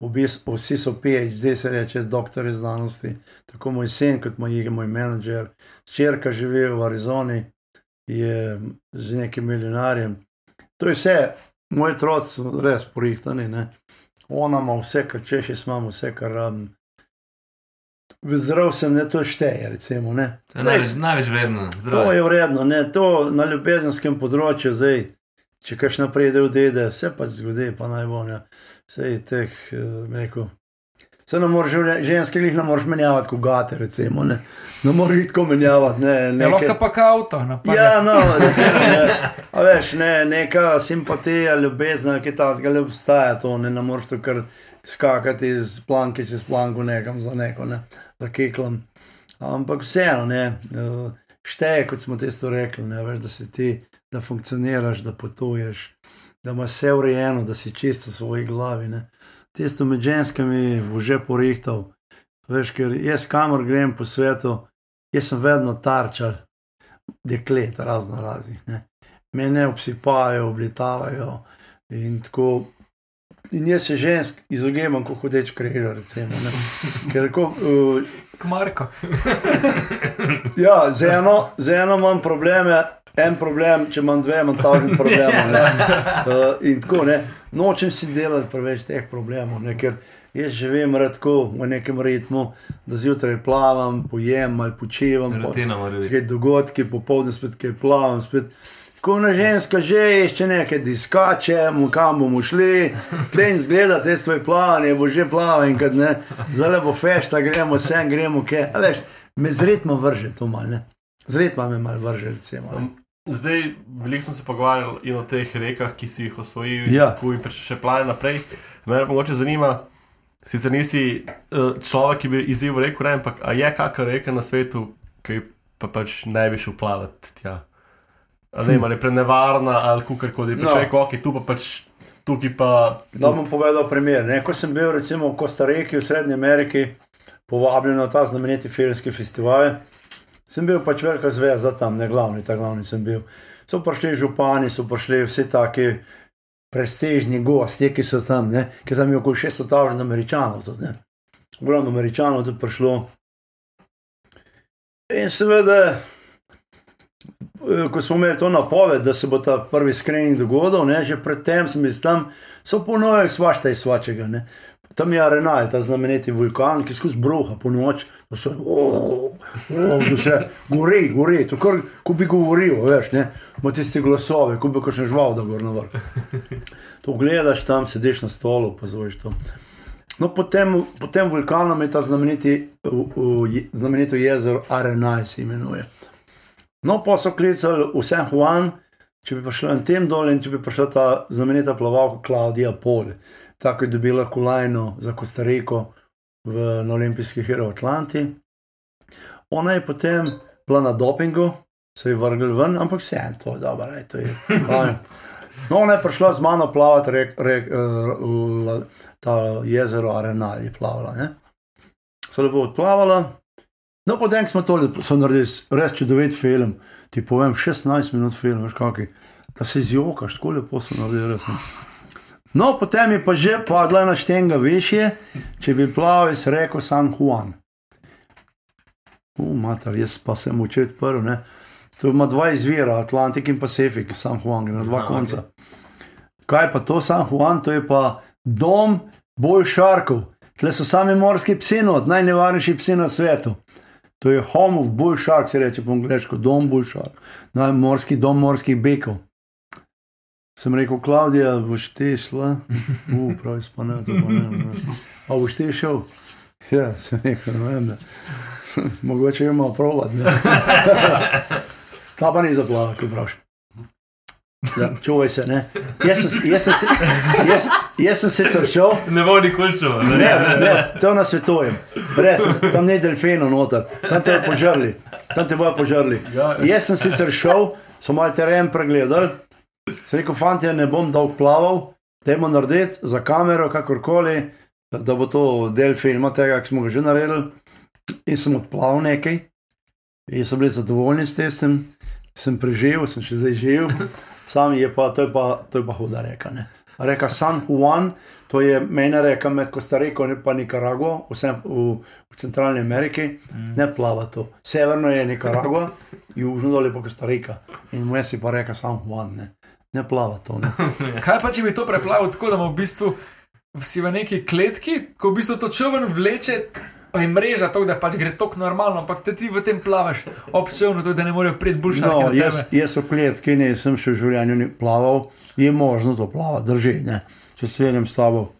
v bistvu vsi so PhD, se reče, doktori znanosti. Tako moj sin, kot moj, moj menedžer, črka živi v Arizoni, je z nekim milijonarjem. To je vse, moji otroci so res porihtani. Ne. Ona ima vse, kar češ, jaz imam vse, kar rabim. Zdrav sem, ne to šteje, recimo. Ne. To je Zdaj, največ, največ vredno. To Zdravo. je vredno, ne, to na ljubezenskem področju, zdaj, če kaš naprej del dede, vse pa zgodi, pa naj bo ne. Sej teh, eh, rekel. Se ne moreš, ženske jih ne moreš menjavati, kot gate, recimo. Ne, ne moreš jih tako menjavati. Ne, Je neke- lahko pa ka avto, napade. Ja, no, recimo, ne. A veš, ne, neka simpatija, ljubezen, ki ta zgolj obstaja, to ne, ne moreš to kar skakati iz planke čez planko nekam za neko, ne, za kiklom. Ampak vseeno, ne, eh, šteje, kot smo testo rekli, ne, veš, da si ti da funkcioniraš, da potuješ, da imaš vse urejeno, da si čisto v svoji glavi. Ne. Tisto med ženskami bo že porihtal. Veš, ker jaz kamor grem po svetu, jaz sem vedno tarčal, deklet, razno raznih. ne. Mene obsipajo, oblitavajo in tako. In jaz se žensk izogibam, kot hodeč križar. Recimo, ne. Ker ko, uh, Kmarko. Ja, z eno, z eno imam probleme, en problem, če imam dve, imam takšen problem. Uh, in tako ne, nočem si delati preveč teh problemov, ne, ker jaz živim redko v nekem ritmu, da zjutraj plavam, pojem ali počivam, biti. spet dogodki, popoldne spet kaj plavam. Spet. Ko na ženska že išče nekaj diskače, mu kam bomo šli, klej zgleda te svoje plavanje, bo že plaval in kad ne, zdaj bo fešta, gremo sem, gremo kje. A veš, me z ritma vrže to mal, ne. Z ritma me mal vrže, recimo. ne. Zdaj, veliko smo se pogovarjali o teh rekah, ki si jih osvojil, Ja. pač še plane naprej. Me mogoče zanima, sicer nisi uh, človek, ki bi izziv rekel, ne, ampak je kakšna reka na svetu, ki pa pač ne bi šel plavati tja. Ne, vem, ali je prenevarna ali kakorkoli. Pač No. no. reko, ok, tu pa pač, tukaj pa. Da bom povedal primer. Ne? Ko sem bil recimo v Kostariki v Srednji Ameriki, povabljen na ta znameniti filmski festival, sem bil pač velika zvezda tam, ne glavni, ta glavni sem bil. So prišli župani, so prišli vsi taki prestižni gosti, ki so tam, ne? ker tam je okoli 600 tavžen američanov. Tudi, ne. Ogromno američanov tudi prišlo. In seveda, eh, ko smo imeli to napoved, da se bo ta prvi screening dogodil, ne, že predtem sem bil tam, so ponovili svašta iz svačega. Ne. Tam je Arenal, ta znameniti vulkan, ki skozi bruha po noč, da se oh, oh, da se gori, gori, to kar, ko bi govoril, veš, ne, ima tisti glasove, ko bi kakšen žval, da gor na vrh. To gledaš tam, sediš na stolu, opazuješ to. No, potem, potem vulkanom je ta znameniti, u, u, je- znamenito jezero Arenal se imenuje. No, pa so klicali v San Juan, če bi prišel na tem dol in če bi prišla ta znamenita plavalka Klaudija Pol, tako je dobila kolajno za Kostariko v, na olimpijskih igrah v Atlanti. Ona je potem bila na dopingu, se je vrgel ven, ampak vse en, to je dobro, ej, to je. No, ona je prišla z mano plavati rek, rek, uh, ta jezero Arenal je plavala. Ne? So lepo odplavala. No, potem smo to naredili, res čudovit film. Ti povem, 16 minut film, veš kaki. Da se zjokaš, tako lepo so naredili, res. ne. No, potem je pa že padla na štenga višje, če bi plaval, jaz rekel San Juan. Umatar, jaz pa sem učil prvi, ne. To ima dva izvira, Atlantik in Pacifik, San Juan, na dva Aha, konca. Kaj pa to San Juan, to je pa dom bolj šarkov. Tle so sami morski psi, not, najnevarnejši psi na svetu. To je home of bull shark, se reče po angliško, dom bull shark, najmorski dom morskih bekov. Sem rekel, Klaudija, boš ti šla? Uf, pravi, spane, to pa ne. ne. A boš ti šel? Ja, sem rekel, ne vem. Da. Mogoče jo malo provat. ne. Ta pa ni zaplava, ko praviš. Ja, čuvaj se, ne. Jaz sem, jaz sem, jaz, jaz sem sicer šel, Ne bo nikoli šel. Ne, ne, to nasvetujem. Res, tam ni delfinov noter, tam te bojo požrli, tam te bojo požrli. Ja, Jaz sem sicer šel, so malo teren pregledali, sem rekel, fanti, ne bom dolg plaval, dajmo narediti za kamero, kakorkoli, da, bo to del filma tega, ki smo ga že naredili. In sem odplaval nekaj, in so bili zadovoljni s tem, sem preživel, sem še zdaj živ. Sam je pa, to je pa, to je pa huda reka. Ne. Reka San Juan, to je mejna reka med Kostariko in pa Nikaragvo, vsem v, v centralni Ameriki, ne plava to. Severno je Nikaragva, južno dol je pa Kostarika. In vmes je pa reka San Juan, ne, ne plava to. Ne. Kaj pa, če bi to preplavil tako, da v bistvu si v neki kletki, ko v bistvu to čovn vleče, pa je mreža to, da pač gre tok normalno, ampak te ti v tem plavaš ob čovnu, tako da ne morejo priti boljša. No, jaz, jaz v kletki nisem še v življenju plaval, je možno to plava, drži, ne. če se strinjam s tabo.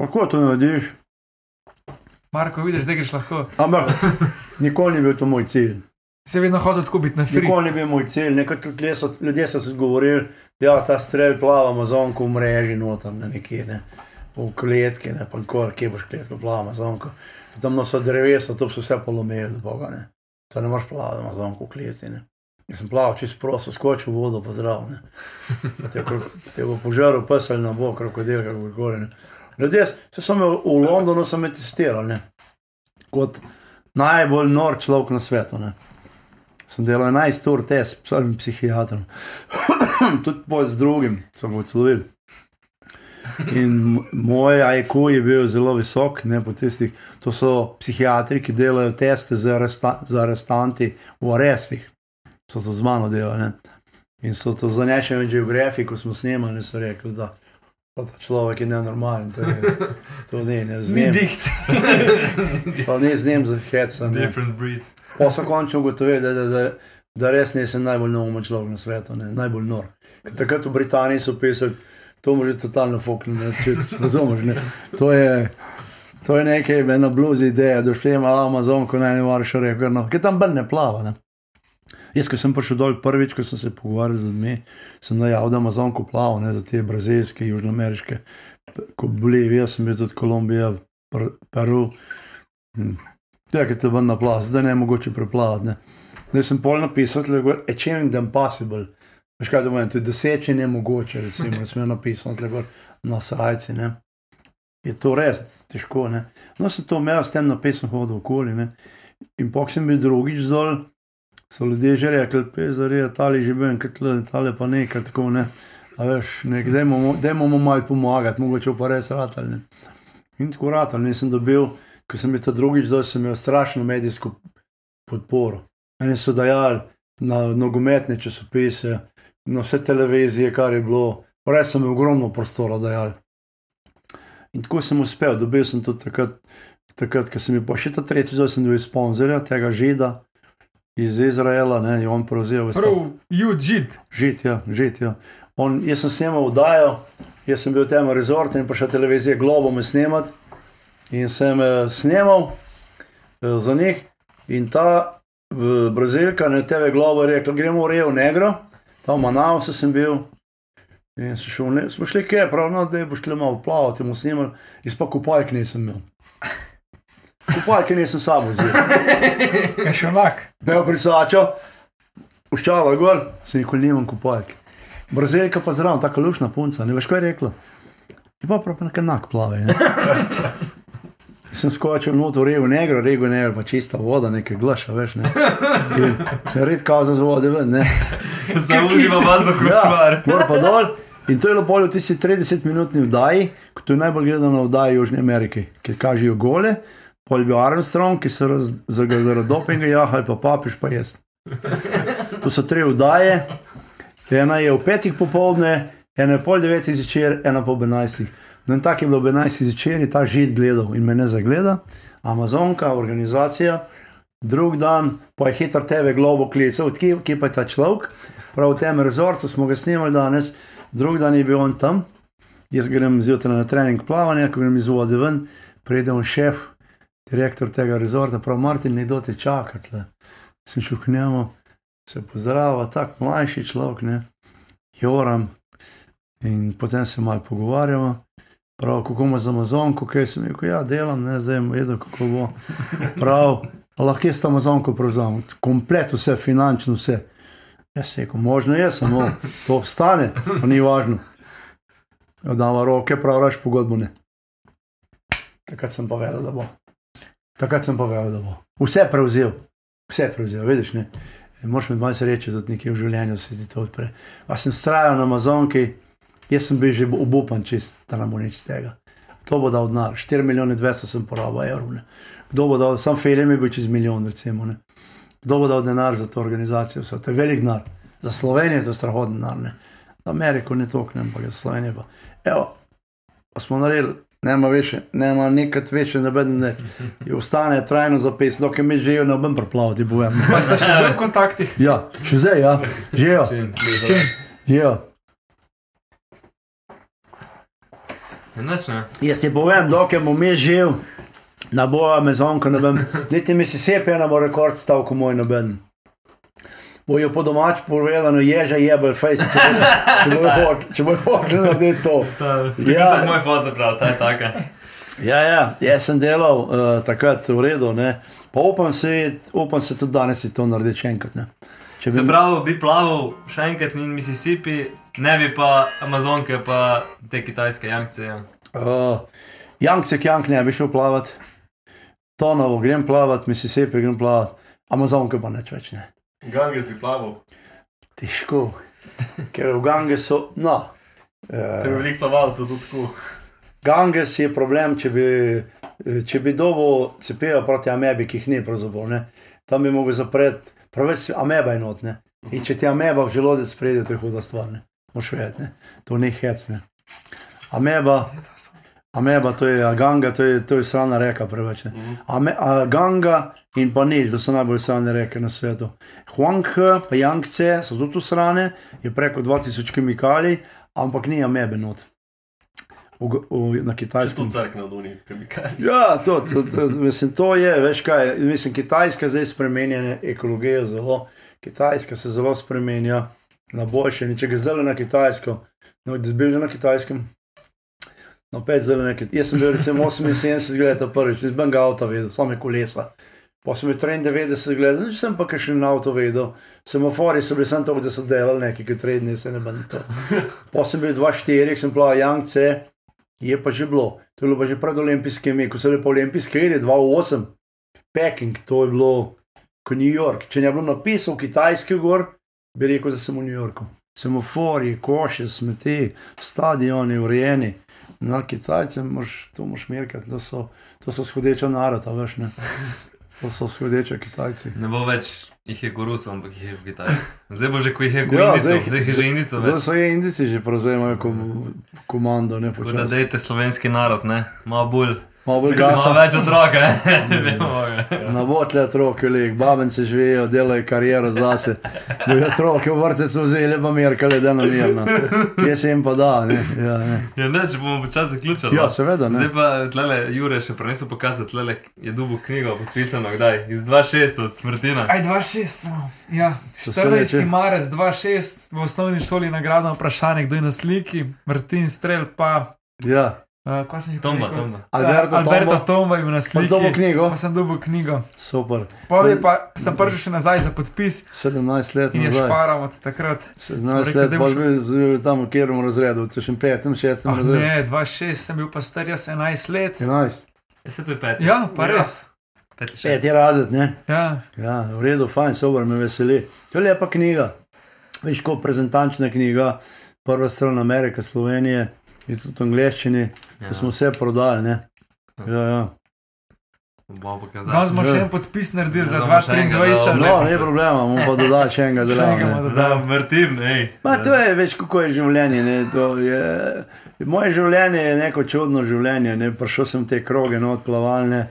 Lahko to narediš, Marko, vidiš, zdaj greš lahko. ampak nikoli ni bil to moj cilj. Se vedno hotel tako biti na free. Nikoli ni bil moj cilj. Nekaj tudi so, ljudje so tudi govorili, da ja, ta strel plava Amazonko v mreži noter na nekje, ne. v kletki, ne pa nikoli, kje boš kletko plava Amazonko. Tam no so drevesa, to so vse polomili, do boga. Ne. To ne moreš plavati Amazonko v kleti. Ne. Jaz sem plaval čez prosto, skočil vodo, pa zdrav. ne. Te, te bo požaril pes ali na bo, krokodil, kako koli. Ljudje, sem imel v Londonu, sem me testiral, ne. kot najbolj nor človek na svetu. Ne. Sem delal 11 ur test s prvim psihiatrom, tudi pol z drugim, sem odslovil. In moj IQ je bil zelo visok, ne po tistih. To so psihiatri, ki delajo teste za, aresta, za arestanti v arestih. So to z mano delali. Ne? In so to za National Geographic, ko smo snemali, so rekli, da ta človek je nenormalen. To, je, to ni, ne z Ni njim. diht. Pa ni z njim za heca. ne. Different breed. Pa sem končno ugotovil, da, da, da, da res nisem najbolj neumen človek na svetu, ne? najbolj nor. Ker Takrat v Britaniji so pisali, to može totalno fukniti, če če razumeš. To. To je nekaj, ena bluzi ideja, da šli malo Amazon, ko naj ne moreš reči, no, ki tam brne plava. Ne? Jaz, ko sem prišel dol prvič, ko sem se pogovarjal z ljudmi, sem najavil, da Amazonko plaval, ne, za te brazilske, južnoameriške, ko Bolivija, sem bil tudi Kolumbija, Per- Peru. Hm. Ja, ki te ven na plav, zdaj ne mogoče preplavati. Ne. Zdaj sem pol napisal, da je achieving the impossible. Veš kaj domen, to je doseči nemogoče, recimo, sem napisal tle na srajci. Ne. Je to res težko. Ne. No, sem to imel, s tem napisom hodil okoli. Ne. In pok sem bil drugič dol, so ljudje že rekli, pezari, tali že bil, kot tle, pa nekaj tako ne. A veš, nek, dajmo, mu- malo pomagati, mogoče pa res ratalne. In tako ratalne sem dobil, ko sem bil ta drugič dol, sem imel strašno medijsko podporo. Meni so dajali na nogometne časopise, na vse televizije, kar je bilo, res so mi ogromno prostora dajali. In tako sem uspel, dobil sem tudi takrat, takrat ko sem bil pa še ta tretji, zdaj sem bil sponzorja tega žida iz Izraela, ne, in on prevzel vse. Prav, jud, žid. Žit, ja, žit, ja. On, jaz sem snimal vdajo, jaz sem bil v tem rezortu in prišel televizija Globo me snemati. In sem eh, snimal eh, za njih, in ta Brazilka, ne TV Globo, je rekla: Gremo v Rio Negro, tam v Manausu sem bil. In sem šel, ne, smo šli kje, prav, no, da boš šli malo plavati, bomo snimali, in pa kupalke nisem imel. Kupalke nisem sabo vzel. Kaj še onak. Bil brisačo, uščala gor, se nikoli nimam kupalke. Brazilka pa zraven, tako lušna punca, ne veš, kaj je rekla. Je pa prav nekaj enak plave. Ne? Sem skočil noter regu negro, regu negro, pa čista voda, nekaj glaša, veš. Ne? In sem red kazal z vode ven, ne. Zauzima vas do košmar. gor pa dol. In to je bilo polje v tisti 30-minutni vdaji, ko to je najbolj gledana vdaja v Južni Ameriki, ki kažejo gole. Pol bil Armstrong, ki so raz- zaradi dopinga jahali, pa papiš pa jaz. To so tri vdaje, ena je v petih popovdne, ena je pol devetih zvečer, ena pa ob enajstih. No in tako je bilo ob enajstih zvečer, je ta žid gledal in me ne zagleda, Amazonka, organizacija. Drug dan pa je hitro TV Globo klical, kje, kje pa je ta človek. Prav v tem rezortu smo ga snimali danes, drug dan je bil on tam. Jaz grem zjutraj na trening plavanja, ko grem iz vode ven, pride on šef, direktor tega rezorta, prav Martin, nekdo te čaka. Tle. Sem šel k njemu, se pozdravlja, tako mlajši človek, ne, Joram. In potem se malo pogovarjamo. Prav, kako ima za Amazonko, kaj sem rekel, ja, delam, ne, zdaj vedel, kako bo. Prav, lahko jaz Amazonko prevzamem, komplet, vse, finančno, vse. Jaz rekel, možno je, samo to stane, pa ni važno. Dava roke, prav, raš pogodbo ne. Takrat sem pa vedel, da bo. Takrat sem pa vedel, da bo. Vse prevzel, vse prevzel, vidiš, ne. Moš imeti malo sreče, tudi nekaj v življenju se ti to odpre. Pa sem strajal na Amazonki, jaz sem bil že obupan čist, da nam bo nič z tega. Kdo bo dal denar? 4 milijone 200 sem porabil evrov. ne. Kdo bo dal, sam film je bil čez milijon, recimo. Ne. Kdo bo dal denar za to organizacijo? Vse, to je velik denar. Za Slovenijo je to strahoten denar. Ne. Za Ameriko ne toknem, ampak za Slovenijo pa. Evo, pa smo naredili, nema više, nema nikrat više, da beden ne. Ostane trajno zapis, dokaj mi živijo, ne bom preplavati, povem. Pa ste še zdaj v kontaktih. Ja, še zdaj, ja, živijo. živijo. Nič ne. Jaz ti povem, dokaj bom jaz živ, na boja mezonko, ne vem, niti mi se sepe, ne bo rekord stal, ko moj noben. Bojo po domač povedano, ježa jebel face, če bo- če bo hoče narediti to. Ja. Ja. To je moj fotoprav, ta je taka. Ja, ja, jaz sem delal uh, takrat v redu, ne. pa upam se, upam se tudi danes to narediti še enkrat. Ne. Če Se pravi, bi plaval še enkrat in Mississippi, ne bi pa Amazonke, pa te kitajske jankce. Ja. Uh, Jankce, Jank ne bi šel plavati, Tonovo grem plavati, Mississippi grem plavati, Amazonke pa neč več ne. Ganges bi plaval. Težko, ker v Gange so. No, Te je veliko plavalcev tudi tako. Ganges je problem, če bi, če bi dobil cepivo proti amebi, ki jih ni pravzaprav. Ne? Tam bi mogel zapreti, preveč ameba je not. Ne? In če ti ameba v želodec pride, to je huda stvar. Ne? Moš vedeti, ne? to ni hecne. Ameba, ameba, to je a ganga, to je, to je srana reka preveč. ne. Ame, a ganga in pa Nil, to so najbolj srane reke na svetu. Huanghe, pa Yangtze so tudi srane, je preko 2000 kemikalij, ampak ni amebe not. V, v, na kitajskem. tu crkne od unih kemikalij. Ja, to, to, to, mislim, to je, veš kaj, mislim, Kitajska zdaj spremenja ekologijo zelo. Kitajska se zelo spremenja na boljše. Če ga zdaj na Kitajsko, no, da bil že na Kitajskem. No, pet zdaj nekaj. Jaz sem bil recimo 78 let prvič, nisem ga avto videl, samo kolesa. Pa sem bil 93 let, zdaj sem pa še na avto videl. Semafori so bili samo to, da so delali nekaj, ki tredni se ne bom to. Bil 2-4, sem plaval Jankce, je pa že bilo. To je bilo pa že pred olimpijskimi, ko so bili pa olimpijske igre, 2-8, Peking, to je bilo kot New York. Če ne bi bilo napisal kitajski gor, bi rekel, da sem v New Yorku. Semafori, koše, smeti, stadioni, urejeni. Na Kitajce moš, to moš merkati, to so, to so shodeča naroda, veš ne. To so shodeče Kitajci. Ne bo več jih je korusov, ampak jih je v Kitajski. Zdaj bo že, ko jih je Ja, korusov, zdaj- zdaj je že indico. Zdaj več. so je Indici že prevzemajo kom, komando, ne Tako da dejte slovenski narod, ne? Malo bolj. Malo bolj Malo gasa. več otrok, ne? Vemo ga. Na botle otroke, lik, babence živijo, delajo kariero zase. Da bi otroke v vrtec vzeli, pa merkali, da na mirno. Kje se jim pa da, ne? Ja, ne. Ja, ne, če bomo počasi zaključili. ja no. seveda, ne. Zdaj pa tlele Jure še prenesel pokazati, tlele je dubo knjigo podpisano, kdaj? Iz 2.6 od Martina. Aj 2-6, ja, To se 14. reče. marec 2-6 v osnovni šoli nagradno vprašanje, kdo je na sliki, Martin Strel, pa Ja. Uh, kaj sem že Tomba, rekel? Tomba. Alberto Alberto Tomba. Tomba je bil na Pa sliki. si dobil knjigo? Pa sem dobil knjigo. Super. Je pa sem prišel še nazaj za podpis 17 let in je nazaj. šparal od takrat. 17 rekel, let, boš- bil bil tam v katerem razredu, v še petem, šestem Ah, razredu. ne, 2-6 sem bil pa star jaz 11 let. 11. Je se to je peti? Ja, pa res. Peti razred, ne? Ja. Ja, v redu, fajn, super, me veseli. To je lepa knjiga. Veš, kot prezentančna knjiga, prva stran Amerike, Slovenije, je tudi v angleščini, ja. Smo vse prodali. Ne? Ja, ja. Danes smo še en podpis naredili za Ja, bomo še enega 2023. dal. No, ne problema, bomo pa dodali še enega bomo Da. Martin, hej. Ma, to je več, kako je življenje. Ne? To Je, moje življenje je neko čudno življenje. Ne? Prišel sem te kroge, no, odplavalne.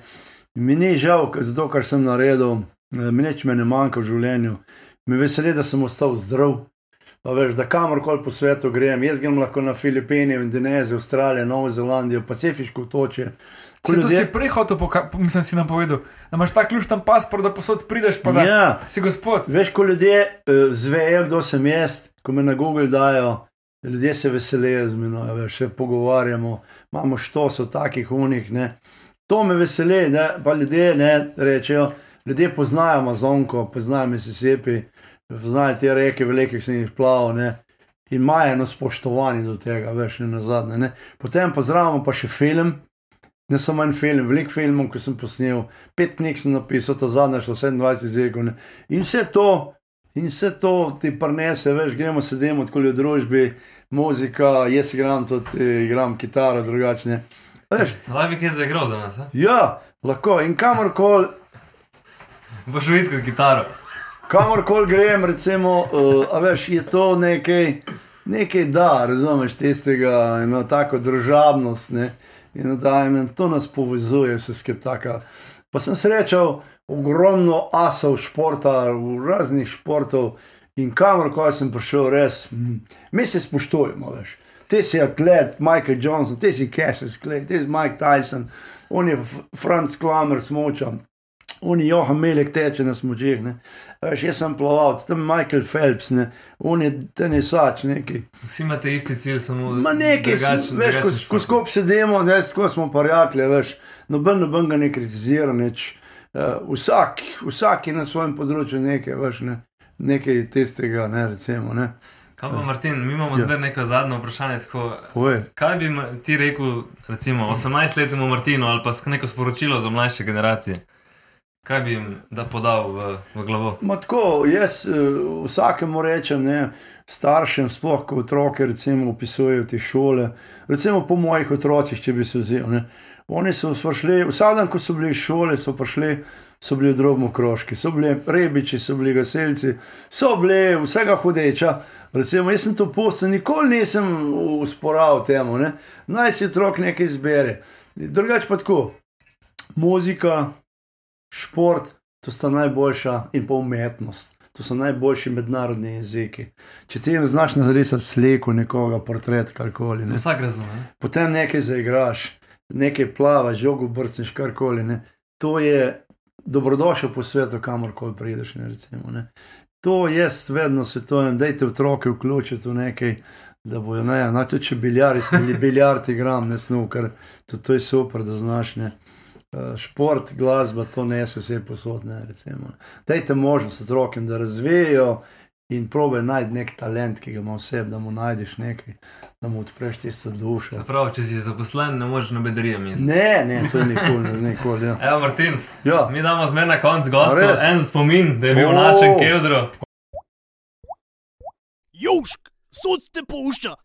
Mi ni žal, zato kar sem naredil, eh, mi nič me ne manjka v življenju. Mi veseli, da sem ostal zdrav. Pa veš, da kamorkoli po svetu grem, jaz grem lahko na Filipine, Indonezijo, Avstralijo, Novo Zelandijo, Pacifiško otočje. Ko Se to ljudje- si prej hotel, mislim, si nam povedal, da imaš ta ključni pasport, da posod prideš, pa da Ja, si gospod. Veš, ko ljudje uh, zvejo, kdo sem jaz, ko me na Google dajo, ljudje se veselijo z menoj, veš, se pogovarjamo, imamo štos od takih unih. Ne. To me veseli, da pa ljudje ne rečejo, ljudje poznajo Amazonko, poznajo Mississippi, poznajo te reke, velike, ki sem jih plaval. Ne. In imajo eno spoštovanje do tega, veš, ne na zadnje. Ne. Potem pa zraven pa še film. Ne samo en film, veliko filmov, ki sem posnel, pet knjig sem napisal, ta zadnja šla 27 jezikov. In vse to, in vse to ti prenese, veš, gremo sedemo tako v družbi, muzika, jaz igram tudi, igram kitaro, drugačne. Laj bi kaj zaigral za nas, ja, lahko in kamorkoli. Boš šel iskati kitaro. Kamorkoli grem, recimo, uh, veš, je to nekaj, nekaj da, razumeš, tistega, eno tako družabnost, ne, in da in to nas povezuje, vse skupaj taka. Pa sem srečal ogromno asov športa, raznih športov in kamorkoli sem prišel, res, mm, mi se spoštujemo, veš. Ti si atlet, Michael Johnson, ti si Cassius Clay, ti si Mike Tyson, on je F- Franz Klammer, smoča. Oni Johan Melek teče na smočeh. Veš, jaz sem plaval, tam Michael Phelps, ne. On je tenisač, neki. Vsi imate isti cilj, samo Ma nekaj, drugačen- veš, ko, drugačen ko šport. skupaj sedimo, ne, ko smo prijatelji, veš, noben, noben ga ne kritizira, nič. Uh, vsak, vsak je na svojem področju nekaj, veš, ne, nekaj tistega, ne, recimo, ne. Kaj pa, Martin, mi imamo Ja. zdaj neko zadnje vprašanje. Tako, Povej. kaj bi ti rekel, recimo, 18-letnemu Martinu ali pa neko sporočilo za mlajše generacije? Kaj bi jim da podal v, v glavo? Ma tako, jaz uh, vsakemu rečem, ne, staršem, sploh ko otroke recimo opisujejo te šole, recimo po mojih otrocih, če bi se vzel. Ne. Oni so prišli, vsak dan, ko so bili iz šole, so prišli, so bili drobno krožki, so bili rebiči, so bili gasilci, so bili vsega hodeča. Recimo, jaz sem to posel, nikoli nisem usporal temu, ne. naj si otrok nekaj izbere. Drugač pa tako, muzika, šport, to sta najboljša in pa umetnost. To so najboljši mednarodni jeziki. Če ti znaš narisati sliko nekoga, portret, karkoli, ne. Vsak razume. ne? potem nekaj zaigraš, nekaj plavaš, žogo brcneš, karkoli. Ne. To je dobrodošel po svetu, kamorkoli prideš. Ne, recimo, ne. To jaz vedno svetujem, dajte otroke vključiti v nekaj. Da bojo, ne, no, tudi če biljari, smo biljard igram, ne snukar, to, to je super, da znaš. Ne. Eh, Šport, glasba, to ne se vse posodne. Recimo. Dajte možnost otrokom, da razvijajo in probe najti nek talent, ki ga ima vse, da mu najdeš nekaj, da mu odpreš tisto dušo. Se pravi, če si zaposlen, ne moreš na bedrije misliti. Ne, ne, to nikoli, ne, nikoli. Ja. Evo, Martin, Ja. mi damo zmer na konc gosta res? en spomin, da je bil v našem kevdru. Južk, sod te pušča.